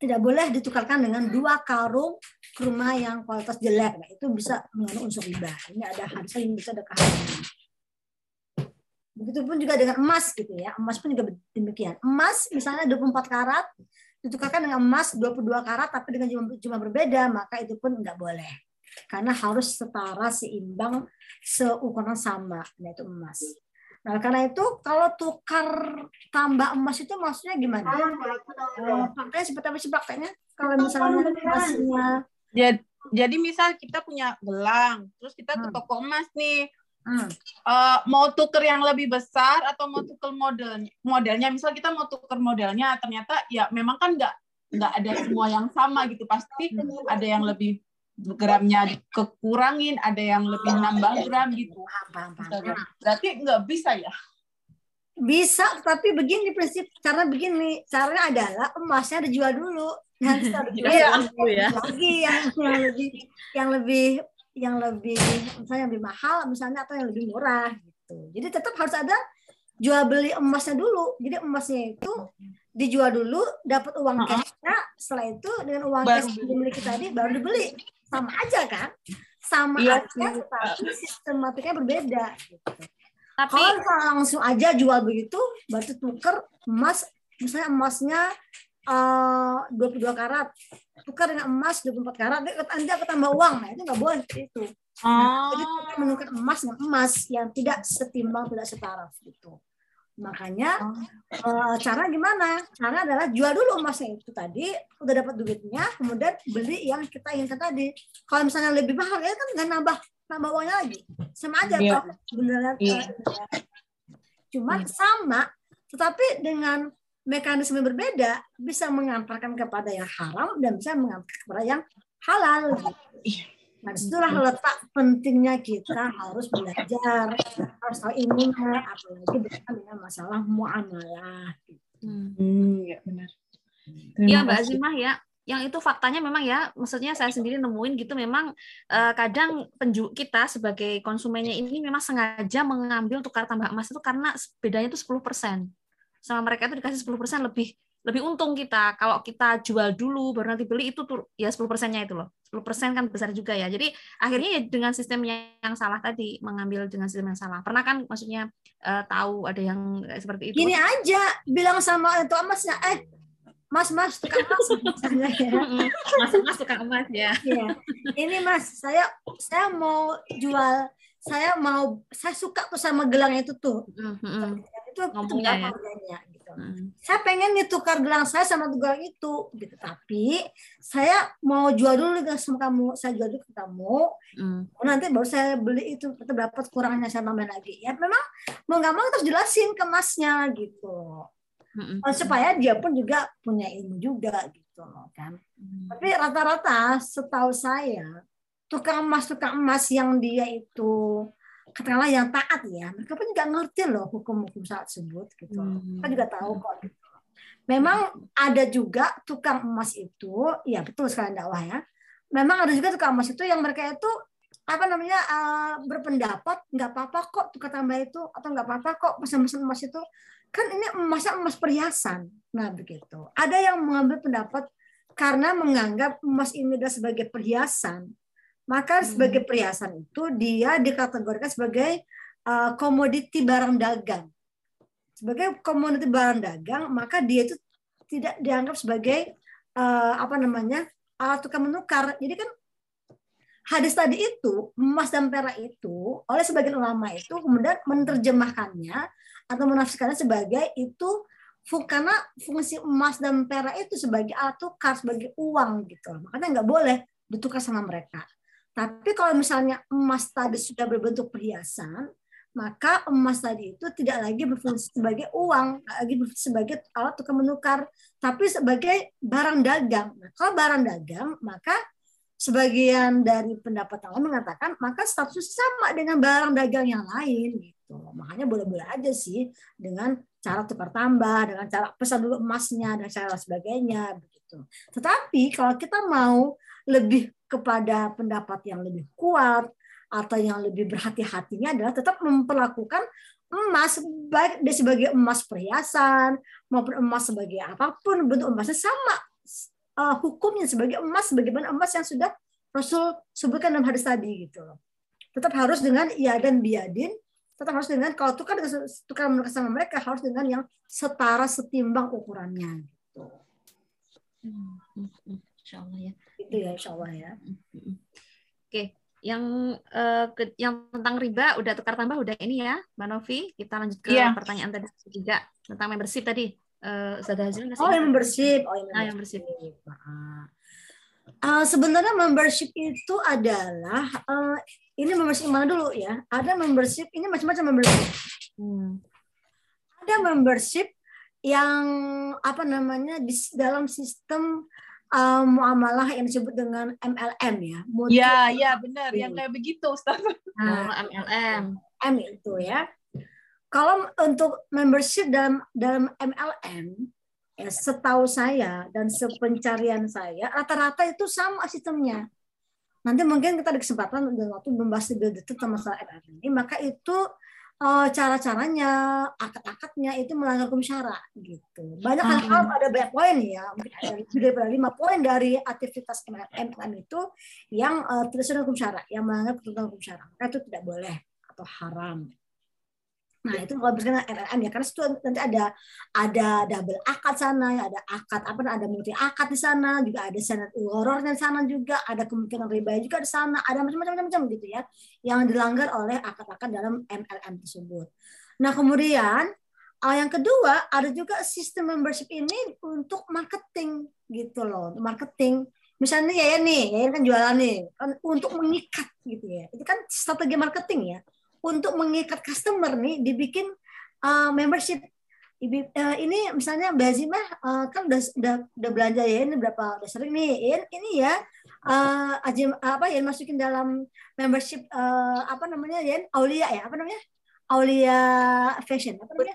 tidak boleh ditukarkan dengan dua karung kurma yang kualitas jelek. Nah, itu bisa mengandung unsur riba. Ini ada hadis yang bisa ada kehadiran. Begitupun juga dengan emas gitu ya. Emas pun juga demikian. Emas misalnya 24 karat ditukarkan dengan emas 22 karat tapi dengan jumlah, jumlah berbeda, maka itu pun enggak boleh. Karena harus setara, seimbang, seukuran sama, yaitu emas. Nah, karena itu kalau tukar tambah emas itu maksudnya gimana? Uh, faktanya seperti apa sih faktanya? Kalau misalnya emasnya Jadi, jadi misal kita punya gelang, terus kita ke Hmm. toko emas nih, hmm, eh, mau tuker yang lebih besar atau mau tuker model modelnya, misal kita mau tuker modelnya, ternyata ya memang kan nggak nggak ada semua yang sama gitu, pasti ada yang lebih gramnya kekurangin, ada yang lebih nambah gram gitu. Berarti nggak bisa ya? Bisa, tapi begini prinsip cara begini, caranya adalah emasnya dijual dulu. Nanti Iya. Ya. lagi yang yang lebih yang lebih yang lebih misalnya yang lebih mahal misalnya atau yang lebih murah gitu. Jadi tetap harus ada jual beli emasnya dulu. Jadi emasnya itu dijual dulu, dapat uang cashnya. Setelah itu dengan uang Baru cash beli. yang dimiliki tadi baru dibeli. Sama aja kan? Sama Iya aja, sih. tapi sistematiknya berbeda. Gitu. Tapi Kalau langsung aja jual begitu, berarti tuker emas, misalnya emasnya eh, 22 karat, tukar dengan emas 24 karat, nanti aku tambah uang, nah itu nggak boleh seperti itu. Nah, jadi kita menukar emas dengan emas yang tidak setimbang, tidak setara gitu. Makanya eh, cara gimana? Cara adalah jual dulu emasnya itu tadi, udah dapat duitnya, kemudian beli yang kita inginkan tadi. Kalau misalnya lebih mahal, ya kan nggak nambah nambah uangnya lagi. Sama aja sebenarnya. Iya. eh, Cuman sama, tetapi dengan mekanisme berbeda bisa mengantarkan kepada yang haram dan bisa mengantarkan kepada yang halal. Iya. Nah, di situlah letak pentingnya kita harus belajar, harus tahu ilmunya, apalagi berkaitan dengan masalah muamalah. Hmm. Hmm, ya benar. Iya Mbak Azimah ya, yang itu faktanya memang ya, maksudnya saya sendiri nemuin gitu memang eh, kadang penju kita sebagai konsumennya ini memang sengaja mengambil tukar tambah emas itu karena bedanya itu 10%. Sama mereka itu dikasih 10% lebih lebih untung kita. Kalau kita jual dulu baru nanti beli itu tuh ya 10 persennya itu loh. 10 persen kan besar juga ya. Jadi akhirnya ya dengan sistem yang salah tadi mengambil dengan sistem yang salah. Pernah kan maksudnya uh, tahu ada yang seperti itu? Gini aja bilang sama itu emasnya eh mas mas tukang emas. Misalnya ya. Mas mas tukang emas ya. Iya. ini mas saya saya mau jual saya mau saya suka tuh sama gelang itu tuh itu Ngomongnya berapa ya. harganya gitu Mm. saya pengen nih tukar gelang saya sama gelang itu gitu tapi saya mau jual dulu nih sama kamu saya jual dulu ke kamu Mm. Oh, nanti baru saya beli itu tetap dapat kurangannya saya tambahin lagi ya memang mau nggak mau terus jelasin ke masnya gitu Mm-mm. Oh, supaya dia pun juga punya ilmu juga gitu loh kan Mm. tapi rata-rata setahu saya tukang emas tukang emas yang dia itu katakanlah yang taat ya mereka pun juga ngerti loh hukum-hukum saat tersebut gitu. Hmm. kita juga tahu kok gitu. memang ada juga tukang emas itu ya betul sekali dakwah ya memang ada juga tukang emas itu yang mereka itu apa namanya eh, berpendapat nggak apa-apa kok tukar tambah itu atau nggak apa-apa kok pesan-pesan emas itu kan ini emasnya emas perhiasan nah begitu ada yang mengambil pendapat karena menganggap emas ini adalah sebagai perhiasan maka sebagai perhiasan itu dia dikategorikan sebagai eh, komoditi barang dagang. Sebagai komoditi barang dagang maka dia itu tidak dianggap sebagai eh, apa namanya alat tukar menukar. Jadi kan hadis tadi itu emas dan perak itu oleh sebagian ulama itu kemudian menerjemahkannya atau menafsirkannya sebagai itu karena fungsi emas dan perak itu sebagai alat tukar sebagai uang gitu. Makanya nggak boleh ditukar sama mereka tapi kalau misalnya emas tadi sudah berbentuk perhiasan maka emas tadi itu tidak lagi berfungsi sebagai uang, nggak lagi berfungsi sebagai alat tukar menukar, tapi sebagai barang dagang. Nah, kalau barang dagang, maka sebagian dari pendapat yang mengatakan maka status sama dengan barang dagang yang lain gitu. Makanya boleh-boleh aja sih dengan cara tukar tambah, dengan cara pesan dulu emasnya dan cara sebagainya begitu. Tetapi kalau kita mau lebih kepada pendapat yang lebih kuat atau yang lebih berhati-hatinya adalah tetap memperlakukan emas baik dia sebagai emas perhiasan maupun emas sebagai apa pun bentuk emasnya sama uh, hukumnya sebagai emas sebagaimana emas yang sudah Rasul sebutkan dalam hadis tadi gitu loh. Tetap harus dengan iya dan biadin, tetap harus dengan kalau tukar tukar menukar sama mereka harus dengan yang setara setimbang ukurannya gitu. Hmm, hmm, hmm. Insya Allah ya. Itu ya insya Allah ya. Oke, yang eh, ke- yang tentang riba udah tukar tambah udah ini ya, Mbak Novi. Kita lanjut ke Iya. pertanyaan tadi juga tentang membership tadi. Eh Hazil masih Oh, yang membership. Oh, yang Ah, yang membership. Uh, sebenarnya membership itu adalah uh, ini membership mana dulu ya? Ada membership ini macam-macam membership. Hmm. Ada membership yang apa namanya di dalam sistem uh, muamalah yang disebut dengan MLM ya. Mutual Iya, iya benar. Yang kayak begitu, Ustaz. Oh, MLM. M itu ya. Kalau untuk membership dalam dalam MLM, ya setahu saya dan sepencarian saya rata-rata itu sama sistemnya. Nanti mungkin kita ada kesempatan dan waktu membahas lebih detail tentang masalah MLM ini, maka itu eh, cara-caranya, akad-akadnya itu melanggar hukum syara gitu. Banyak Ah. hal-hal ada banyak poin ya, mungkin ada daripada lima poin dari aktivitas MLM itu yang eh, tidak sesuai dengan hukum syara, yang melanggar ketentuan hukum syara. Maka itu tidak boleh atau haram. Nah itu kalau misalnya MLM ya karena itu nanti ada ada double akad sana, ya, ada akad apa ada multi akad di sana, juga ada sanad ulorornya di sana juga, ada kemungkinan riba juga di sana, ada macam-macam macam gitu ya yang dilanggar oleh akad-akad dalam MLM tersebut. Nah kemudian eh, yang kedua ada juga sistem membership ini untuk marketing gitu loh, untuk marketing. Misalnya ya nih, ya kan jualan nih, kan untuk mengikat gitu ya. Itu kan strategi marketing ya untuk mengikat customer nih dibikin uh, membership Ibi- uh, ini misalnya Mbak Azimah uh, kan udah, udah udah belanja ya ini berapa udah sering nih ini, ini ya uh, Azim apa ya masukin dalam membership uh, apa namanya ya Aulia ya apa namanya Aulia Fashion apa namanya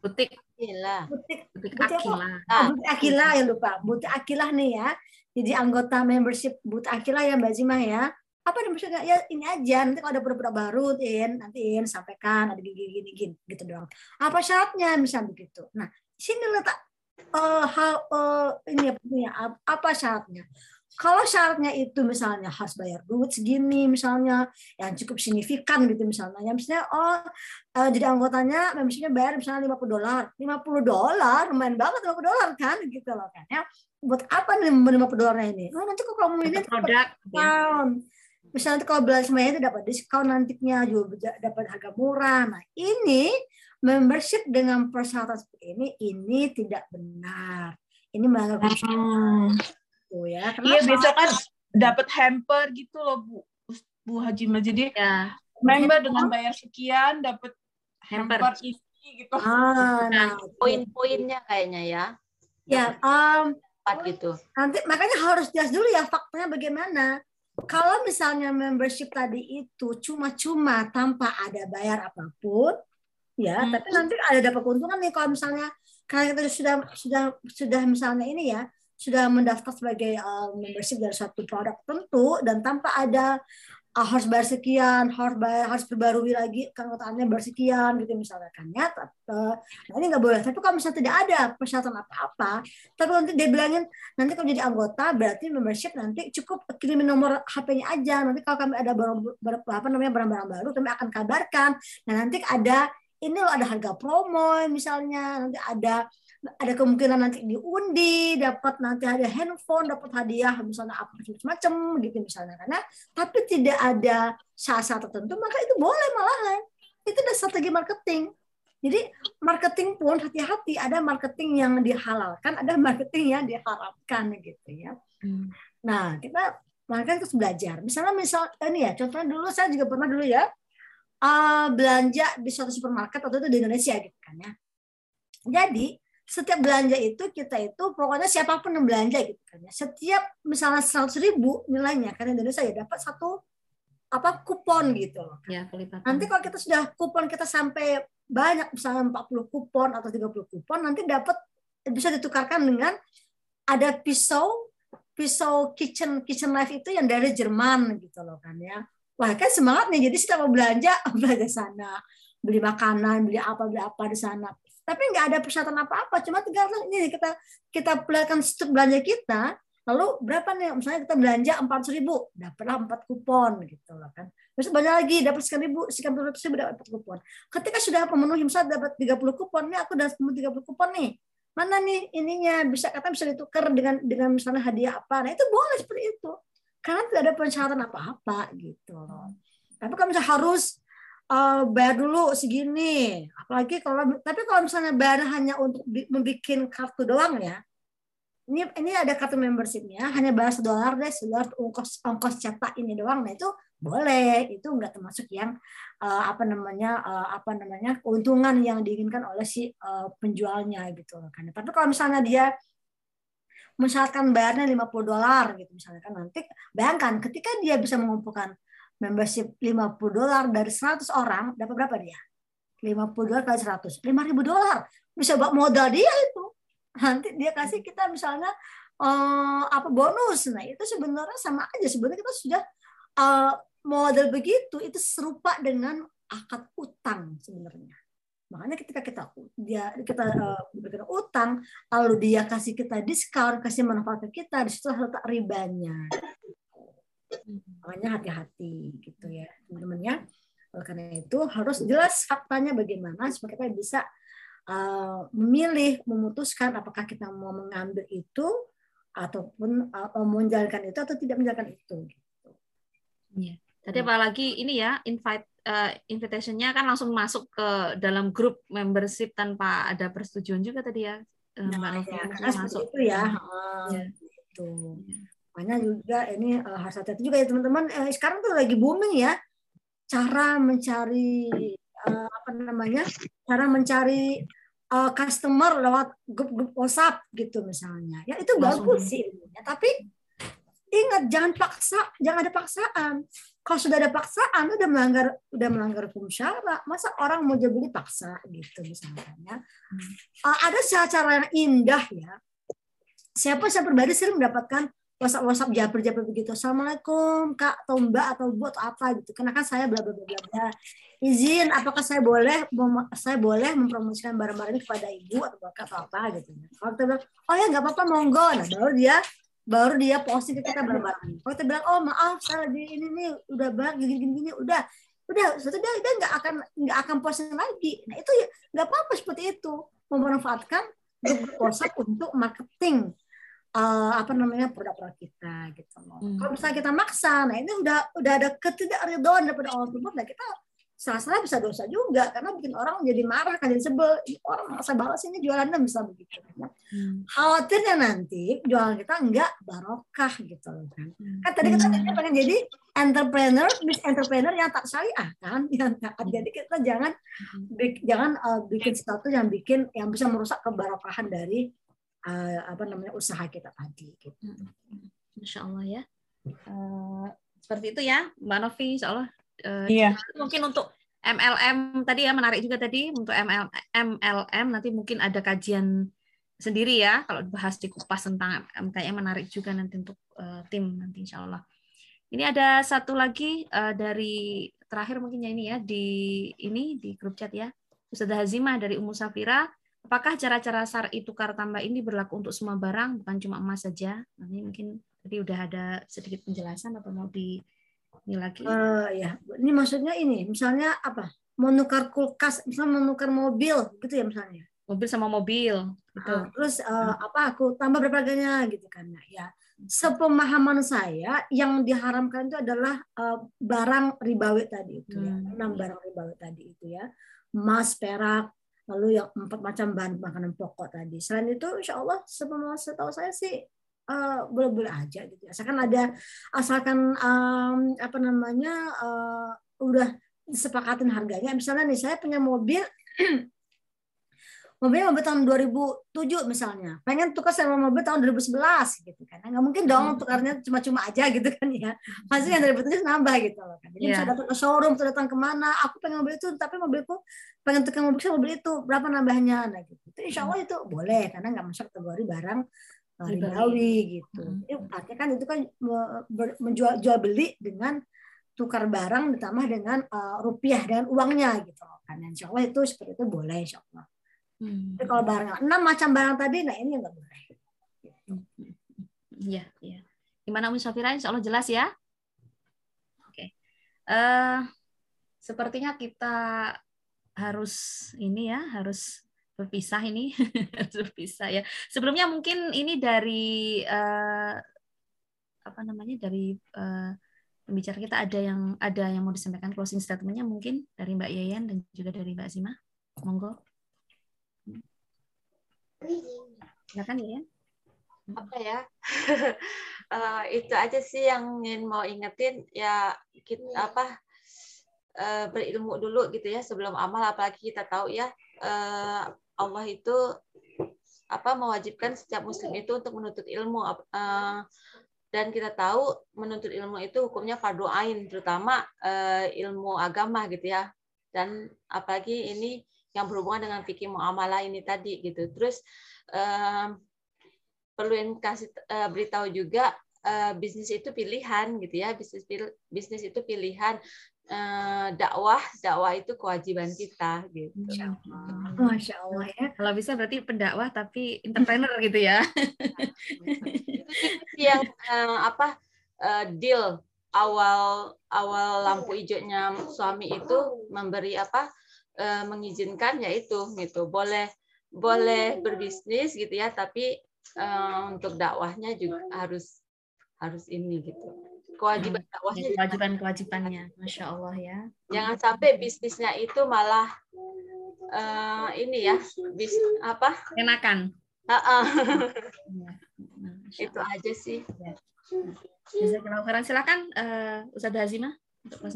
Butik. Butik, Gila. butik butik Butik? Akila. Oh, Butik Akilah ya lupa. Butik Akilah nih ya. Jadi anggota membership Butik Akilah ya Mbak Zima ya. Apa nih maksudnya? Ya ini aja. Nanti kalau ada produk baru in nanti in sampaikan ada gini gini gini gitu doang. Apa syaratnya? Misalnya begitu. Nah sini letak uh, hal uh, ini ya apa syaratnya? Kalau syaratnya itu misalnya harus bayar duit segini misalnya yang cukup signifikan gitu misalnya. Ya misalnya oh uh, jadi anggotanya membershipnya bayar misalnya 50 dolar. 50 dolar? Lumayan banget 50 dolar kan? Gitu loh kan ya. Buat apa nih 50 dolarnya ini? Oh nanti kok kamu ini produk ya misalnya kalau belanja semuanya itu dapat diskon nantinya juga dapat harga murah. Nah ini membership dengan persyaratan seperti ini ini tidak benar. Ini melanggar hmm. Tuh ya. Kenapa? Iya besok kan dapat hamper gitu loh Bu Bu Haji Jadi ya. member dengan bayar sekian dapat hamper, hamper isi gitu. Ah, nah, poin-poinnya kayaknya ya. Ya, um, gitu. Nanti makanya harus jelas dulu ya faktanya bagaimana kalau misalnya membership tadi itu cuma-cuma tanpa ada bayar apa pun, ya, hmm. tapi nanti ada dapat keuntungan nih kalau misalnya karena kita sudah sudah sudah misalnya ini ya sudah mendaftar sebagai uh, membership dari satu produk tentu dan tanpa ada uh, harus bayar sekian, harus bayar, harus perbarui lagi keanggotaannya bersekian gitu misalnya kan ya. Nah ini nggak boleh. Tapi kalau misalnya tidak ada persyaratan apa-apa, tapi nanti dia bilangin nanti kalau jadi anggota berarti membership nanti cukup kirimin nomor HP-nya aja. Nanti kalau kami ada barang, apa namanya barang-barang baru kami akan kabarkan. Nah nanti ada ini loh ada harga promo misalnya nanti ada ada kemungkinan nanti diundi, dapat nanti ada handphone, dapat hadiah misalnya apa macam gitu misalnya karena tapi tidak ada syarat tertentu maka itu boleh malahan. Itu adalah strategi marketing. Jadi marketing pun hati-hati ada marketing yang dihalalkan, ada marketing yang diharapkan gitu ya. Hmm. Nah, kita makanya terus belajar. Misalnya misal ini ya, contohnya dulu saya juga pernah dulu ya uh, belanja di suatu supermarket atau itu di Indonesia gitu kan ya. Jadi setiap belanja itu kita itu pokoknya siapa pun yang belanja gitu kan ya. Setiap misalnya seratus ribu nilainya karena Indonesia ya dapat satu apa kupon gitu loh. Ya, nanti kalau kita sudah kupon kita sampai banyak misalnya 40 kupon atau 30 kupon nanti dapat bisa ditukarkan dengan ada pisau pisau kitchen kitchen knife itu yang dari Jerman gitu loh kan ya. Wah kan semangat nih jadi mau belanja belanja sana beli makanan beli apa beli apa di sana tapi nggak ada persyaratan apa-apa cuma tinggal ini kita kita perlihatkan stok belanja kita lalu berapa nih misalnya kita belanja empat ribu dapatlah empat kupon gitu loh kan. Terus banyak lagi dapat sekian ribu sekian ratus ribu dapat empat kupon. Ketika sudah memenuhi misalnya dapat 30 kupon nih aku udah tiga 30 kupon nih. Mana nih ininya bisa kata bisa ditukar dengan dengan misalnya hadiah apa. Nah itu boleh seperti itu. Karena tidak ada persyaratan apa-apa gitu loh. Tapi kalau harus uh, bayar dulu segini. Apalagi kalau tapi kalau misalnya bayar hanya untuk membuat kartu doang ya. Ini ini ada kartu membershipnya hanya bayar sedolar deh, sedolar ongkos ongkos cetak ini doang. Nah itu boleh, itu enggak termasuk yang uh, apa namanya uh, apa namanya keuntungan yang diinginkan oleh si uh, penjualnya gitu kan. Tapi kalau misalnya dia mensyaratkan bayarnya 50 dolar gitu misalnya kan nanti bayangkan ketika dia bisa mengumpulkan membership 50 dolar dari 100 orang, dapat berapa dia? 50 dolar kali 100, 5 ribu dolar. Bisa buat modal dia itu. Nanti dia kasih kita misalnya uh, apa bonus. Nah itu sebenarnya sama aja. Sebenarnya kita sudah uh, model begitu, itu serupa dengan akad utang sebenarnya. Makanya ketika kita dia kita uh, utang, lalu dia kasih kita diskon, kasih manfaat ke kita, di situ letak ribanya. Makanya hati-hati gitu ya teman-teman ya. Oleh karena itu harus jelas faktanya bagaimana supaya kita bisa uh, memilih, memutuskan apakah kita mau mengambil itu ataupun uh, menjalankan itu atau tidak menjalankan itu. Gitu. Iya. Tadi hmm. apalagi ini ya invite uh, invitation-nya kan langsung masuk ke dalam grup membership tanpa ada persetujuan juga tadi ya. Nah, Mbak ya, masuk itu ya. Uh, ya. Gitu. Ya. Makanya juga ini uh, harus hati-hati juga ya teman-teman. Uh, sekarang tuh lagi booming ya cara mencari uh, apa namanya? Cara mencari uh, customer lewat grup-grup WhatsApp gitu misalnya. Ya itu Langsung. bagus sih ilmunya, tapi ingat jangan paksa, jangan ada paksaan. Kalau sudah ada paksaan udah melanggar udah melanggar hukum syara. Masa orang mau beli paksa gitu misalnya. Uh, ada cara-cara yang indah ya. Siapa saya pribadi sering mendapatkan WhatsApp WhatsApp japer japer begitu. Assalamualaikum kak atau mbak atau bu atau apa gitu. Karena kan saya bla bla bla bla. Izin, apakah saya boleh saya boleh mempromosikan barang-barang ini kepada ibu atau bapak atau apa gitu. Kalau kita bilang, oh ya nggak apa-apa monggo. Nah baru dia baru dia posting ke kita barang-barang. Kalau kita bilang, oh maaf saya lagi ini nih udah banyak gini gini gini udah udah suatu dia dia nggak akan nggak akan posting lagi. Nah itu ya nggak apa-apa seperti itu memanfaatkan grup WhatsApp untuk marketing eh, apa namanya produk-produk kita gitu loh. Hmm. Kalau misalnya kita maksa, nah ini udah udah ada ketidakridhoan daripada Allah Subhanahu nah kita salah-salah bisa dosa juga karena bikin orang jadi marah kan jadi sebel orang masa balas ini jualannya bisa begitu kan. Hmm. khawatirnya nanti jualan kita enggak barokah gitu loh kan Hmm. kan tadi kita kita pengen jadi entrepreneur bis entrepreneur yang tak syariah kan yang taat. jadi kita jangan bik- jangan uh, bikin sesuatu yang bikin yang bisa merusak kebarokahan dari uh, apa namanya usaha kita tadi gitu. Masya Allah ya. Eh, seperti itu ya, Mbak Novi, Insya Allah. Eh, Iya. Mungkin untuk MLM tadi ya menarik juga tadi untuk MLM, MLM nanti mungkin ada kajian sendiri ya kalau dibahas di kupas tentang MLM kayaknya menarik juga nanti untuk eh, tim nanti Insya Allah. Ini ada satu lagi eh, dari terakhir mungkin ya ini ya di ini di grup chat ya. Ustazah Hazimah dari Ummu Safira. Apakah cara-cara syar'i tukar tambah ini berlaku untuk semua barang, bukan cuma emas saja? Nah, Ini mungkin tadi udah ada sedikit penjelasan atau mau di ini lagi? Eh, ya, ini maksudnya ini, misalnya apa? Mau nukar kulkas, misalnya mau nukar mobil, gitu ya misalnya. Mobil sama mobil, gitu. Ah, terus eh, apa? Aku tambah berapa harganya, gitu kan? Nah, ya, sepemahaman saya yang diharamkan itu adalah eh, barang ribawi tadi itu ya, Hmm. enam barang ribawi tadi itu ya, emas, perak, lalu yang empat macam bahan makanan pokok tadi. Selain itu, insya Allah, setahu saya sih eh, boleh-boleh aja gitu. Asalkan ada, asalkan em, apa namanya eh, udah disepakatin harganya. Misalnya nih, saya punya mobil mobilnya mobil tahun 2007 misalnya. Pengen tukar sama mobil tahun 2011 gitu kan. Nggak mungkin dong tukarnya cuma-cuma aja gitu kan ya. Pasti yang 2007 nambah gitu loh kan. Jadi Iya. bisa datang ke showroom atau datang ke mana aku pengen mobil itu tapi mobilku pengen tukar mobil saya mobil itu berapa nambahnya nah gitu. Itu insya Allah itu boleh karena nggak masuk kategori barang uh, Ribawi. gitu. Hmm. Jadi artinya kan itu kan menjual jual beli dengan tukar barang ditambah dengan uh, rupiah dengan uangnya gitu loh kan. Insya Allah itu seperti itu boleh insya Allah Hmm. tapi kalau barang enam macam barang tadi, nah ini nggak boleh. Iya, iya. Gimana Umi Safira? Insya Allah jelas ya. Oke. Eh, sepertinya kita harus ini ya, harus berpisah ini, harus berpisah ya. Sebelumnya mungkin ini dari eh, apa namanya dari eh, pembicara kita ada yang ada yang mau disampaikan closing statementnya mungkin dari Mbak Yayan dan juga dari Mbak Zima. Monggo. Silakan Yayan. apa ya? Eh, itu aja sih yang ingin mau ingetin. Ya kita apa eh, berilmu dulu gitu ya sebelum amal. Apalagi kita tahu ya eh, Allah itu apa mewajibkan setiap muslim itu untuk menuntut ilmu. Eh, dan kita tahu menuntut ilmu itu hukumnya fardu ain terutama eh, ilmu agama gitu ya. Dan apalagi ini yang berhubungan dengan fikih muamalah ini tadi gitu. Terus eh, perlu kasih eh, beritahu juga eh, bisnis itu pilihan gitu ya. Bisnis bisnis itu pilihan Eh, dakwah. Dakwah itu kewajiban kita gitu. Masya Allah. Ya. Kalau bisa berarti pendakwah tapi entrepreneur gitu ya. itu yang eh, apa eh, deal awal awal lampu hijaunya suami itu memberi apa eh, mengizinkan yaitu gitu boleh boleh berbisnis gitu ya tapi eh, untuk dakwahnya juga harus harus ini gitu kewajiban dakwahnya juga Kewajiban-kewajibannya. Masya Allah ya. jangan sampai bisnisnya itu malah eh, ini ya bis apa Enakan. Ha-ha. Iya. Nah, Masya itu aja sih Jazakallahu khairan. Silakan eh Ustazah Hazimah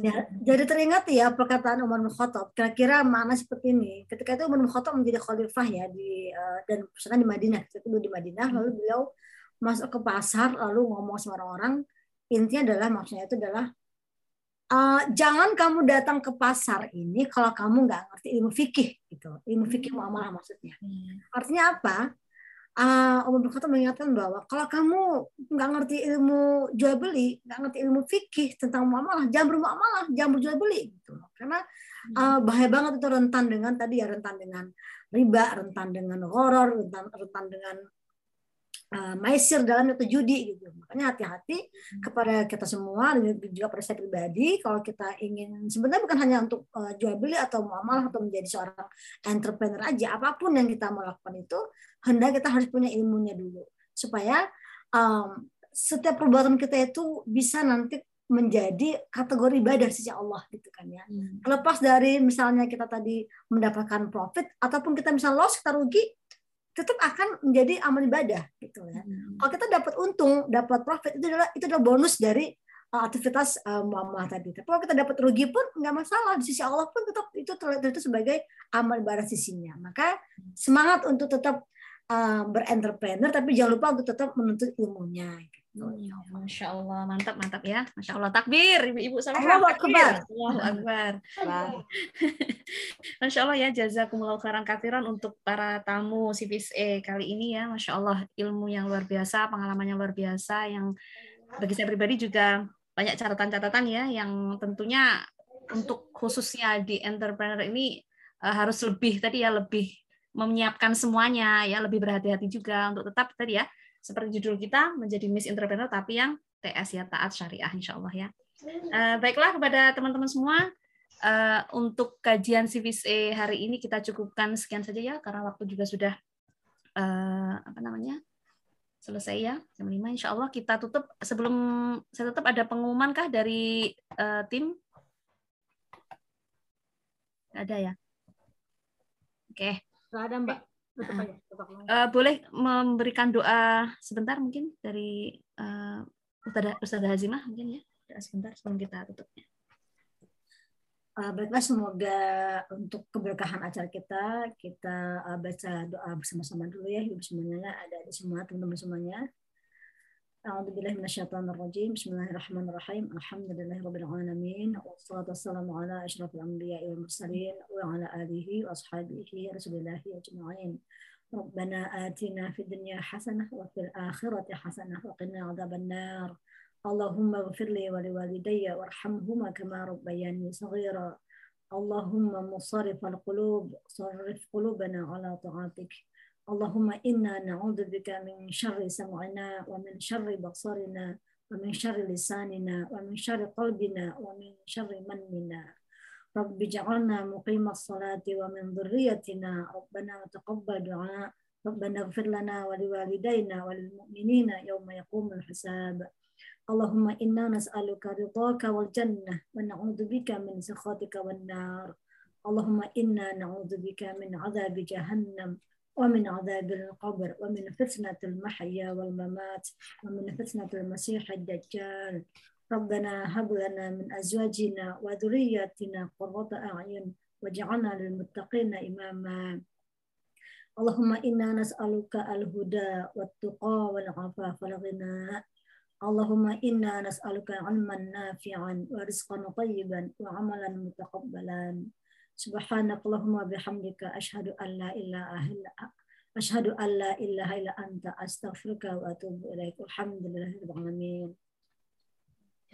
Ya, jadi teringat ya perkataan Umar bin Khattab. Kira-kira makna seperti ini. Ketika itu Umar bin Khattab menjadi khalifah ya di eh, dan misalkan di Madinah. Ketika itu di Madinah lalu beliau masuk ke pasar lalu ngomong sama orang-orang. Intinya adalah maksudnya itu adalah eh, jangan kamu datang ke pasar ini kalau kamu nggak ngerti ilmu fikih gitu. Ilmu fikih muamalah maksudnya. Hmm. Artinya apa? Uh, Umar bin Khattab mengingatkan bahwa kalau kamu nggak ngerti ilmu jual beli, nggak ngerti ilmu fikih tentang muamalah, jangan bermuamalah, jangan berjual beli gitu. Karena uh, bahaya banget itu rentan dengan tadi ya rentan dengan riba, rentan dengan horor, rentan rentan dengan uh, maisir dalam itu judi gitu. Makanya hati-hati kepada kita semua dan juga pada saya pribadi kalau kita ingin sebenarnya bukan hanya untuk uh, jual beli atau muamalah atau menjadi seorang entrepreneur aja, apa pun yang kita mau lakukan itu hendak kita harus punya ilmunya dulu supaya um, setiap perbuatan kita itu bisa nanti menjadi kategori ibadah sisi Allah gitu kan ya. Hmm. Lepas dari misalnya kita tadi mendapatkan profit ataupun kita misal loss kita rugi tetap akan menjadi amal ibadah gitu ya. Hmm. Kalau kita dapat untung, dapat profit itu adalah itu adalah bonus dari uh, aktivitas uh, muamalah tadi. Tapi kalau kita dapat rugi pun nggak masalah di sisi Allah pun tetap itu terlihat itu sebagai amal ibadah sisinya. Maka semangat untuk tetap uh, berentrepreneur tapi jangan lupa untuk tetap menuntut ilmunya gitu. Ya, Masya Allah, mantap, mantap ya. Masya Allah, takbir, ibu-ibu sama Allahu Akbar. Allahu Akbar. Masya Allah ya, jazakumullah khairan kafiran untuk para tamu CVS E kali ini ya. Masya Allah, ilmu yang luar biasa, pengalaman yang luar biasa, yang bagi saya pribadi juga banyak catatan-catatan ya, yang tentunya untuk khususnya di entrepreneur ini uh, harus lebih tadi ya, lebih menyiapkan semuanya ya lebih berhati-hati juga untuk tetap tadi ya seperti judul kita menjadi Miss Entrepreneur tapi yang TS ya taat syariah insya Allah ya. Uh, baiklah kepada teman-teman semua uh, untuk kajian CVC hari ini kita cukupkan sekian saja ya karena waktu juga sudah uh, apa namanya selesai ya jam 5 insya Allah kita tutup. Sebelum saya tutup ada pengumuman kah dari uh, tim? Ada ya? Oke. Okay. Ada Mbak. Aja. Uh, boleh memberikan doa sebentar mungkin dari uh, Ustazah, Ustazah Hazimah mungkin ya. Doa sebentar sebelum kita tutupnya. Uh, baiklah semoga untuk keberkahan acara kita kita uh, baca doa bersama-sama dulu ya ibu semuanya ada di semua teman-teman semuanya أعوذ بالله من الشيطان الرجيم. بسم الله الرحمن الرحيم. الحمد لله رب العالمين والصلاة والسلام على أشرف الأنبياء والمرسلين وعلى آله وأصحابه رسول الله أجمعين. ربنا آتنا في الدنيا حسنة وفي الآخرة حسنة وقنا عذاب النار. اللهم اغفر لي ولوالدي وارحمهما كما ربياني صغيرا. اللهم مصرف القلوب صرف قلوبنا على طاعتك. اللهم إنا نعوذ بك من شر سمعنا ومن شر بصرنا ومن شر لساننا ومن شر قلبنا ومن شر مننا. رب اجعلنا مقيم الصلاة ومن ذريتنا. ربنا وتقبل دعاء. ربنا اغفر لنا ولوالدينا وللمؤمنين يوم يقوم الحساب. اللهم إنا نسألك رضاك والجنة ونعوذ بك من سخطك والنار. اللهم إنا نعوذ بك من عذاب جهنم. ومن عذاب القبر ومن فتنة المحيا والممات ومن فتنة المسيح الدجال. ربنا هب لنا من أزواجنا وذرياتنا قرة أعين واجعلنا للمتقين إماما. اللهم إنا نسألك الهدى والتقى والعفاف والغنى اللهم إنا نسألك علما نافعا ورزقا طيبا وعملا متقبلا. Subhanakallahumma bihamdika asyhadu an la ilaha illa asyhadu an la ilaha illa anta astaghfiruka wa atubu ilaik. Alhamdulillahirabbil alamin.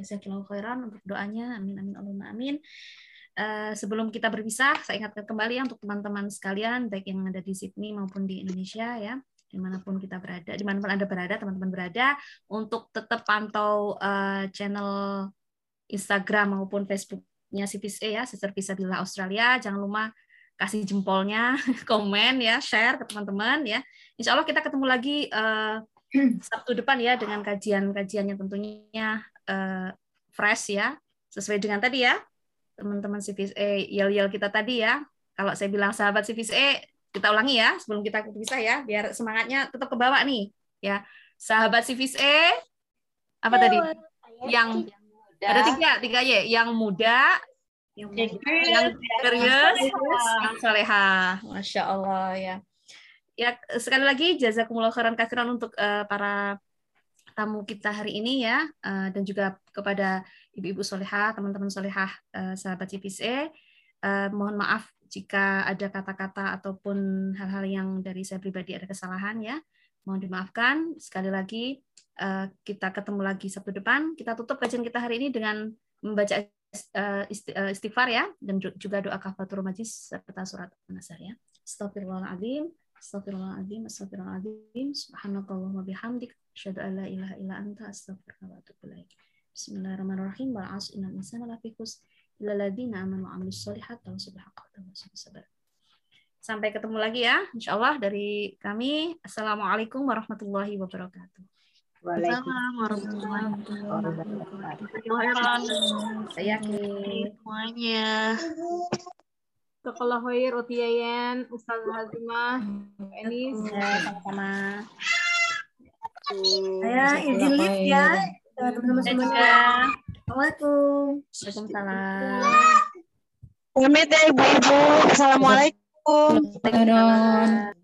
Jazakallahu khairan untuk doanya. Amin amin Allahumma amin. Uh, sebelum kita berpisah, saya ingatkan kembali ya untuk teman-teman sekalian, baik yang ada di Sydney maupun di Indonesia ya, di mana pun kita berada, di mana pun anda berada, teman-teman berada, untuk tetap pantau uh, channel Instagram maupun Facebook nya Civis E ya, Sister Visabila Australia. Jangan lupa kasih jempolnya, komen ya, share ke teman-teman ya. Insya Allah kita ketemu lagi uh, Sabtu depan ya dengan kajian-kajian yang tentunya uh, fresh ya, sesuai dengan tadi ya, teman-teman Civis E, yel-yel kita tadi ya. Kalau saya bilang sahabat Civis E, kita ulangi ya sebelum kita bisa ya, biar semangatnya tetap ke bawah nih ya. Sahabat Civis E, apa tadi? Yang ada tiga, tiga Y. Yang muda, yang, yang serius, yang soleha. Masya Allah ya. Ya sekali lagi jazakumullah khairan kasiran untuk uh, para tamu kita hari ini ya uh, dan juga kepada ibu-ibu soleha, teman-teman solehah uh, sahabat CPC. Uh, mohon maaf jika ada kata-kata ataupun hal-hal yang dari saya pribadi ada kesalahan ya. Mohon dimaafkan. Sekali lagi kita ketemu lagi Sabtu depan. Kita tutup kajian kita hari ini dengan membaca eh, eh, istighfar ya dan ju- juga doa kafaratul majlis serta surat An-Nasr ya. Astagfirullahaladzim. Astagfirullahaladzim. Astagfirullahaladzim. Subhanakallahumma bihamdik. Asyhadu an la ilaha illa anta astaghfiruka wa atubu ilaik. Bismillahirrahmanirrahim. Wal 'asri innal insana lafi khusr illa alladziina aamanu wa 'amilus wa tawasaw sabar. Sampai ketemu lagi ya, insya Allah dari kami. Assalamualaikum warahmatullahi wabarakatuh. Waalaikumsalam warahmatullahi Saya yakin. semuanya. Sekolah Hoir, Utiayan, Ustaz Hazimah, Enis. Sama-sama. Saya izin lift ya. Teman-teman Saya. Assalamualaikum. Waalaikumsalam. Pamit ya ibu-ibu. Assalamualaikum. Waalaikumsalam.